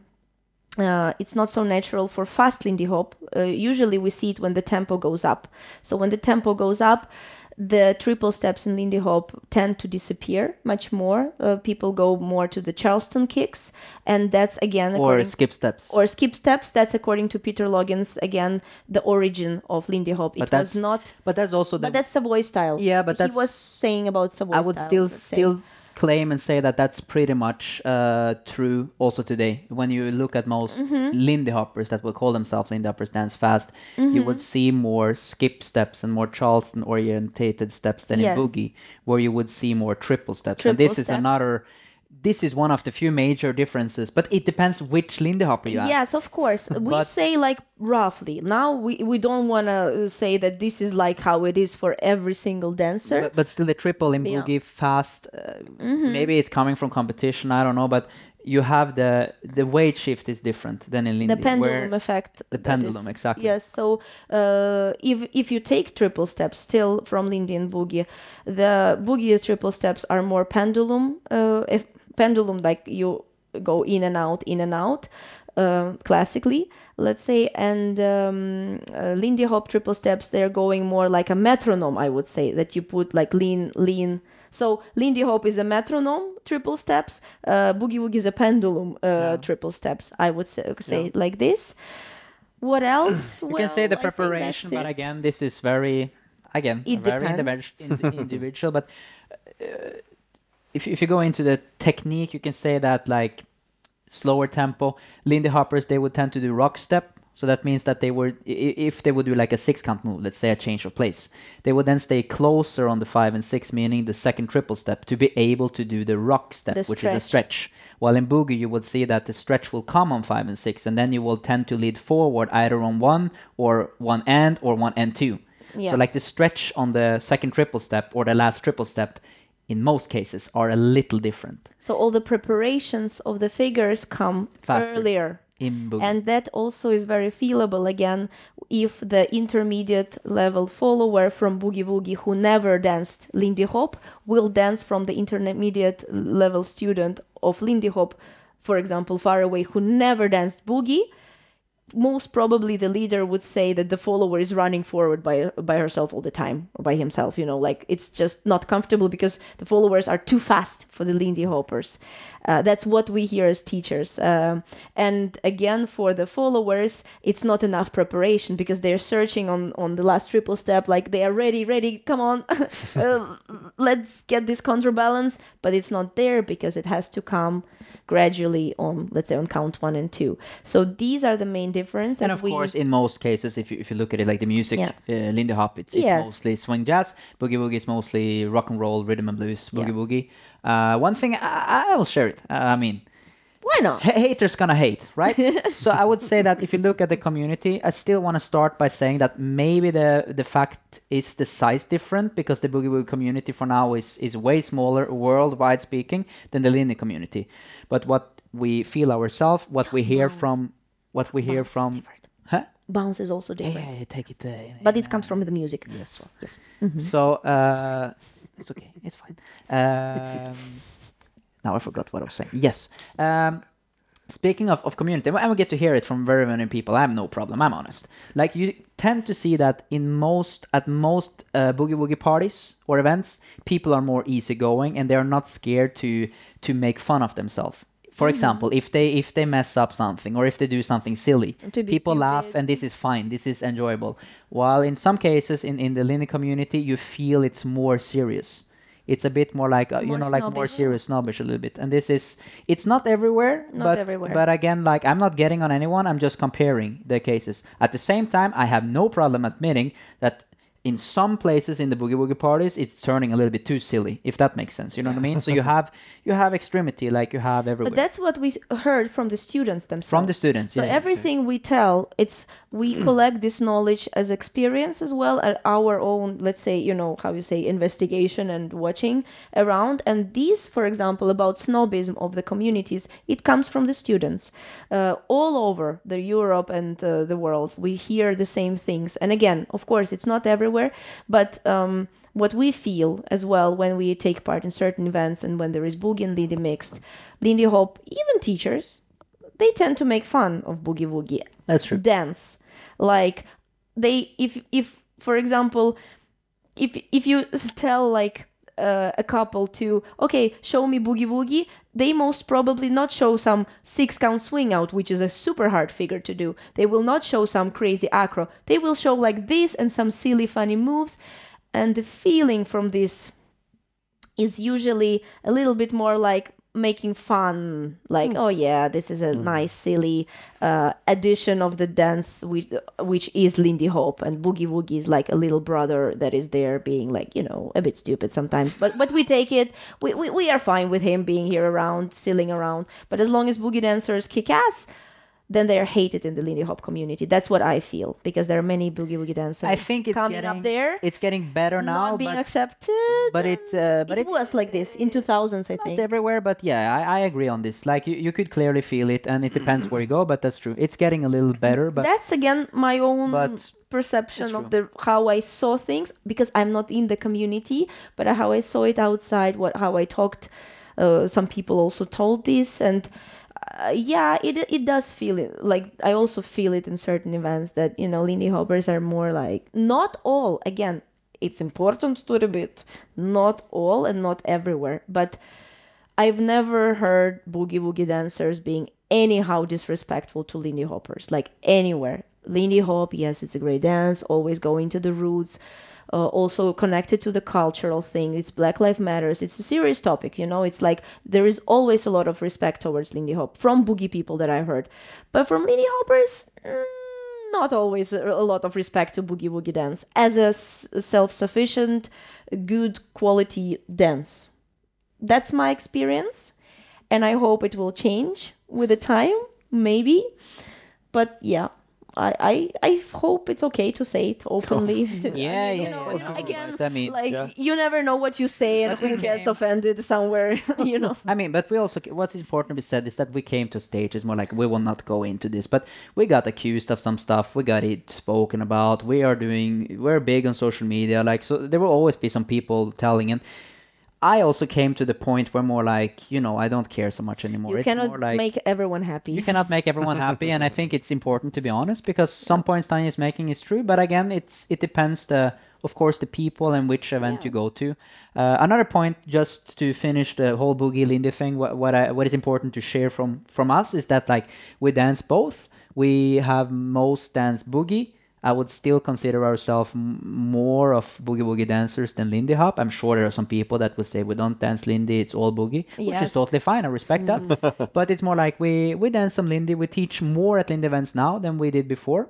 uh, it's not so natural for fast Lindy Hop. Uh, usually we see it when the tempo goes up. So when the tempo goes up, the triple steps in Lindy Hop tend to disappear much more. Uh, people go more to the Charleston kicks, and that's again Or skip steps. or skip steps. That's according to Peter Loggins again the origin of Lindy Hop. It But was not, but that's also the but that's Savoy style. Yeah, but he was saying about Savoy. I would still still claim and say that that's pretty much uh, true also today. When you look at most Mm-hmm. Lindy hoppers that will call themselves Lindy hoppers dance fast, you Mm-hmm. would see more skip steps and more Charleston orientated steps than Yes. in boogie, where you would see more triple steps. Triple and this is another. This is one of the few major differences, but it depends which Lindy hopper you ask. Yes, of course. We But- say like roughly. Now we, we don't want to say that this is like how it is for every single dancer. But, but still, the triple in Yeah. boogie fast. Uh, Mm-hmm. Maybe it's coming from competition. I don't know, but you have the the weight shift is different than in Lindy. the pendulum effect. the pendulum, is- exactly. Yes. So uh, if if you take triple steps still from Lindy and Boogie, the Boogie's triple steps are more pendulum. Uh, if pendulum like you go in and out, in and out. Uh, classically, let's say, and um, uh, Lindy Hop triple steps, they're going more like a metronome, I would say, that you put like lean, lean. So Lindy Hop is a metronome, triple steps. Uh, Boogie Woogie is a pendulum, uh, triple steps. I would say, say it like this. What else? You can say the Well, I think preparation, but it. again, this is very again It very depends. individual. but uh, if if you go into the technique, you can say that like slower tempo. Lindy hoppers they would tend to do rock step. So that means that they i- if they would do like a six count move, let's say a change of place, they would then stay closer on the five and six, meaning the second triple step, to be able to do the rock step, The which is a stretch. stretch. While in boogie, you would see that the stretch will come on five and six, and then you will tend to lead forward either on one or one and or one and two. Yeah. So like the stretch on the second triple step or the last triple step, in most cases, are a little different So all the preparations of the figures come Faster. earlier. in boogie. And that also is very feelable again if the intermediate level follower from Boogie Woogie who never danced Lindy Hop will dance from the intermediate level student of Lindy Hop, for example, far away, who never danced Boogie. Most probably the leader would say that the follower is running forward by by herself all the time or by himself, you know, like it's just not comfortable because the followers are too fast for the Lindy Hoppers. Uh, that's what we hear as teachers. Um, and again, for the followers, it's not enough preparation because they're searching on, on the last triple step, like they are ready, ready, come on, uh, let's get this counterbalance. But it's not there because it has to come gradually on, let's say, on count one and two. So these are the main differences. and of we- course, in most cases, if you, if you look at it like the music, Yeah. uh, Lindy Hop, it's, it's Yes. mostly swing jazz. Boogie Woogie is mostly rock and roll, rhythm and blues, boogie Yeah. woogie. Uh, one thing, I, I will share it. Uh, I mean, Why not? Ha- haters gonna hate, right? so I would say that if you look at the community, I still want to start by saying that maybe the the fact is the size different because the boogie woogie community for now is is way smaller, worldwide speaking, than the linear community. But what we feel ourselves, what we hear from, what we hear Bounce from, huh? Bounce is also different. yeah, yeah, take it. Uh, But it comes from the music. Yes. Yes. So uh, it's okay. It's fine. Um, now I forgot what I was saying. Yes. Um, speaking of, of community, and we get to hear it from very many people. I have no problem. I'm honest. Like you tend to see that in most at most uh, boogie woogie parties or events, people are more easygoing and they are not scared to to make fun of themselves. For example, if they if they mess up something or if they do something silly, people laugh and this is fine. This is enjoyable. While in some cases in in the Lindy community, you feel it's more serious. It's a bit more like uh, you More know like more serious, snobbish a little bit. And this is it's not everywhere, Not but everywhere. but again, like I'm not getting on anyone. I'm just comparing the cases. At the same time, I have no problem admitting that in some places in the boogie woogie parties, it's turning a little bit too silly. If that makes sense, you know what I mean. so you have you have extremity like you have everywhere. But that's what we heard from the students themselves. From the students, So yeah. everything we tell, it's we collect this knowledge as experience as well at our own, let's say, you know, how you say, investigation and watching around. And these, for example, about snobism of the communities, it comes from the students uh, all over the Europe and uh, the world. We hear the same things. And again, of course, it's not everywhere, but. Um, what we feel as well when we take part in certain events and when there is boogie and Lindy mixed, Lindy Hop, even teachers, they tend to make fun of boogie woogie that's true. dance. Like they, if if for example, if if you tell like uh, a couple to okay, show me boogie woogie, they most probably not show some six count swing out, which is a super hard figure to do. They will not show some crazy acro. They will show like this and some silly funny moves, and the feeling from this is usually a little bit more like making fun like oh yeah this is a nice silly uh, addition of the dance which, which is lindy hop and boogie woogie is like a little brother that is there being like you know a bit stupid sometimes. But but we take it. We, we, we are fine with him being here around silling around. But as long as boogie dancers kick ass then they are hated in the Lindy Hop community. That's what I feel because there are many boogie woogie dancers. I think it's coming getting up there, It's getting better now, not being but accepted. but it, uh, but it, it- was like this in 2000s, I not think. everywhere. But yeah, I, I agree on this. Like you, you could clearly feel it, and it depends where you go. But that's true. It's getting a little better. But That's again my own But perception of the how I saw things because I'm not in the community, but how I saw it outside. What how I talked. Uh, some people also told this and. Uh, yeah, it it does feel it. Like I also feel it in certain events that you know Lindy Hoppers are more like not all. Again, it's important to repeat, not all and not everywhere. But I've never heard boogie woogie dancers being anyhow disrespectful to Lindy Hoppers, like anywhere. Lindy Hop, yes, it's a great dance, always going to the roots, uh, also connected to the cultural thing. It's Black Lives Matters. It's a serious topic, you know. It's like there is always a lot of respect towards Lindy Hop from boogie people that I heard, but from Lindy Hoppers. Mm, not always a lot of respect to boogie woogie dance as a s- self-sufficient good quality dance that's my experience and i hope it will change with the time maybe but yeah I, I, I hope it's okay to say it openly. to- I Yeah, you yeah, know, yeah, you- of Again. I mean- like Yeah. you never know what you say and who gets offended somewhere. You know. I mean, but we also what's important to be said is that we came to stages more like we will not go into this, but we got accused of some stuff. We got it spoken about. We are doing. We're big on social media, like so. There will always be some people telling, and I also came to the point where more like you know I don't care so much anymore. You it's cannot like make everyone happy. you cannot make everyone happy, and I think it's important to be honest because some points Tanya is making is true, but again, it's it depends the of course the people and which event you go to. Uh, another point, just to finish the whole boogie lindy thing, what what I, what is important to share from from us is that like we dance both. We have most dance boogie. I would still consider ourselves m- more of boogie woogie dancers than Lindy Hop. I'm sure there are some people that would say we don't dance Lindy, it's all boogie, which Yes. is totally fine. I respect that. but it's more like we we dance some Lindy. We teach more at Lindy events now than we did before.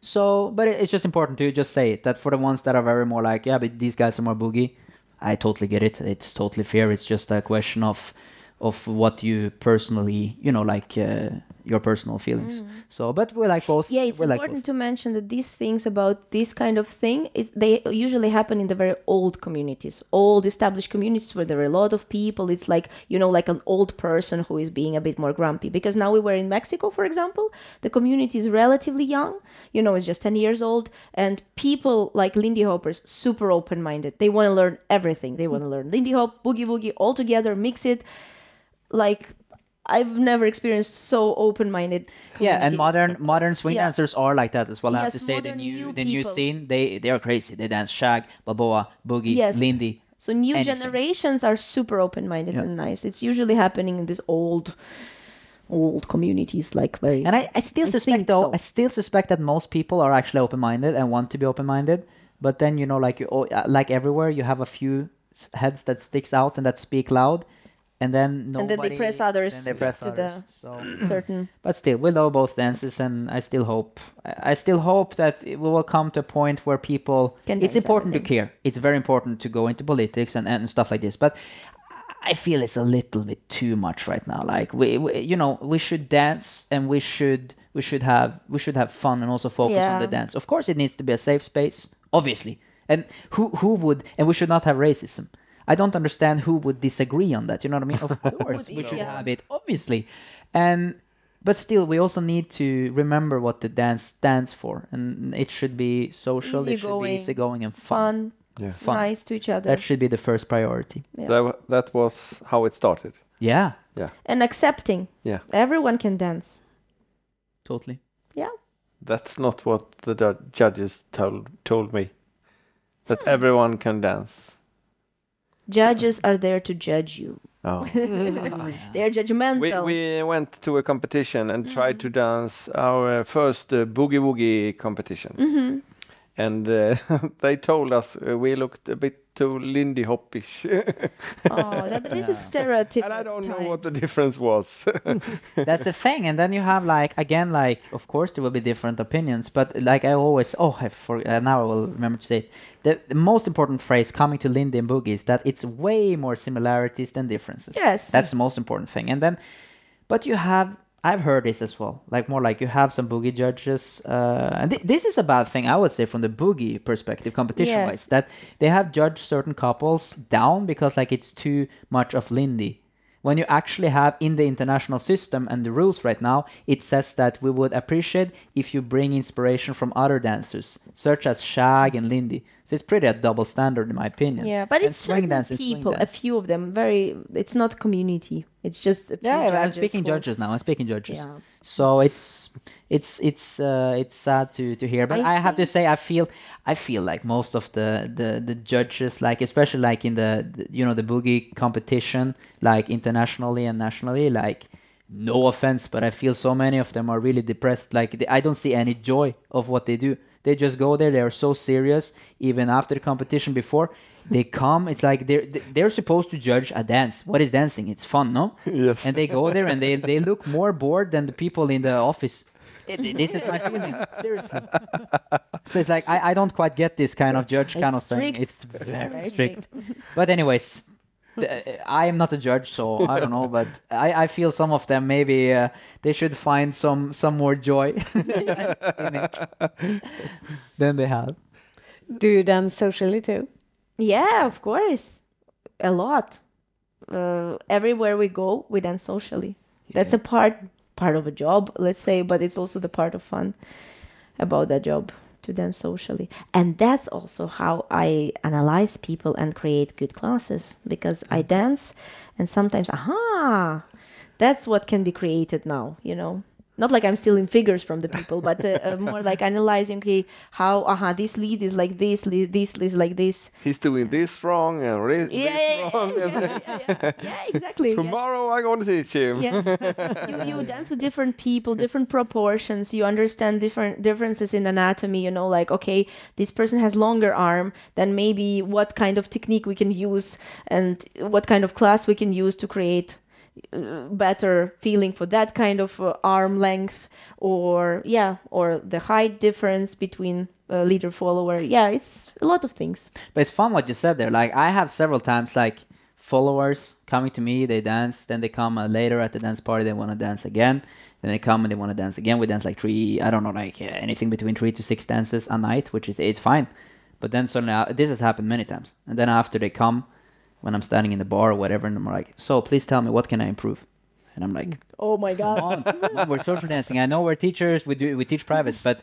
So, but it- it's just important to just say it that for the ones that are very more like, yeah, but these guys are more boogie. I totally get it. It's totally fair. It's just a question of of what you personally, you know, like uh, your personal feelings. So, but we like both. Mm. Yeah, it's like important both. to mention that these things about this kind of thing, it, they usually happen in the very old communities, old established communities where there are a lot of people. It's like you know, like an old person who is being a bit more grumpy. Because now we were in Mexico, for example, the community is relatively young. You know, it's just ten years old, and people like Lindy Hoppers, super open-minded. They want to learn everything. They want to learn Lindy Hop, boogie woogie, all together, mix it. Like I've never experienced so open-minded. Yeah, and modern modern swing Yeah. dancers are like that as well. I have to say the new new the new scene they they are crazy. They dance shag, balboa, boogie, Yes. lindy. So new Anything. generations are super open-minded Yeah. and nice. It's usually happening in these old, old communities, like very. And I, I still I suspect though, so. I still suspect that most people are actually open-minded and want to be open-minded. But then you know, like you, oh, uh, like everywhere, you have a few heads that sticks out and that speak loud, and then nobody, And then they press others they press to the- So, certain. but still, we love both dances, and I still hope, I still hope that we will come to a point where people. Can it's important to care. It's very important to go into politics and, and stuff like this, but. I feel it's a little bit too much right now. Like we, we, you know, we should dance and we should we should have we should have fun and also focus on the dance. Of course, it needs to be a safe space, obviously. And who who would and we should not have racism. I don't understand who would disagree on that. You know what I mean? Of course, we should Yeah. have it, obviously. And but still, we also need to remember what the dance stands for, and it should be social. It should be Easygoing, easygoing and fun. Fun, Yeah. Fun. nice to each other, That should be the first priority. Yeah. That, wa- that was how it started. Yeah, Yeah. and accepting. Yeah. Everyone can dance. totally. Yeah. That's not what the ju- judges told told me. That hmm. everyone can dance. Judges are there to judge you. Oh. They're judgmental. we, we went to a competition and tried to dance our first uh, boogie woogie competition, hmm and uh, they told us uh, we looked a bit too Lindy Hopish, Oh, that, this is stereotypical. and I don't know what the difference was. That's the thing, and then you have like again, like of course there will be different opinions, but like I always, oh, I for uh, now I will remember to say it. The, the most important phrase coming to Lindy and Boogie is that it's way more similarities than differences. Yes. that's the most important thing. And then, but you have, I've heard this as well, like more like you have some Boogie judges, uh, and th- this is a bad thing I would say from the Boogie perspective, competition wise, Yes. that they have judged certain couples down because like it's too much of Lindy when you actually have in the international system and the rules right now, it says that we would appreciate if you bring inspiration from other dancers, such as Shag and Lindy. So it's pretty a double standard in my opinion. Yeah, but And it's swing certain dance is swing people, a few of them. Very, it's not community. It's just a few Yeah, I'm speaking who- judges now. I'm speaking judges. Yeah. So it's it's it's uh, it's sad to, to hear, but I, I have to say I feel I feel like most of the, the, the judges, like especially like in the, the you know the boogie competition, like internationally and nationally, like no offense, but I feel so many of them are really depressed. Like they, I don't see any joy of what they do. They just go there. They are so serious. Even after the competition, before they come, it's like they're they're supposed to judge a dance. What is dancing? It's fun, no? yes. and they go there and they, they look more bored than the people in the office. It- this is my feeling, seriously. So it's like I, I don't quite get this kind of judge kind of It's thing. It's very Very strict. But anyways, the, I am not a judge, so I don't know. But I, I feel some of them maybe uh, they should find some some more joy in it than they have. Do you dance socially too? Yeah, of course, a lot. Uh, everywhere we go, we dance socially. That's a part part of a job, let's say, but it's also the part of fun about that job to dance socially. And that's also how I analyze people and create good classes because I dance and sometimes aha, that's what can be created now, you know. Not like I'm stealing figures from the people, but uh, uh, more like analyzing okay, how aha this lead is like this, lead, this lead is like this, He's doing this wrong and re- yeah, this yeah, wrong. yeah, yeah, yeah, exactly. yes. Tomorrow I'm going to teach him. Yes, you, you dance with different people, different proportions. You understand different differences in anatomy. You know, like okay, this person has longer arm. Then maybe what kind of technique we can use, and what kind of class we can use to create better feeling for that kind of uh, arm length, or yeah, or the height difference between uh, leader follower. Yeah, it's a lot of things. But it's fun what you said there. Like I have several times like followers coming to me, they dance, then they come uh, later at the dance party, they want to dance again. Then they come and they want to dance again. We dance like three, I don't know, like uh, anything between three to six dances a night, which is it's fine. But then suddenly uh, this has happened many times. And then after they come, when I'm standing in the bar or whatever, and I'm like, so please tell me what can I improve? And I'm like, Oh my god. come on, come on, we're social dancing. I know we're teachers, we do we teach privates, but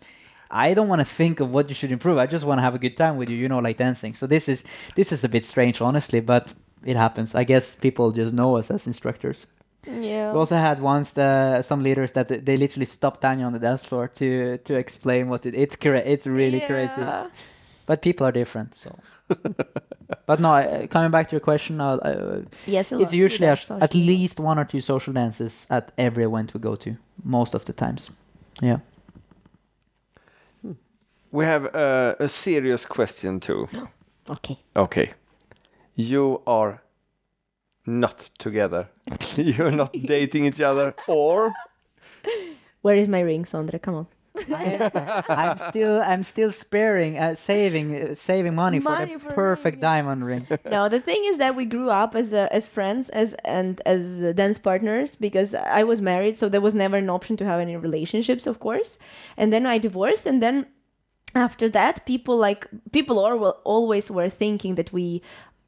I don't want to think of what you should improve. I just want to have a good time with you, you know, like dancing. So this is this is a bit strange, honestly, but it happens. I guess people just know us as instructors. Yeah. We also had once the, some leaders that they literally stopped Tanya on the dance floor to to explain what it, it's cra- it's really crazy. But people are different, so but no, uh, coming back to your question, uh, uh, Yes, a it's lot. Usually dance at, at least one or two social dances at every event we go to, most of the times. Yeah. We have uh, a serious question too. Okay. Okay. You are not together. You're not dating each other, or Where is my ring, Sondre? Come on. I'm still I'm still sparing uh, saving uh, saving money, Money for for the a perfect ring, diamond ring. no, the thing is that we grew up as uh, as friends, as and as uh, dance partners because I was married, so there was never an option to have any relationships, of course. And then I divorced, and then after that, people like people are, always were thinking that we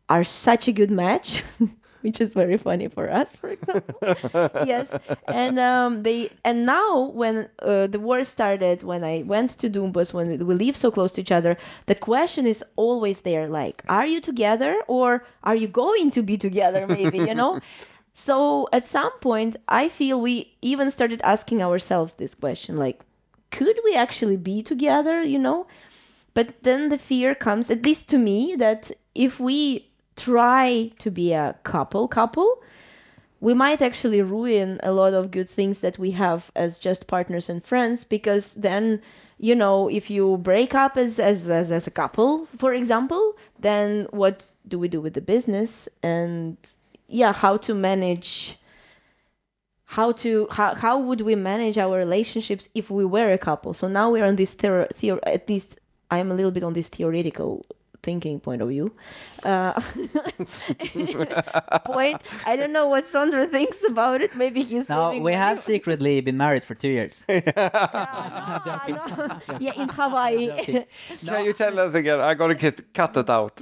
are such a good match. Which is very funny for us, for example. yes, and um, they and now when uh, the war started, when I went to Dombås, when we live so close to each other, the question is always there: like, are you together or are you going to be together? Maybe you know. So at some point, I feel we even started asking ourselves this question: like, could we actually be together? You know. But then the fear comes, at least to me, that if we try to be a couple couple, we might actually ruin a lot of good things that we have as just partners and friends because then you know if you break up as as as, as a couple for example then what do we do with the business? And yeah how to manage how to how, how would we manage our relationships if we were a couple? So now we're on this theory theor- at least i'm a little bit on this theoretical thinking point of view uh, point i don't know what Sondre thinks about it maybe he's Now saving we money. have secretly been married for two years. Ah, no. yeah in hawaii can you tell us again? I gotta get cut it out.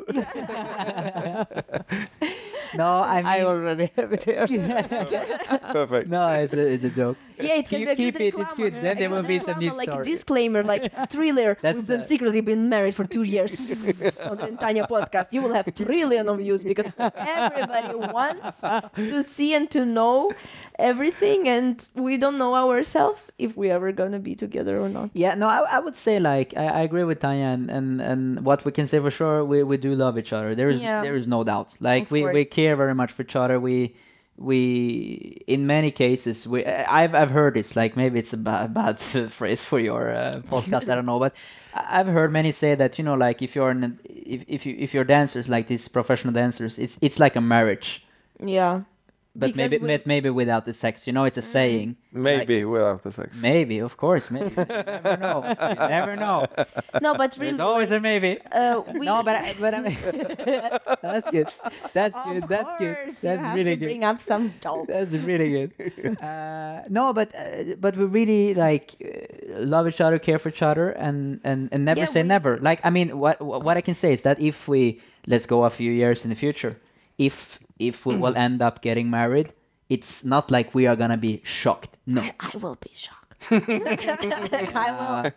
No, I mean, I already have it here. Perfect. no, it's a, it's a joke. Yeah, it can Keep- be a keep good it, it's good. Then A there will good be some reclama, new like story. a disclaimer, like thriller. That's We've been uh, secretly been married for two years. Sondre and Tanya podcast. You will have trillion of views because everybody wants to see and to know everything, and we don't know ourselves if we ever gonna be together or not. Yeah, no, I, I would say like I, I agree with Tanya, and, and and what we can say for sure, we, we do love each other. There is Yeah. there is no doubt. Like Of we, we course. Care very much for each other. We we in many cases we I've I've heard this like maybe it's a bad bad phrase for your uh, podcast. I don't know, but I've heard many say that you know like if you're an, if if you if you're dancers like these professional dancers, it's it's like a marriage. Yeah. But Because maybe we- but maybe without the sex, you know, it's a saying. Maybe without the sex. Maybe, of course, maybe. you never know. You never know. No, but really, There's always a maybe. uh, we, No, but I, but I mean, that's good. That's of good. That's good. course, you That's have really to good. bring up some jokes. That's really good. Uh, no, but uh, but we really like uh, love each other, care for each other, and and, and never Yeah, say we- never. Like I mean, what what I can say is that if we let's go a few years in the future, if if we will end up getting married, it's not like we are gonna be shocked. No, I will be shocked. I will.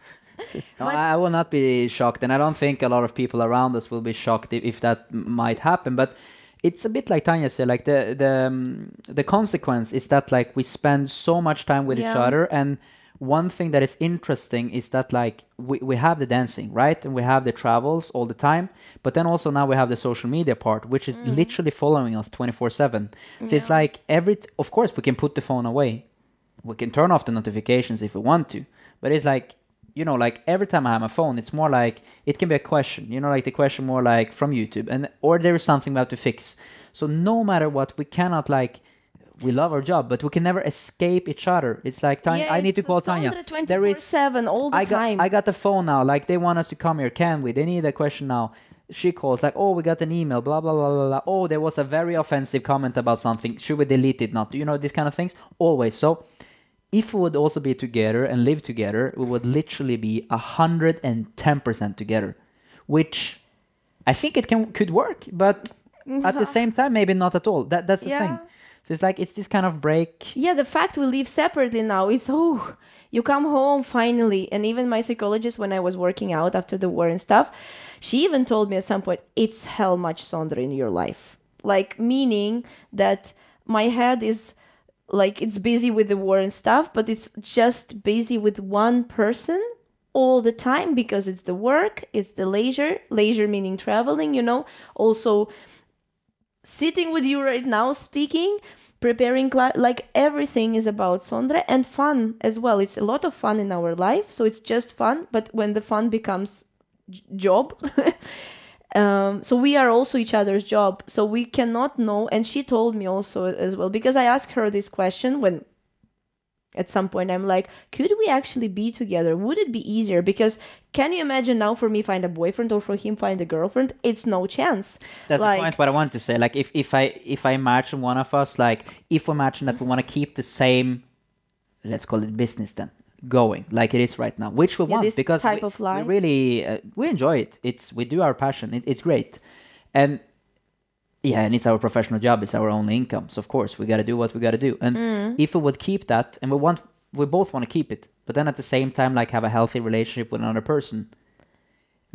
No, But- I will not be shocked, and I don't think a lot of people around us will be shocked if, if that m- might happen. But it's a bit like Tanya said, like the the um, the consequence is that like we spend so much time with each other, and one thing that is interesting is that like we, we have the dancing right? And we have the travels all the time but then also now we have the social media part which is mm. literally following us 24 7 so it's like every t- of course we can put the phone away. We can turn off the notifications if we want to but it's like you know like every time i have my phone it's more like it can be a question you know like the question more like from youtube and or there is something we have to fix. So no matter what we cannot like we love our job but we can never escape each other it's like tanya Yeah, i need to call tanya there is 24/7 all the I got, time. I got the phone now. Like they want us to come here. Can we? They need a question now. She calls like, oh, we got an email. Blah blah blah blah blah. Oh, there was a very offensive comment about something. Should we delete it? Not. You know these kind of things. Always. So, if we would also be together and live together, we would literally be a hundred and ten percent together, which I think it can could work. But at the same time, maybe not at all. That that's the thing. So it's like it's this kind of break. yeah, the fact we live separately now is oh, you come home finally. And even my psychologist, when I was working out after the war and stuff, she even told me at some point, it's hell much Sondre in your life. Like, meaning that my head is like it's busy with the war and stuff, but it's just busy with one person all the time because it's the work, it's the leisure, leisure meaning traveling, you know, also sitting with you right now speaking preparing cla- like everything is about sondre and fun as well. It's a lot of fun in our life so it's just fun but when the fun becomes j- job um, so we are also each other's job. So we cannot know and she told me also as well because i asked her this question when at some point i'm like could we actually be together would it be easier because can you imagine now for me find a boyfriend or for him find a girlfriend it's no chance That's like, the point. What I wanted to say, like, if if I if I imagine one of us, like, if we imagine that we want to keep the same, let's call it business, then going like it is right now, which we Yeah, want because type we, of life. we really uh, we enjoy it. It's we do our passion. It, it's great, and yeah, and it's our professional job. It's our only income. So of course we got to do what we got to do. And Mm. if we would keep that, and we want, we both want to keep it, but then at the same time, like have a healthy relationship with another person.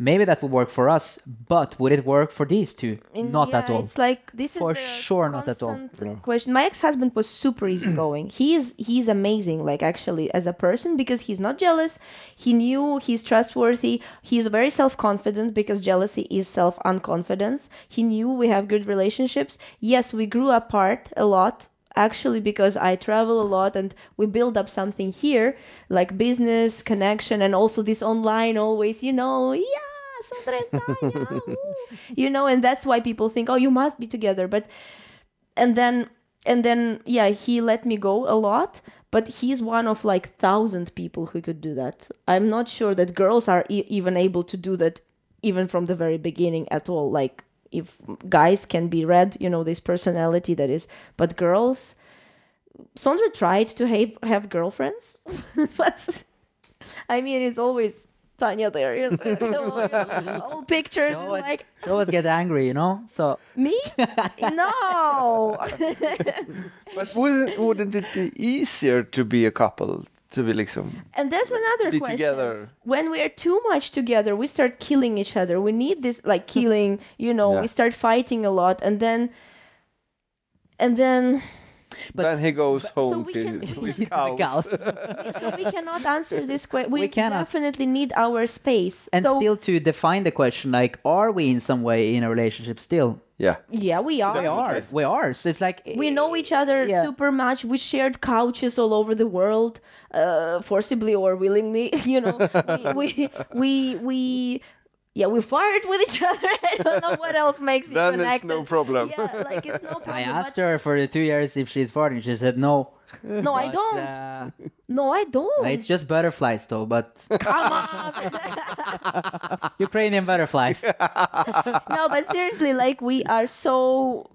Maybe that would work for us, but would it work for these two? In- Not yeah, at all. It's like this For is the sure not at all. Question. My ex-husband was super easygoing. he is he's amazing, like actually as a person because he's not jealous. He knew he's trustworthy. He's very self-confident because jealousy is self-unconfidence. He knew we have good relationships. Yes, we grew apart a lot. Actually, because I travel a lot and we build up something here, like business, connection, and also this online always, you know, yeah, Tanya, uh. you know, and that's why people think, oh, you must be together. But and then and then yeah, he let me go a lot, but he's one of like thousand people who could do that. I'm not sure that girls are e- even able to do that, even from the very beginning at all. Like if guys can be read, you know, this personality that is, but girls. Sondre tried to have, have girlfriends, but I mean, it's always Tanya there. Oh you know, all pictures She is always, like she always get angry, you know. So me. no, But wouldn't, wouldn't it be easier to be a couple? To be liksom, and that's another be question. together. When we are too much together, we start killing each other. We need this like killing. You know, Yeah. we start fighting a lot, and then, and then, But- then he goes home we to can- with To the cows. cows. so we cannot answer this question. We, We cannot. definitely need our space. and so still to define the question, like, are we in some way in a relationship still? Yeah. yeah, we are. We are. We are. So it's like we know each other Yeah. super much we shared couches all over the world uh, forcibly or willingly you know we, we we we yeah we fired with each other i don't know what else makes you Then it's no problem. yeah like it's no problem I asked her for the two years if she's farting. She said no. no i don't uh, no i don't it's just butterflies, though. But come on Ukrainian butterflies. no but seriously like we are so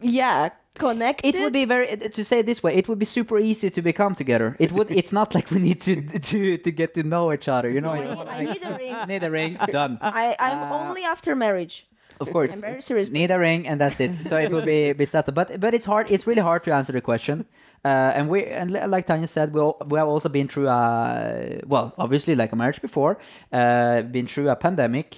yeah connected It would be very to say it this way. It would be super easy to become together. It would. It's not like we need to to to get to know each other. You know. I, need, I need a ring. Need a ring. Done. I I'm Uh, only after marriage Of course. i'm very serious Need a ring and that's it. So it will be be settled. But but it's hard. It's really hard to answer the question. Uh, and we and like Tanya said, we all, we have also been through a well, obviously like a marriage before. Uh, been through a pandemic.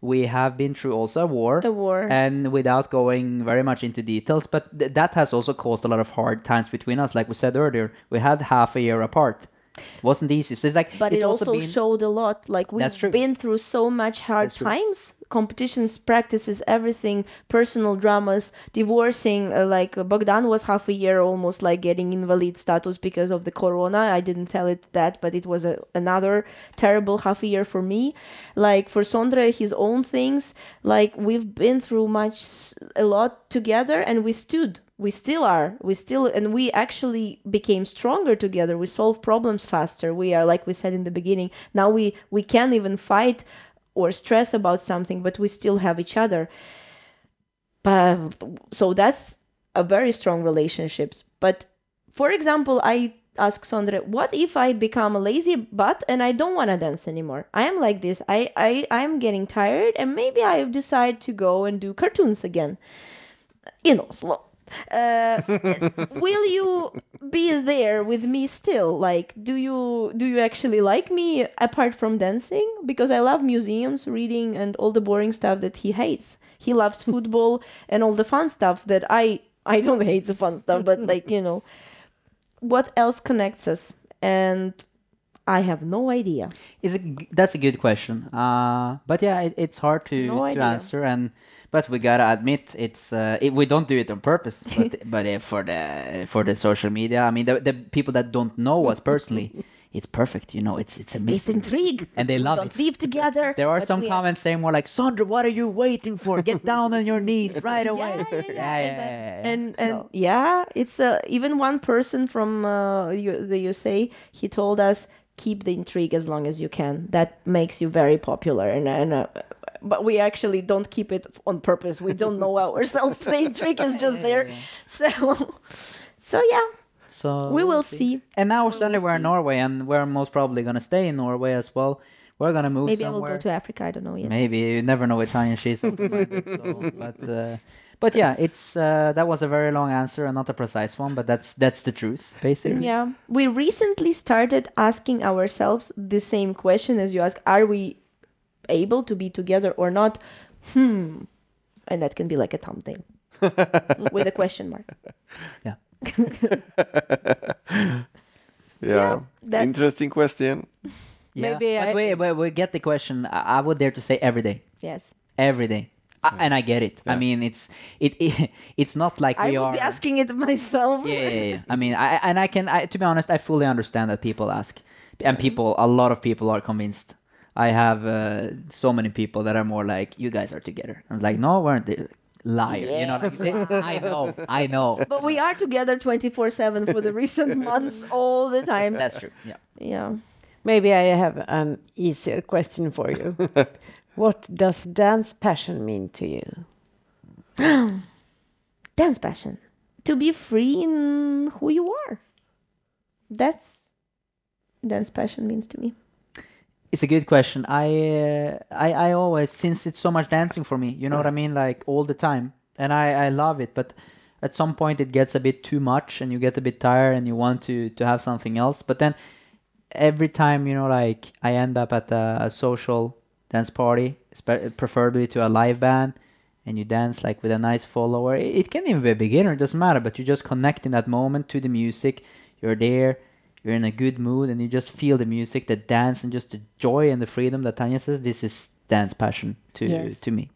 We have been through also a war. A war. And without going very much into details, but th- that has also caused a lot of hard times between us. Like we said earlier, we had half a year apart. It Wasn't easy. So it's like but it's it also, been, showed a lot like we've been through so much hard times competitions practices everything personal dramas divorcing uh, like uh, bogdan was half a year almost like getting invalid status because of the corona. I didn't tell it that but it was a, another terrible half a year for me. Like for sondre his own things like we've been through much a lot together and we stood we still are we still and we actually became stronger together. We solve problems faster. We are like we said in the beginning now we we can even fight or stress about something but we still have each other but so that's a very strong relationships but for example i ask Sondre, what if I become a lazy butt and I don't want to dance anymore? I am like this. I, I I'm getting tired and maybe I decide to go and do cartoons again in Oslo. Uh, will you be there with me still? Like, do you do you actually like me apart from dancing? Because I love museums, reading, and all the boring stuff that he hates. He loves football and all the fun stuff that I I don't hate the fun stuff, but like you know, what else connects us? And I have no idea. Is g that's a good question. Uh, but yeah, it, it's hard to No to idea. answer, and but we gotta admit it's uh, it, we don't do it on purpose. But but uh, for the for the social media, I mean, the, the people that don't know us personally, it's perfect. You know, it's it's It's amazing, intrigue. and they love don't it. live together. There are some comments saying more like, Sandra, what are you waiting for? Get down on your knees right away. Yeah, yeah, yeah. yeah, and, yeah, yeah. and and yeah, it's uh, even one person from uh, the USA. He told us keep the intrigue as long as you can. That makes you very popular, and and. Uh, but we actually don't keep it on purpose. We don't know ourselves. The intrigue is just there. So, so yeah, So we we'll will see. And now suddenly we're in Norway, and we're most probably gonna stay in Norway as well. We're gonna move Maybe I will go to Africa. I don't know yet. Maybe you never know with Tanya. She's open-minded, so, but uh, but yeah, it's uh, that was a very long answer and not a precise one, but that's that's the truth basically. Yeah, we recently started asking ourselves the same question as you ask: Are we able to be together or not? Hmm, and that can be like a thumbnail with a question mark. Yeah. that's- Interesting question. Yeah, Maybe but I- we, we we get the question. I, I would dare to say every day, Yes, every day, I, and I get it. I mean, it's it, it it's not like I we would are. be asking it myself. yeah, yeah, yeah. I mean, I and I can. I, to be honest, I fully understand that people ask, and people, a lot of people are convinced. I have uh, so many people that are more like, "You guys are together." I was like, "No, weren't they?" Liar. You know, like, they- I know, I know. But we are together 24 7 for the recent months all the time. That's true. Yeah. yeah. Maybe I have an easier question for you. what does dance passion mean to you? Dance passion. To be free in who you are. That's dance passion means to me. It's a good question. I, uh, I, I always since it's so much dancing for me. You know what I mean? Like all the time, and I, I love it. But at some point, it gets a bit too much, and you get a bit tired, and you want to to have something else. But then every time, you know, like I end up at a, a social dance party, preferably to a live band, and you dance like with a nice follower. It, it can even be a beginner. It doesn't matter. But you just connect in that moment to the music. You're there you're in a good mood and you just feel the music, the dance, and just the joy and the freedom that Tanya says. This is dance passion to Yes. to me.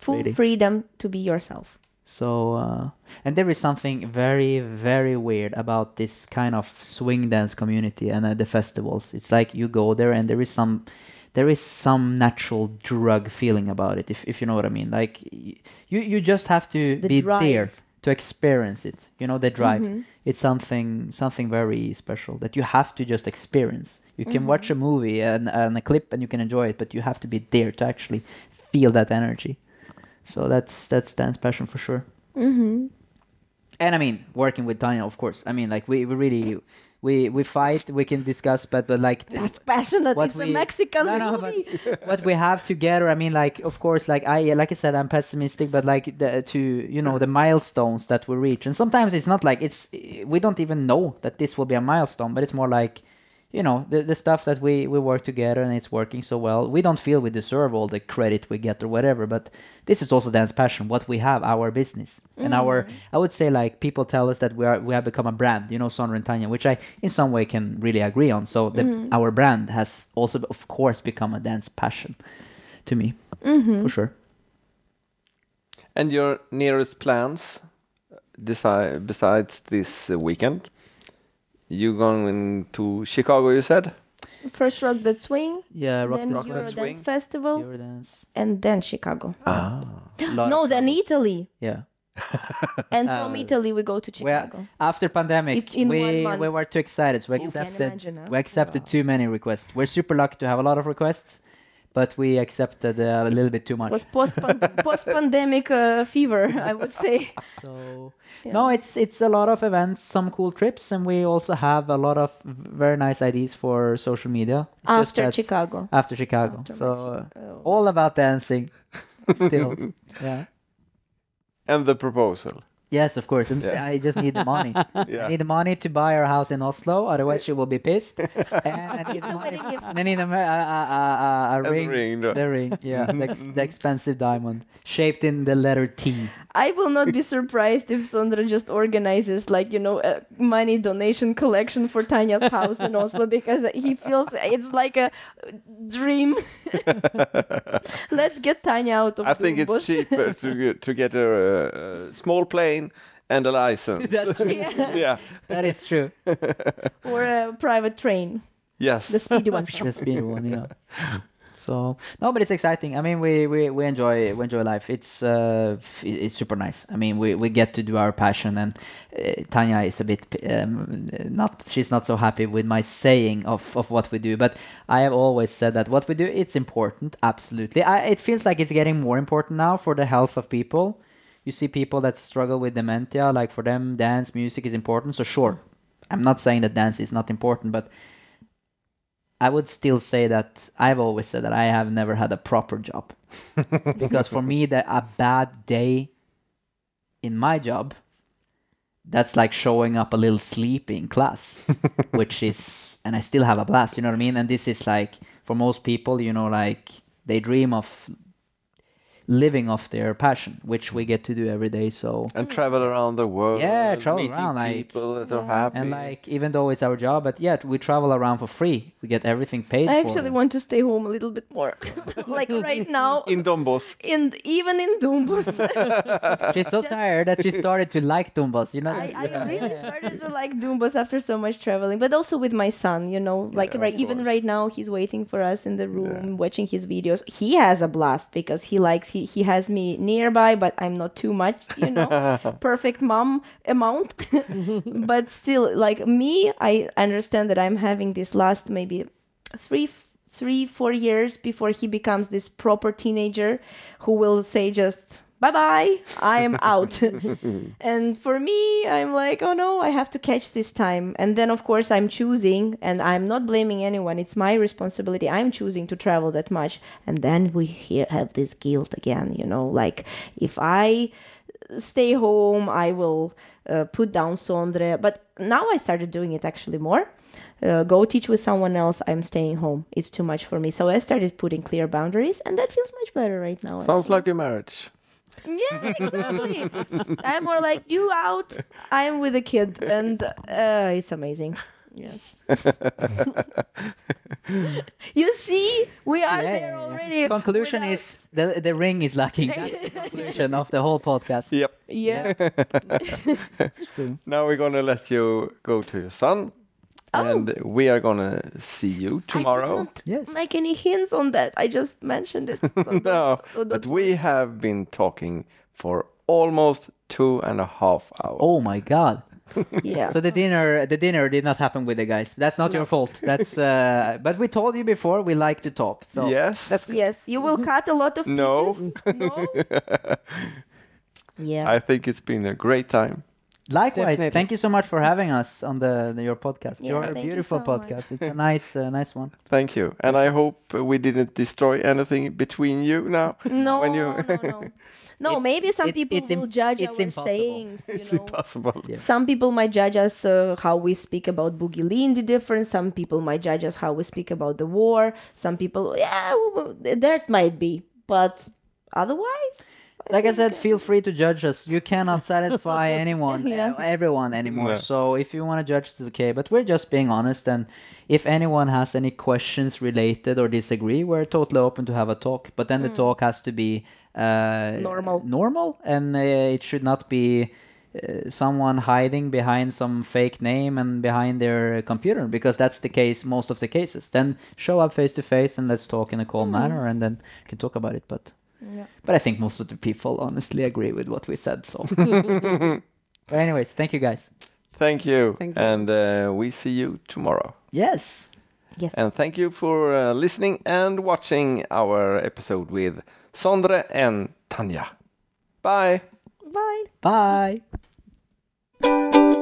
Full Really. freedom to be yourself. So, uh, and there is something very, very weird about this kind of swing dance community and uh, the festivals. It's like you go there and there is some, there is some natural drug feeling about it. If if you know what I mean, like you you just have to The be there drive. To experience it. You know the drive. Mhm. It's something something very special that you have to just experience. You can watch a movie and, and a clip and you can enjoy it, but you have to be there to actually feel that energy. So that's that's dance passion for sure. Mm-hmm. And I mean, working with Tanya, of course. I mean, like we, we really we we fight. We can discuss, but but like That's passionate. What it's a Mexican No, no, movie. what we have together. I mean, like of course, like I like I said, I'm pessimistic, but like the, to you know the milestones that we reach, and sometimes it's not like it's we don't even know that this will be a milestone, but it's more like you know the the stuff that we we work together and it's working so well. We don't feel we deserve all the credit we get or whatever, but this is also dance passion. What we have, our business, and our mm. I would say like people tell us that we are we have become a brand. You know, Sondre and Tanya, which I in some way can really agree on. So the, mm-hmm. our brand has also, of course, become a dance passion to me mm-hmm. for sure. And your nearest plans, uh, desi- besides this uh, weekend? You going to Chicago? You said. First Rock That Swing, Yeah, rock then the Rock Eurodance Swing. Festival, Eurodance. and then Chicago. Ah. No, then. Italy. Yeah. And from Uh, Italy, we go to Chicago. after pandemic, It- in one we month. we were too excited, so we accepted imagine, huh? we accepted too many requests. We're super lucky to have a lot of requests, but we accepted uh, a little bit too much. was post post pandemic uh, fever, I would say. So Yeah. no, it's it's a lot of events, some cool trips, and we also have a lot of very nice ideas for social media. It's just After Chicago. After Chicago. After so uh, all about dancing. Still, yeah. And the proposal. Yes, of course. I'm- Yeah. I just need the money. Yeah. I need the money to buy our house in Oslo, otherwise she will be pissed. and I need, the money, and I need a, a, a, a, a And the ring. ring, no. The ring, yeah, the, ex- the expensive diamond shaped in the letter T. I will not be surprised if Sondre just organizes like you know a money donation collection for Tanya's house in Oslo because he feels it's like a dream. Let's get Tanya out of I think it's Dombås. cheaper to get, to get a, a small plane and a license. That's Yeah. yeah. That is true. or a private train, Yes. the speedy one. the speed one, yeah. So no, but it's exciting. I mean, we, we, we enjoy we enjoy life. It's uh, it's super nice. I mean, we, we get to do our passion, and uh, Tanya is a bit um, not she's not so happy with my saying of, of what we do. But I have always said that what we do it's important. Absolutely, I, it feels like it's getting more important now for the health of people. You see people that struggle with dementia, like for them, dance music is important. So sure, mm. I'm not saying that dance is not important, but I would still say that I've always said that I have never had a proper job. because for me, that a bad day in my job, that's like showing up a little sleepy in class, which is, and I still have a blast, you know what I mean? And this is like, for most people, you know, like they dream of living off their passion, which we mm. get to do every day. So, and travel around the world. Yeah, travel meeting around, like- people that are happy. and like, even though it's our job, but yeah, we travel around for free. We get everything paid I for. actually want to stay home a little bit more. like right now, in Dombås. in even in Dombås. She's so tired that she started to like Tumbas, you know? I, that? I really started to like Dombås after so much traveling, but also with my son, you know, like Yeah, right of even right now he's waiting for us in the room watching his videos. He has a blast because he likes he, he has me nearby, but I'm not too much, you know, perfect mom amount. but still, like me, I understand that I'm having this last maybe three three four years before he becomes this proper teenager who will say just bye bye i am out. And for me i'm like oh no i have to catch this time. And then of course i'm choosing and i'm not blaming anyone. It's my responsibility. I'm choosing to travel that much. And then we here have this guilt again you know like if i stay home i will uh, put down sondre. But now i started doing it actually more. Uh, go teach with someone else. I'm staying home. It's too much for me. So i started putting clear boundaries and that feels much better right now Sounds like a marriage. Yeah, exactly. I'm more like you out. I'm with a kid, and uh, it's amazing. Yes. you see, we are Yeah, there yeah, yeah. already. Conclusion without- is the the ring is lacking. That's the conclusion of the whole podcast. Yep. yeah. It's. Now we're gonna let you go to your son, and we are gonna see you I tomorrow. didn't Yes. make any hints on that. I just mentioned it. So no, don't- so but don't- we have been talking for almost two and a half hours. Oh my god. yeah. So the dinner the dinner did not happen with the guys. That's not your fault. That's uh but we told you before we like to talk. So yes. that's yes, you will cut a lot of No. pieces. No. yeah. I think it's been a great time. Likewise. Definitely. Thank you so much for having us on the, the- your podcast. Yeah, your thank you beautiful so podcast. It's a nice uh, nice one. Thank you, and I hope we didn't destroy anything between you now. No, when you- no, no. No, It's- maybe some it's- people it's im- will judge it's our impossible. sayings. You it's know? impossible. Yeah. Some people might judge us uh, how we speak about Boogie Lindy different. Some people might judge us how we speak about the war. Some people, yeah, w- w- that might be. But otherwise, Like I said, feel free to judge us. You cannot satisfy anyone, Yeah. uh, everyone anymore. No. So if you want to judge, it's okay. But we're just being honest. And if anyone has any questions related or disagree, we're totally open to have a talk. But then the talk has to be uh, Normal. normal, and uh, it should not be. Uh, someone hiding behind some fake name and behind their computer because that's the case most of the cases then show up face to face and let's talk in a calm manner and then you can talk about it but Yeah. but I think most of the people honestly agree with what we said. So, but anyways, thank you guys. Thank you, Thank you. and uh, we see you tomorrow. Yes. yes. And thank you for uh, listening and watching our episode with Sondre and Tanya. Bye. Bye. Bye.